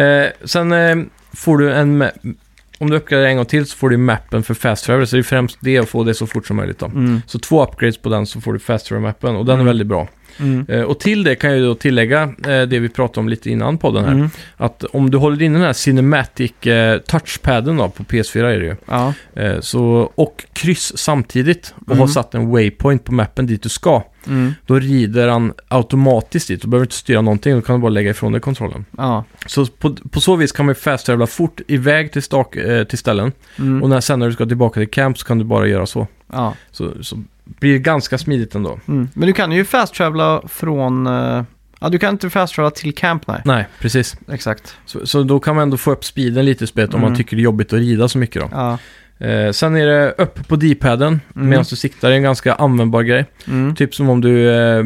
S2: Eh, sen eh, får du en... ma- Om du uppgraderar en gång till så får du mappen för fast travel, så det är främst det att få det så fort som möjligt då.
S1: Mm.
S2: Så två upgrades på den så får du fast travel-mappen och den
S1: Mm.
S2: är väldigt bra.
S1: Mm.
S2: Eh, och till det kan jag ju då tillägga eh, det vi pratade om lite innan podden här.
S1: Mm.
S2: Att om du håller in den här Cinematic eh, touchpaden då, på PS4 är det ju.
S1: Ja.
S2: Eh, så, och kryss samtidigt och
S1: Mm.
S2: har satt en waypoint på mappen dit du ska.
S1: Mm.
S2: Då rider han automatiskt dit. Du behöver inte styra någonting, då kan du bara lägga ifrån dig kontrollen.
S1: Ja.
S2: Så på, på så vis kan man ju fast fort iväg till, stak, eh, till ställen.
S1: Mm.
S2: Och när, sen när du ska tillbaka till camp så kan du bara göra så.
S1: ja.
S2: Så, så blir ganska smidigt ändå.
S1: Mm. Men du kan ju fast travela från... eh, Ja, du kan inte fast travela till camp, nej.
S2: Nej, precis.
S1: Exakt.
S2: Så, så då kan man ändå få upp speeden lite i spelet om
S1: Mm.
S2: man tycker det är jobbigt att rida så mycket då.
S1: Ja.
S2: Eh, sen är det upp på D-paden
S1: Mm.
S2: medan du siktar, det är en ganska användbar grej.
S1: Mm.
S2: Typ som om du... Eh,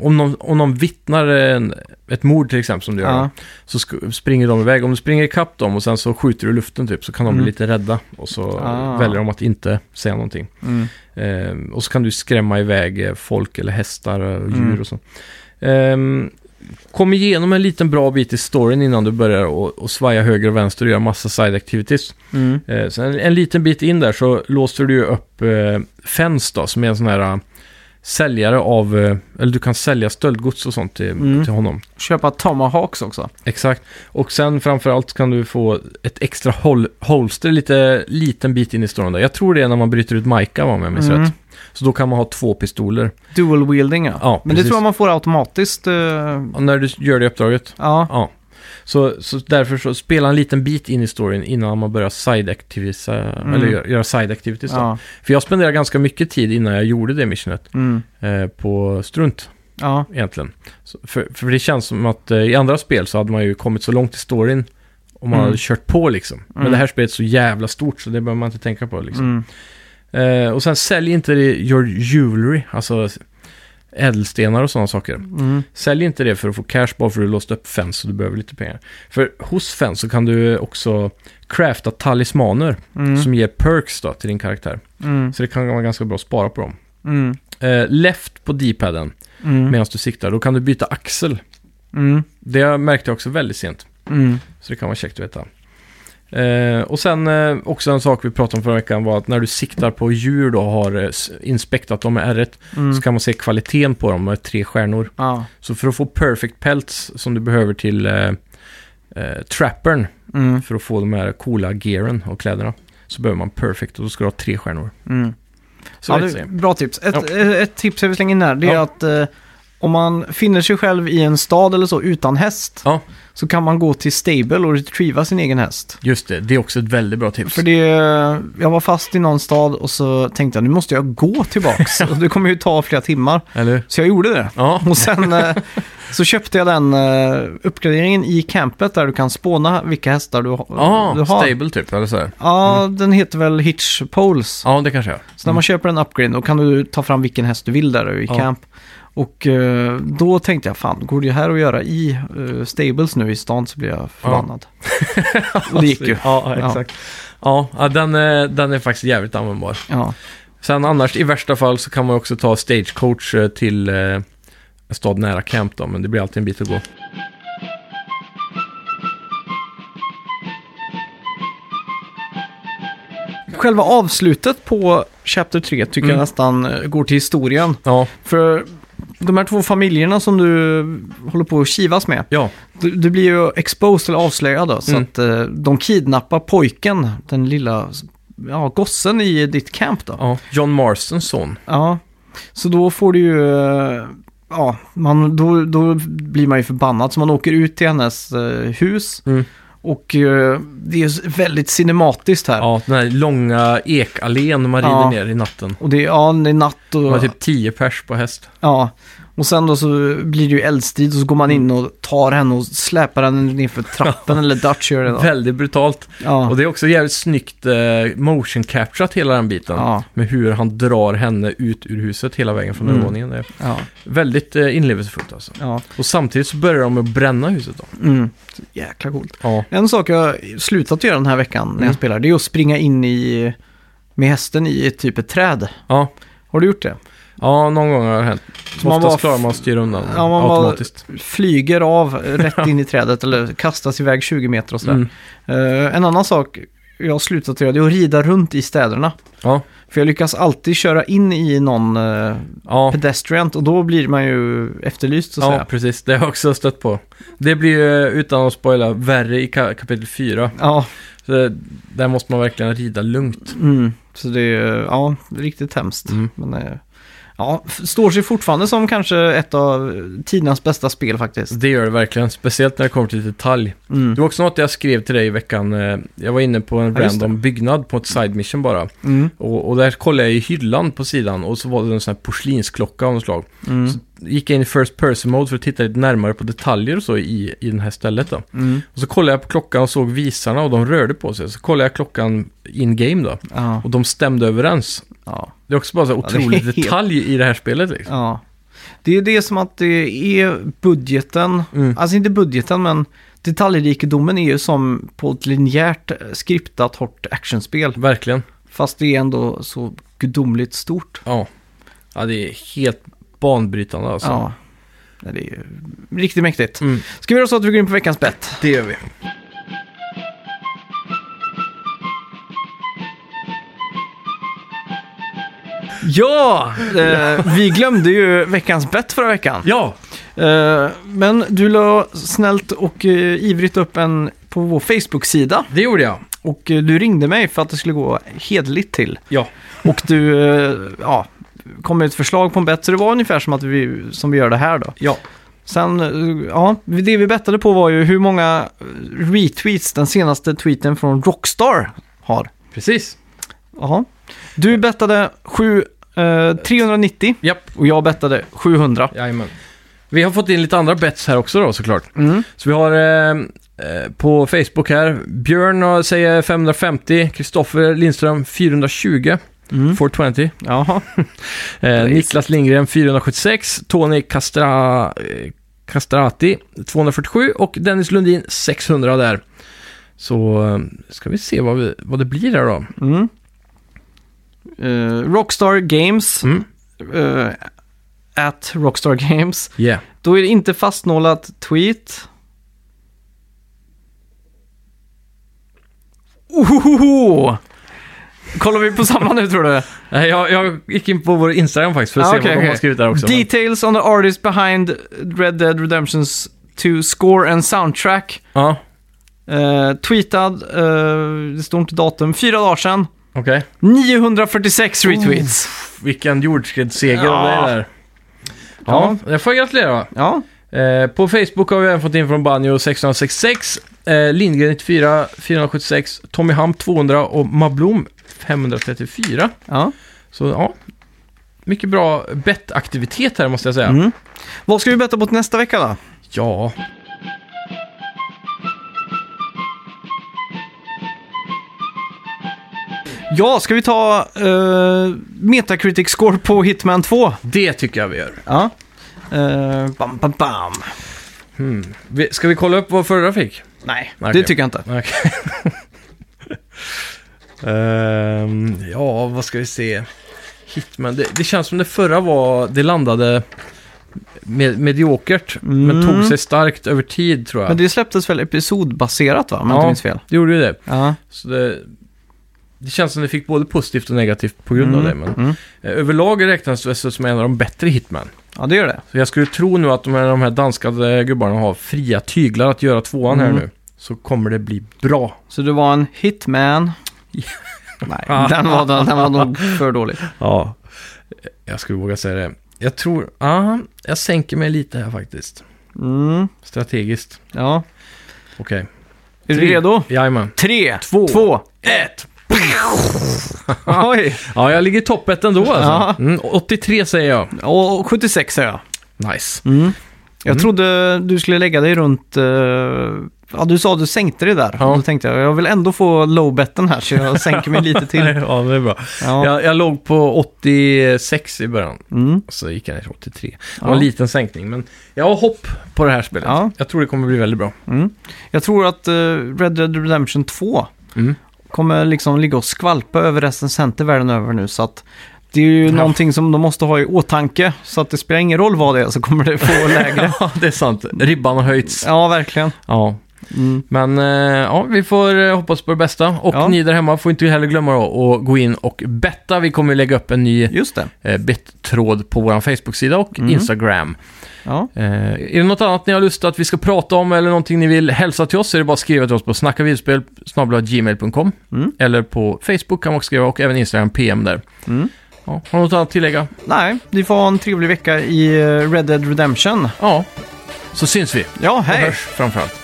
S2: om, någon, om någon vittnar en, ett mord till exempel som du gör,
S1: Ja.
S2: så sk- springer de iväg. Om du springer ikapp dem och sen så skjuter du i luften typ, så kan de
S1: Mm.
S2: bli lite rädda. Och så
S1: Ah.
S2: väljer de att inte säga någonting.
S1: Mm.
S2: Eh, och så kan du skrämma iväg eh, folk eller hästar och djur
S1: Mm.
S2: och så. Ehm, kom igenom en liten bra bit i storyn innan du börjar och, och svaja höger och vänster och göra massa side activities.
S1: Mm.
S2: Eh, sen en, en liten bit in där så låser du ju upp eh, Fens då, som är en sån här eh, säljare av, eh, eller du kan sälja stöldgods och sånt till,
S1: Mm.
S2: till honom.
S1: Köpa Tomahawks också.
S2: Exakt. Och sen framförallt kan du få ett extra hol holster lite liten bit in i storyn där. Jag tror det är när man bryter ut Maika om jag minns
S1: Mm.
S2: rätt. Så då kan man ha två pistoler.
S1: Dual wielding, ja.
S2: Ja,
S1: Men det
S2: precis.
S1: tror jag man får automatiskt.
S2: Och när du gör det uppdraget.
S1: Ja.
S2: Ja. Så, så därför så spela en liten bit in i storyn innan man börjar side activities,
S1: Mm.
S2: eller göra, göra side activities då.
S1: Ja.
S2: För jag spenderade ganska mycket tid innan jag gjorde det missionet
S1: Mm.
S2: eh, på strunt
S1: Ja.
S2: egentligen. Så, för, för det känns som att eh, i andra spel så hade man ju kommit så långt i storyn om man
S1: Mm.
S2: hade kört på liksom. Men
S1: Mm.
S2: det här spelet är så jävla stort så det behöver man inte tänka på liksom.
S1: Mm.
S2: Eh, och sen sälj inte det- your jewelry, alltså ädelstenar och sådana saker.
S1: Mm.
S2: Sälj inte det för att få cash bara för att du låst upp Fens så du behöver lite pengar. För hos Fens så kan du också crafta talismaner
S1: Mm.
S2: som ger perks då till din karaktär.
S1: Mm.
S2: Så det kan vara ganska bra att spara på dem. Eh, left på D-paden
S1: Mm.
S2: medan du siktar, då kan du byta axel.
S1: Mm.
S2: Det märkte jag också väldigt sent.
S1: Mm.
S2: Så det kan vara käckt att veta. Eh, och sen eh, också en sak vi pratade om förra veckan var att när du siktar på djur då och har eh, inspektat dem med R1
S1: Mm.
S2: så kan man se kvaliteten på dem med tre stjärnor.
S1: Ja.
S2: Så för att få perfect pelts som du behöver till eh, eh, trappern
S1: Mm.
S2: för att få de här coola gearen och kläderna så behöver man perfect och då ska du ha tre stjärnor.
S1: Mm.
S2: Så
S1: Ja, det, bra tips. Ett,
S2: Ja.
S1: ett, ett tips jag vill slänga in här, det är
S2: Ja.
S1: att eh, om man finner sig själv i en stad eller så utan häst,
S2: Ja.
S1: så kan man gå till stable och retrieva sin egen häst.
S2: Just det, det är också ett väldigt bra tips.
S1: För det, jag var fast i någon stad och så tänkte jag nu måste jag gå tillbaks. och det kommer ju ta flera timmar.
S2: Eller?
S1: Så jag gjorde det.
S2: Ja,
S1: Och sen eh, så köpte jag den eh, uppgraderingen i campet där du kan spåna vilka hästar du, ha-
S2: ah,
S1: du har.
S2: stable typ, eller så här.
S1: Ja, den heter väl Hitch Poles.
S2: Ja, det kanske jag.
S1: Så när man köper en upgrade då kan du ta fram vilken häst du vill där i
S2: Ja.
S1: camp. Och eh, då tänkte jag, fan, går det här att göra i eh, stables nu i stan så blir jag förbannad. Och det gick ju.
S2: Ja,
S1: Ja.
S2: exakt. Ja, ja den, är, den är faktiskt jävligt användbar.
S1: Ja.
S2: Sen annars, i värsta fall så kan man också ta stagecoach eh, till eh, en stad nära camp då, men det blir alltid en bit att gå.
S1: Själva avslutet på Chapter 3 tycker
S2: Mm.
S1: jag nästan eh, går till historien.
S2: Ja,
S1: För de här två familjerna som du håller på att kivas med,
S2: ja,
S1: du, du blir ju exposed eller avslöjad då, så
S2: Mm.
S1: att eh, de kidnappar pojken, den lilla ja, gossen i ditt camp då.
S2: ja. John Marstons son.
S1: Ja, så då får du ju... eh, Ja, man, då, då blir man ju förbannad. Så man åker ut till hennes eh, hus.
S2: Mm.
S1: Och eh, det är väldigt cinematiskt här.
S2: Ja, den här långa ekallén man rider
S1: Ja.
S2: ner i natten.
S1: Och det, ja, det är natt
S2: Det
S1: och...
S2: var typ 10 pers på häst.
S1: Ja. Och sen då så blir det ju eldstrid och så går man in och tar henne och släpar henne ner för trappen eller Dutch gör det då.
S2: Väldigt brutalt.
S1: Ja.
S2: Och det är också jävligt snyggt eh, motion capturat hela den biten.
S1: Ja.
S2: Med hur han drar henne ut ur huset hela vägen från
S1: Mm.
S2: övervåningen. Det är
S1: Ja.
S2: väldigt eh, inlevelsefullt alltså.
S1: Ja.
S2: Och samtidigt så börjar de med att bränna huset då.
S1: Mm. Jäkla coolt.
S2: Ja.
S1: En sak jag slutat göra den här veckan när
S2: Mm.
S1: jag spelar, det är att springa in i, med hästen i typ ett träd.
S2: Ja.
S1: Har du gjort det?
S2: Ja, någon gång har det hänt.
S1: Så man
S2: Oftast
S1: bara
S2: klarar man att styra undan
S1: Ja, man bara-
S2: automatiskt.
S1: flyger av rätt in i trädet eller kastas iväg 20 meter och sådär.
S2: Mm.
S1: Eh, en annan sak jag har slutat göra det är att rida runt i städerna.
S2: Ja.
S1: För jag lyckas alltid köra in i någon uh,
S2: Ja.
S1: pedestriant och då blir man ju efterlyst så att
S2: Ja,
S1: säga.
S2: precis. Det har jag också stött på. Det blir ju, utan att spoila, värre i ka- kapitel 4.
S1: Ja,
S2: Så det, där måste man verkligen rida lugnt.
S1: mm. så det är ja, riktigt hemskt.
S2: Mm.
S1: Men, eh, ja, står sig fortfarande som kanske ett av tidernas bästa spel faktiskt.
S2: Det gör det verkligen, speciellt när det kommer till detalj.
S1: Mm.
S2: Det var också något jag skrev till dig i veckan. eh, Jag var inne på en
S1: Ja,
S2: random byggnad på ett side mission bara.
S1: Mm.
S2: Och, och där kollade jag i hyllan på sidan och så var det en sån här porslinsklocka av något slag.
S1: Mm.
S2: Så gick jag in i first person mode för att titta lite närmare på detaljer och så i, i det här stället då.
S1: Mm.
S2: Och så kollade jag på klockan och såg visarna och de rörde på sig. Så kollade jag klockan in game då.
S1: Ja,
S2: Och de stämde överens.
S1: ja.
S2: Det är också bara så här
S1: Ja,
S2: otrolig
S1: helt-
S2: detalj i det här spelet liksom.
S1: Ja. Det är det som att det är budgeten,
S2: Mm.
S1: alltså inte budgeten men detaljrikedomen är ju som på ett linjärt eh, skriptat hårt actionspel.
S2: Verkligen.
S1: Fast det är ändå så gudomligt stort.
S2: Ja. Ja, det är helt banbrytande alltså.
S1: Ja. Det är ju riktigt mäktigt.
S2: Mm.
S1: Ska vi göra så att vi går in på veckans bett?
S2: Det gör vi.
S1: Ja! Eh, vi glömde ju veckans bett förra veckan.
S2: Ja,
S1: Eh, men du la snällt och eh, ivrigt upp en på vår Facebook-sida.
S2: det gjorde jag.
S1: Och eh, du ringde mig för att det skulle gå hederligt till.
S2: Ja.
S1: Och du, eh, ja, kom med ett förslag på en bett. Så det var ungefär som att vi, som vi gör det här då.
S2: Ja.
S1: Sen, eh, ja, det vi bettade på var ju hur många eh, retweets den senaste tweeten från Rockstar har.
S2: Precis.
S1: Jaha. Du bettade sju, eh, 390
S2: Japp.
S1: och jag bettade 700.
S2: Jajamän. Vi har fått in lite andra bets här också då såklart.
S1: Mm.
S2: Så vi har eh, eh, på Facebook här, Björn har- säger 550, Kristoffer Lindström 420,
S1: Mm.
S2: 420.
S1: Jaha.
S2: Eh, Niklas Lindgren 476, Tony Castra, eh, Castrati 247 och Dennis Lundin 600 där. Så eh, ska vi se vad, vi, vad det blir där då.
S1: Mm. Eh, Rockstar Games,
S2: Mm.
S1: eh, at Rockstar Games.
S2: Yeah.
S1: Då är det inte fastnålat tweet. Ohoho! Kollar vi på samma nu tror du?
S2: Nej, Jag, jag gick in på vår Instagram faktiskt för att
S1: Ah,
S2: se
S1: okej,
S2: vad de
S1: okej.
S2: har skrivit där också. men-
S1: Details on the artist behind Red Dead Redemptions 2 score and soundtrack.
S2: Ja,
S1: Uh, tweetad, eh, det står inte datum, fyra dagar sedan.
S2: okej.
S1: 946 retweets.
S2: Vilken jordskredsseger
S1: Ja.
S2: av dig där. Ja, jag får gratulera va?
S1: Ja,
S2: Eh, på Facebook har vi även fått in från Banjo 666, eh, Lindgren 94, 476, Tommy Hamp 200 och Mablom 534.
S1: ja.
S2: Så ja, mycket bra bettaktivitet här måste jag säga.
S1: Mm. Vad ska vi betta på till nästa vecka då?
S2: Ja,
S1: Ja, ska vi ta uh, Metacritic score på Hitman 2?
S2: det tycker jag vi gör.
S1: Ja. Eh, bam, bam, bam.
S2: Hmm. Ska vi kolla upp vad förra fick?
S1: Nej,
S2: Okej.
S1: det tycker jag inte.
S2: Okej. Ehm, ja, vad ska vi se? Hitman, det, det känns som det förra var, det landade med, mediokert, men
S1: Mm.
S2: tog sig starkt över tid tror jag.
S1: Men det släpptes väl episodbaserat va? Om jag
S2: Ja.
S1: inte minns fel.
S2: Det gjorde ju det.
S1: Ja.
S2: Så det, det känns som det fick både positivt och negativt på grund av det. Men
S1: Mm.
S2: eh, överlag räknas det som en av de bättre Hitman.
S1: Ja, det gör det.
S2: Så jag skulle tro nu att de här, de här danska eh, gubbarna har fria tyglar att göra tvåan här
S1: Mm.
S2: nu. Så kommer det bli bra.
S1: Så det var en Hitman. Nej, den var, den, den var nog för dålig.
S2: Ja, jag skulle våga säga det. Jag tror, ja, jag sänker mig lite här faktiskt.
S1: Mm.
S2: Strategiskt.
S1: Ja.
S2: Okej.
S1: Är du redo?
S2: Jajamän.
S1: Tre,
S2: Två.
S1: två.
S2: Ett!
S1: Oj.
S2: Ja, jag ligger i topp ett ändå alltså. Mm, 83 säger jag.
S1: Och 76 säger jag.
S2: Nice.
S1: Mm. Jag
S2: Mm.
S1: trodde du skulle lägga dig runt... eh, ja, du sa att du sänkte dig där.
S2: Ja.
S1: Då tänkte jag, jag vill ändå få low-betten här, så jag sänker mig lite till.
S2: ja, det är bra.
S1: Ja.
S2: Jag, jag låg på 86 i början.
S1: Mm.
S2: Så gick jag ner till 83. Det
S1: Ja.
S2: var en liten sänkning, men jag har hopp på det här spelet.
S1: Ja.
S2: Jag tror det kommer bli väldigt bra.
S1: Mm. Jag tror att uh, Red Dead Redemption 2
S2: Mm.
S1: kommer liksom ligga och skvalpa över recensenter världen över nu. Så att det är ju
S2: Ja.
S1: någonting som de måste ha i åtanke. Så att det spelar ingen roll vad det är så kommer det få lägre.
S2: Ja, det är sant. Ribban har höjts.
S1: ja, verkligen.
S2: Ja.
S1: Mm.
S2: Men eh, ja, vi får eh, hoppas på det bästa. Och
S1: Ja.
S2: ni där hemma får inte heller glömma då att gå in och betta. Vi kommer lägga upp en ny
S1: Just det.
S2: eh, bettråd på vår Facebook-sida och
S1: Mm.
S2: Instagram.
S1: Ja.
S2: Är det något annat ni har lust att vi ska prata om eller någonting ni vill hälsa till oss så är det bara att skriva till oss på snackavidspel.gmail.com
S1: Mm.
S2: eller på Facebook kan man också skriva och även Instagram PM där.
S1: Mm.
S2: Ja, har du något annat att tillägga?
S1: Nej, ni får ha en trevlig vecka i Red Dead Redemption.
S2: Ja, så syns vi.
S1: Ja,
S2: Och
S1: hej!
S2: hörs framförallt.